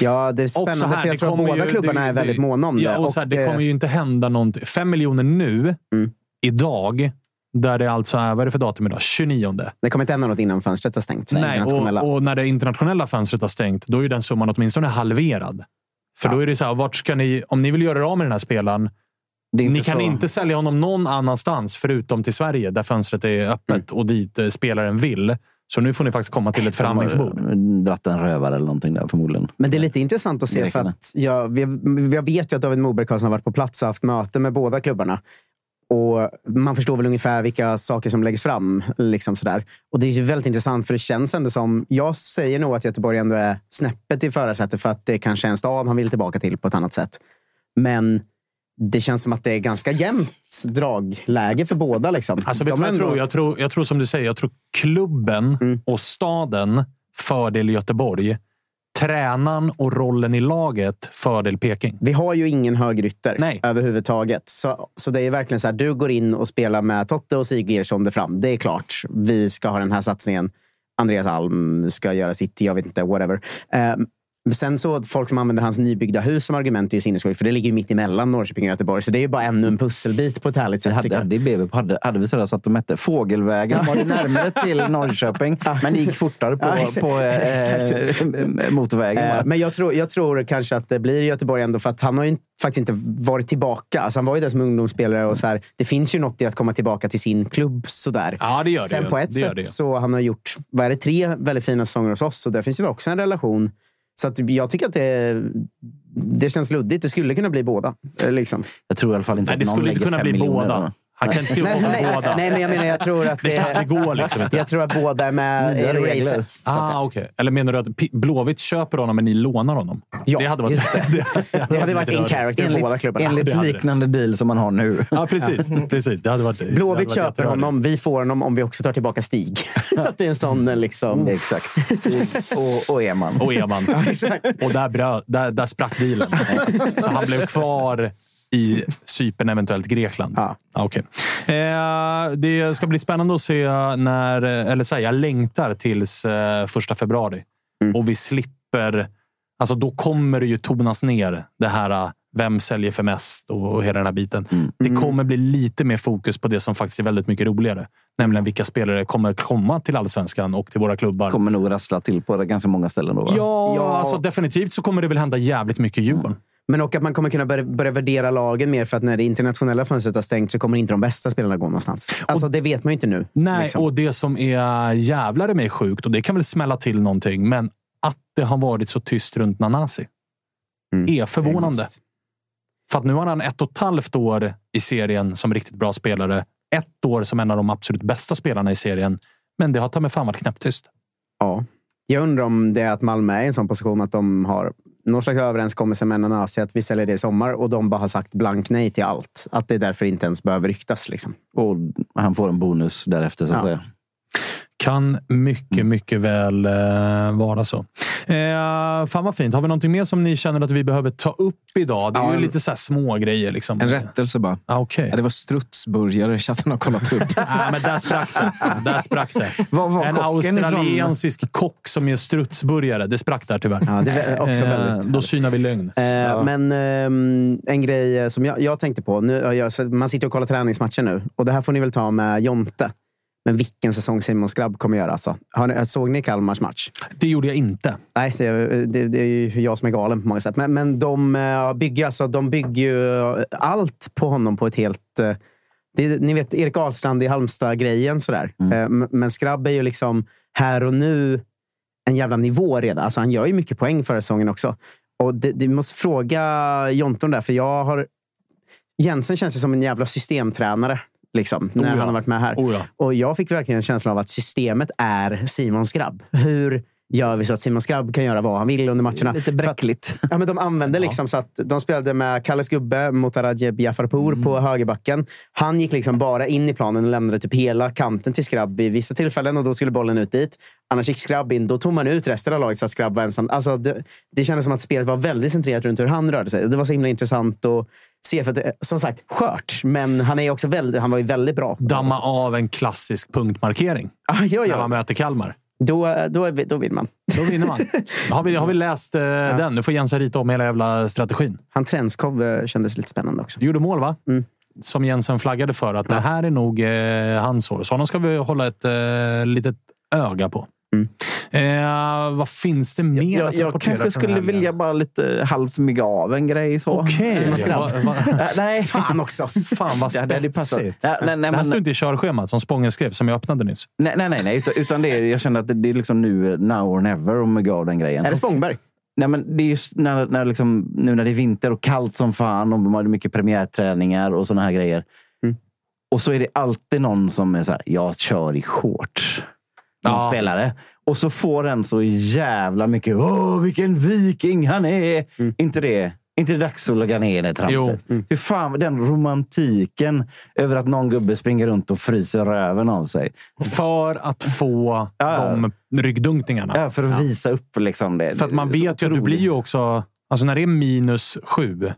Ja, det är spännande. här, för jag det tror att båda ju- klubbarna det- är väldigt det- måna om det. Ja, och så här, det kommer ju inte hända någonting. Fem miljoner nu, Mm. idag, där det alltså är, vad är det för datum idag? 29. Det kommer inte hända något innan fönstret har stängt. Nej, och, och när det internationella fönstret har stängt, då är ju den summan åtminstone halverad. För då är det så här, vart ska ni, om ni vill göra er av med den här spelaren, det ni kan så... inte sälja honom någon annanstans förutom till Sverige, där fönstret är öppet och dit eh, spelaren vill. Så nu får ni faktiskt komma till ett förhandlingsbord. Dratt en rövare eller någonting där förmodligen. Men det är lite intressant att se, för att jag, vi- jag vet ju att David Moberg Karlsson har varit på plats och haft möte med båda klubbarna. Och Man förstår väl ungefär vilka saker som läggs fram. Liksom sådär. Och Det är ju väldigt intressant, för det känns ändå som... Jag säger nog att Göteborg ändå är snäppet i förarsätet för att det kanske är en stad han vill tillbaka till på ett annat sätt. Men det känns som att det är ganska jämnt dragläge för båda. Liksom. Alltså, vet De jag, ändå- tror? Jag, tror, jag tror som du säger, jag tror klubben Mm. och staden fördel Göteborg. Tränaren och rollen i laget fördel Peking. Vi har ju ingen högrytter Nej. överhuvudtaget. Så, så det är verkligen så här, du går in och spelar med Totte och Sigurdsson där fram. Det är klart. Vi ska ha den här satsningen. Andreas Alm ska göra sitt, jag vet inte, whatever. Eh, sen så folk som använder hans nybyggda hus som argument är ju sinnessjukt, för det ligger ju mitt emellan Norrköping och Göteborg. Så det är ju bara ännu en pusselbit på ett härligt sätt. hade, hade, BB, hade, hade vi sådär så att de mätte fågelvägen var det närmare till Norrköping, men det gick fortare på, Ja, på eh, motorvägen. Eh? Men jag tror, jag tror kanske att det blir Göteborg ändå, för att han har ju faktiskt inte varit tillbaka. Alltså han var ju där som ungdomsspelare och så här, det finns ju något i att komma tillbaka till sin klubb. Sådär. Ja, det gör det Sen på ett Det sätt det så han har gjort vad är det, tre väldigt fina säsonger hos oss och där finns ju också en relation. Så att jag tycker att det, det känns luddigt. Det skulle kunna bli båda. eh, Liksom. Jag tror i alla fall inte Nej, att det någon skulle inte lägger kunna fem bli miljoner. båda. Han kan inte skriva Nej, på nej, båda. nej, men jag menar, jag tror att det, Det kan- det går liksom inte. Jag tror att båda är med i racet. Ah, okay. Eller menar du att P- Blåvitt köper honom men ni lånar honom? Ja, det hade varit, just det. Det hade varit in character i båda Enligt, klubbarna. enligt Det hade det. liknande deal som man har nu. Ja, precis. precis. Det hade varit, det hade Blåvitt varit köper honom, vi får honom om vi också tar tillbaka Stig. att det är en sån eh, liksom... Exakt. och, och Eman. Och Eman. Ja, exakt. Och där, bröt, där, där sprack dealen. Så han blev kvar i Cypern, eventuellt Grekland. Ja. Ah, okej. eh, det ska bli spännande att se när... Eller så här, jag längtar tills eh, första februari. Mm. Och vi slipper... Alltså då kommer det ju tonas ner det här eh, vem säljer för mest och hela den här biten. Mm. Det kommer bli lite mer fokus på det som faktiskt är väldigt mycket roligare. Nämligen vilka spelare kommer komma till allsvenskan och till våra klubbar. kommer nog rassla till på ganska många ställen. Då, va? Ja, Ja. Alltså, definitivt så kommer det väl hända jävligt mycket i Djurgården. Men och att man kommer kunna börja, börja värdera lagen mer för att när det internationella fönstret har stängt så kommer inte de bästa spelarna gå någonstans. Alltså det vet man ju inte nu. Nej, liksom. och det som är jävlare mig sjukt, och det kan väl smälla till någonting, men att det har varit så tyst runt Nanasi Mm. är förvånande. För att nu har han ett och ett halvt år i serien som riktigt bra spelare. Ett år som en av de absolut bästa spelarna i serien. Men det har ta mig fan varit knäpptyst. Ja. Jag undrar om det är att Malmö är i en sån position att de har någon slags överenskommelse med Nanasi att vi säljer det i sommar och de bara har sagt blank nej till allt. Att det därför inte ens behöver ryktas. Liksom. Och han får en bonus därefter. Så att Ja. säga. Kan mycket, mycket väl eh, vara så. Eh, fan vad fint. Har vi någonting mer som ni känner att vi behöver ta upp idag? Det är Ja, ju lite så här små grejer. Liksom. En rättelse bara. Ah, okay. ja, det var strutsburgare chatten har kollat upp. Nej, men där sprack det. Där sprack det. Var var En kocken ifrån? australiensisk kock som gör strutsburgare. Det sprack där tyvärr. Ja, det är också Eh, väldigt Då synar vi lögn. Eh, Men ehm, en grej eh, som jag, jag tänkte på. Nu, jag, man sitter och kollar träningsmatcher nu. Och Det här får ni väl ta med Jonte. Men vilken säsong Simon Skrabb kommer göra. Alltså. Har ni, såg ni Kalmars match? Det gjorde jag inte. Nej, det, det, det är ju jag som är galen på många sätt. Men, men de, eh, bygger, alltså, de bygger ju allt på honom på ett helt... eh, Det, ni vet Erik Ahlstrand i Halmstad-grejen. Sådär. Mm. Eh, Men Skrabb är ju liksom här och nu en jävla nivå redan. Alltså, han gör ju mycket poäng förra säsongen också. Och det, du måste fråga Jonton där, för jag har... Jensen känns ju som en jävla systemtränare. Liksom, när ja. han har varit med här. Oh ja. Och jag fick verkligen känslan av att systemet är Simon Skrabb. Hur gör vi så att Simon Skrabb kan göra vad han vill under matcherna? Lite För att- bräckligt. Ja, men de använde liksom så att de spelade med Kalles gubbe mot Rajeb Jafarpour Mm. på högerbacken. Han gick liksom bara in i planen och lämnade typ hela kanten till Skrabb i vissa tillfällen och då skulle bollen ut dit. Annars gick Skrabb in. Då tog man ut resten av laget så att Skrabb var ensam. Alltså, det, det kändes som att spelet var väldigt centrerat runt hur han rörde sig. Det var så himla intressant att se. För att, det- som sagt, skört. Men han, är också väldigt, han var ju väldigt bra. Damma av en klassisk punktmarkering Ah, ja, när man ja. möter Kalmar. Då, då, då vinner man. Då vinner man. har, vi, har vi läst eh, den? Nu får Jensen rita om hela jävla strategin. Han Trenskov eh, kändes lite spännande också. Gjorde mål, va? Mm. Som Jensen flaggade för. Att det här är nog eh, hans år. Så honom ska vi hålla ett eh, litet öga på. Eh, vad finns det mer Jag, att jag rapportera kanske skulle vilja bara lite halvt mygga av en grej. så. Okej. Äh, nej. Fan också! Fan vad Ja, det hade passat. spetsigt. Ja, nej, nej, det här men- står inte i körschemat som Spången skrev, som jag öppnade nyss. Nej, nej, nej, nej utan, utan det är, jag känner att det, det är liksom nu, now or never, om mygga av den grejen. Är det Spångberg? Nej, men det är just när, när liksom, nu när det är vinter och kallt som fan och de har mycket premiärträningar och såna här grejer. Mm. Och så är det alltid någon som är så här, jag kör i shorts. Någon Ja. spelare. Och så får den så jävla mycket, åh vilken viking han är. Mm. Inte det. Inte det dags att lägga ner det tramset. Jo. Hur fan, den romantiken över att någon gubbe springer runt och fryser röven av sig. För att få Ja. de ryggdunkningarna. Ja, för att visa upp liksom det. För att man vet ju att du blir ju också... Alltså när det är minus sju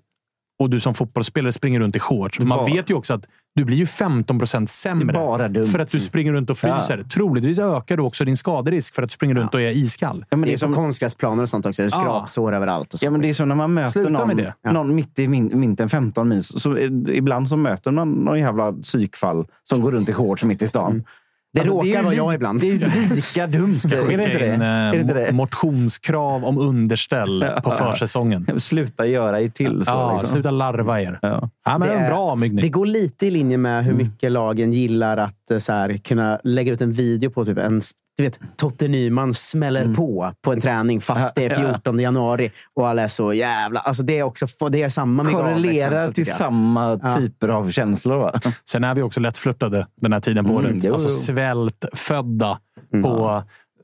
och du som fotbollsspelare springer runt i shorts. Man vet ju också att du blir ju 15 procent sämre. För att du springer runt och fryser. Troligtvis ökar du också din skaderisk för att du springer runt och är iskall. Ja, men Det det är som, konstgräsplaner och sånt också. Det är Ja. skrapsår överallt. Och så. Ja, men det är som när man möter Sluta någon, med det. Ja. någon mitt i vintern, 15 minus. Så, ibland så möter någon, någon jävla psykfall som går runt i shorts mitt i stan. Det Alltså, råkar vara jag ibland. Det är lika dumt. Är det Skicka inte det? in Är det inte mo- det? motionskrav om underställ på försäsongen. Sluta göra er till så. Ja, liksom. sluta larva er. Ja. Ja, men Det en är- bra myggning. Det går lite i linje med hur mycket lagen gillar att eh, så här, kunna lägga ut en video på typ en du vet, Totte Nyman smäller på på en träning fast det är 14 januari och alla är så jävla... Alltså det är också det är samma av Korrelerar exempel, till samma Ja. typer av känslor. Va? Sen är vi också lättflörtade den här tiden på Mm, året. jo, Alltså svältfödda på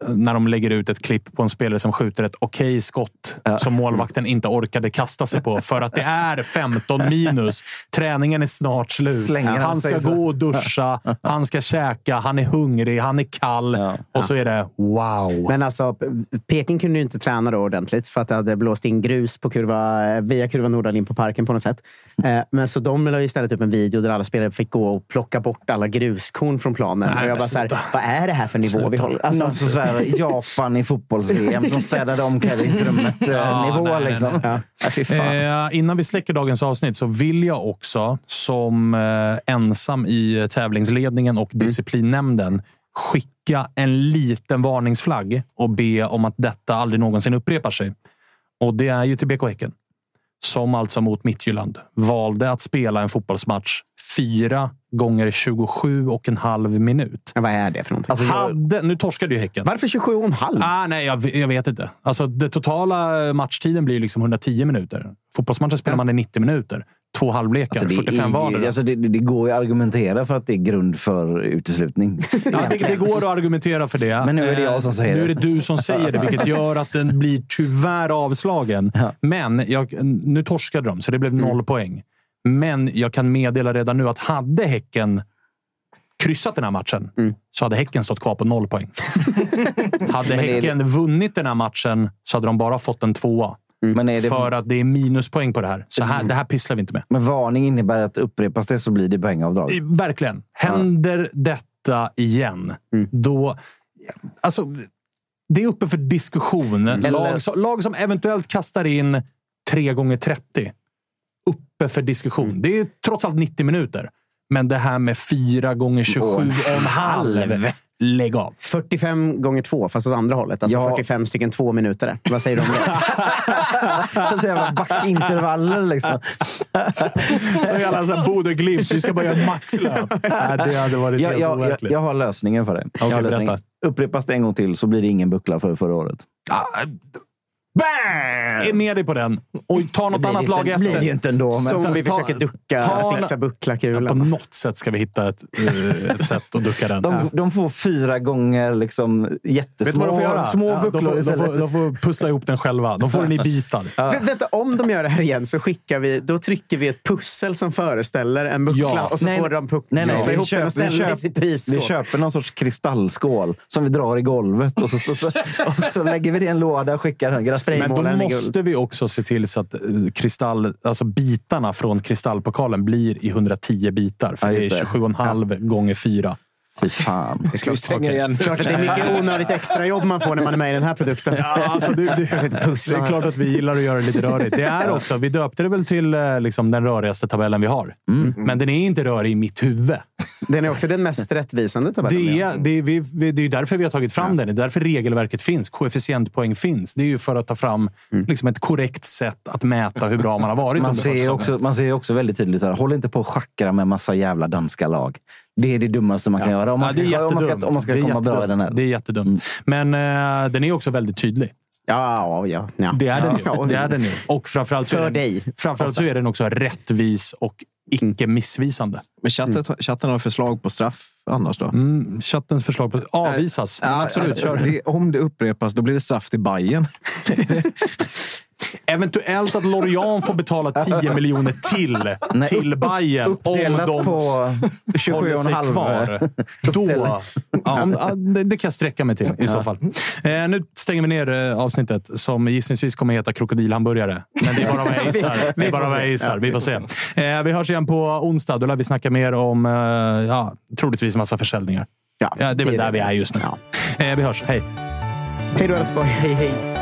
när de lägger ut ett klipp på en spelare som skjuter ett okej skott som målvakten inte orkade kasta sig på för att det är 15 minus. Träningen är snart slut. Slänger han ska så. gå och duscha, han ska käka, han är hungrig, han är kall. Ja. Och så är det wow. Men alltså, Peking kunde ju inte träna då ordentligt för att det hade blåst in grus på kurva, via kurva Nordal in på parken på något sätt. Eh, Men så de la istället upp en video där alla spelare fick gå och plocka bort alla gruskorn från planen. Nej, och jag bara så här, vad är det här för nivå vi håller? Alltså, Sådär, Japan i fotbolls-VM som städade omklädningsrummet eh, Ja, nivå. nej, liksom. nej. Ja. Eh, innan vi släcker dagens avsnitt så vill jag också som eh, ensam i eh, tävlingsledningen och disciplinnämnden skicka en liten varningsflagg och be om att detta aldrig någonsin upprepar sig. Och det är ju till BK Häcken som alltså mot Midtjylland valde att spela en fotbollsmatch fyra gånger 27 och en halv minut. vad är det för någonting? Alltså, Hade, nu torskade ju Häcken. Varför 27 och en halv? Ah, nej, jag, jag vet inte. Alltså, det totala matchtiden blir liksom 110 minuter. Fotbollsmatcher spelar man i 90 minuter. Två halvlekar, Alltså, det, 45 är, vardera. alltså, det, det går ju att argumentera för att det är grund för uteslutning. Ja, det, det går att argumentera för det. Men nu är det jag som säger Nu är det. det du som säger det, vilket gör att den blir tyvärr avslagen. Men jag, nu torskade de, så det blev noll poäng. Men jag kan meddela redan nu att hade Häcken kryssat den här matchen så hade Häcken stått kvar på noll poäng. hade är det- Häcken vunnit den här matchen så hade de bara fått en tvåa. Är det, För att det är minuspoäng på det här. Så här, det här pysslar vi inte med. men varning innebär att upprepas det så blir det poängavdrag. Verkligen. Händer detta igen, då... Alltså, det är uppe för diskussion. Lag, som, lag som eventuellt kastar in 3 gånger 30 Uppe för diskussion. Det är trots allt 90 minuter. Men det här med 4 gånger 27 och en halv. Lägg av. 45 gånger 2, fast åt andra hållet. Alltså Ja. 45 stycken två minuter. Vad säger du om det? Så jävla backintervaller liksom. Det är alla så här Bodö Glimt. Vi ska bara göra maxlöp. Det hade varit Jag, helt jag, jag, overkligt. jag har lösningen för. Jag lösningen. berätta. Upprepas det en gång till så blir det ingen buckla för förra året. Är med dig på den. Och ta något annat lag Det blir det ju efter. inte ändå. Som Ta- vi försöker ducka, ta- fixa bucklakulan. På något sätt ska vi hitta ett, eh, ett sätt att ducka den. De, de får fyra gånger liksom Vet du vad jättesmå de får göra? små Ja, de, bucklor får, de, får, de får pussla ihop den själva. De får den i bitar. Vä- Vänta, om de gör det här igen så skickar vi, då trycker vi ett pussel som föreställer en buckla Ja. och så Nej, får de puck- Nej, ihop den köper, och ställa vi, i köper, sitt prisskåp. vi köper någon sorts kristallskål som vi drar i golvet och så, så, så, och så lägger vi det i en låda och skickar den. Men då måste vi också se till så att eh, kristall, alltså bitarna från kristallpokalen blir i 110 bitar. För Ja, det är just det. 27,5 gånger 4. Fy fan. Ska vi stänga igen? Klart att det är mycket onödigt extrajobb man får när man är med i den här produkten. Ja, alltså det, det, det är klart att vi gillar att göra det lite rörigt. Det är också, vi döpte det väl till eh, liksom, den rörigaste tabellen vi har. Men den är inte rörig i mitt huvud. Den är också den mest rättvisande tabellen. Det är, det, är, vi, vi, det är därför vi har tagit fram den. Det är därför regelverket finns. Koefficientpoäng finns. Det är ju för att ta fram liksom, ett korrekt sätt att mäta hur bra man har varit Man ser, också, man ser också väldigt tydligt här, håll inte på och schackra med massa jävla danska lag. Det är det dummaste man kan göra om man Ja, ska, är om man ska, om man ska komma bra i den här. Det är jättedumt. Men eh, den är också väldigt tydlig. Ja, ja, ja. Det är den ju. Ja, Det är den ju. Och framförallt, så är För den, dig. framförallt så är den också rättvis och icke missvisande. Men chatten, chatten har förslag på straff annars då? Mm, chattens förslag på avvisas. Ja, absolut, alltså, kör. det, om det upprepas, då blir det straff till Bayern. Eventuellt att Lorient får betala 10 miljoner till Nej, till upp- Bayern om Uppdelat de på håller sig 27,5. kvar. Då, ja, om- det, kan jag sträcka mig till i så fall. Eh, nu stänger vi ner eh, avsnittet som gissningsvis kommer heta krokodilhamburgare. Men det är bara vad jag gissar. Det är bara vad jag gissar. Vi får se. Eh, vi hörs igen på onsdag. Då lär vi snacka mer om eh, ja, troligtvis massa försäljningar. Ja, Ja, det är väl det där det. vi är just nu. Ja. Eh, vi hörs. Hej! Hej då Elfsborg. Hej, hej.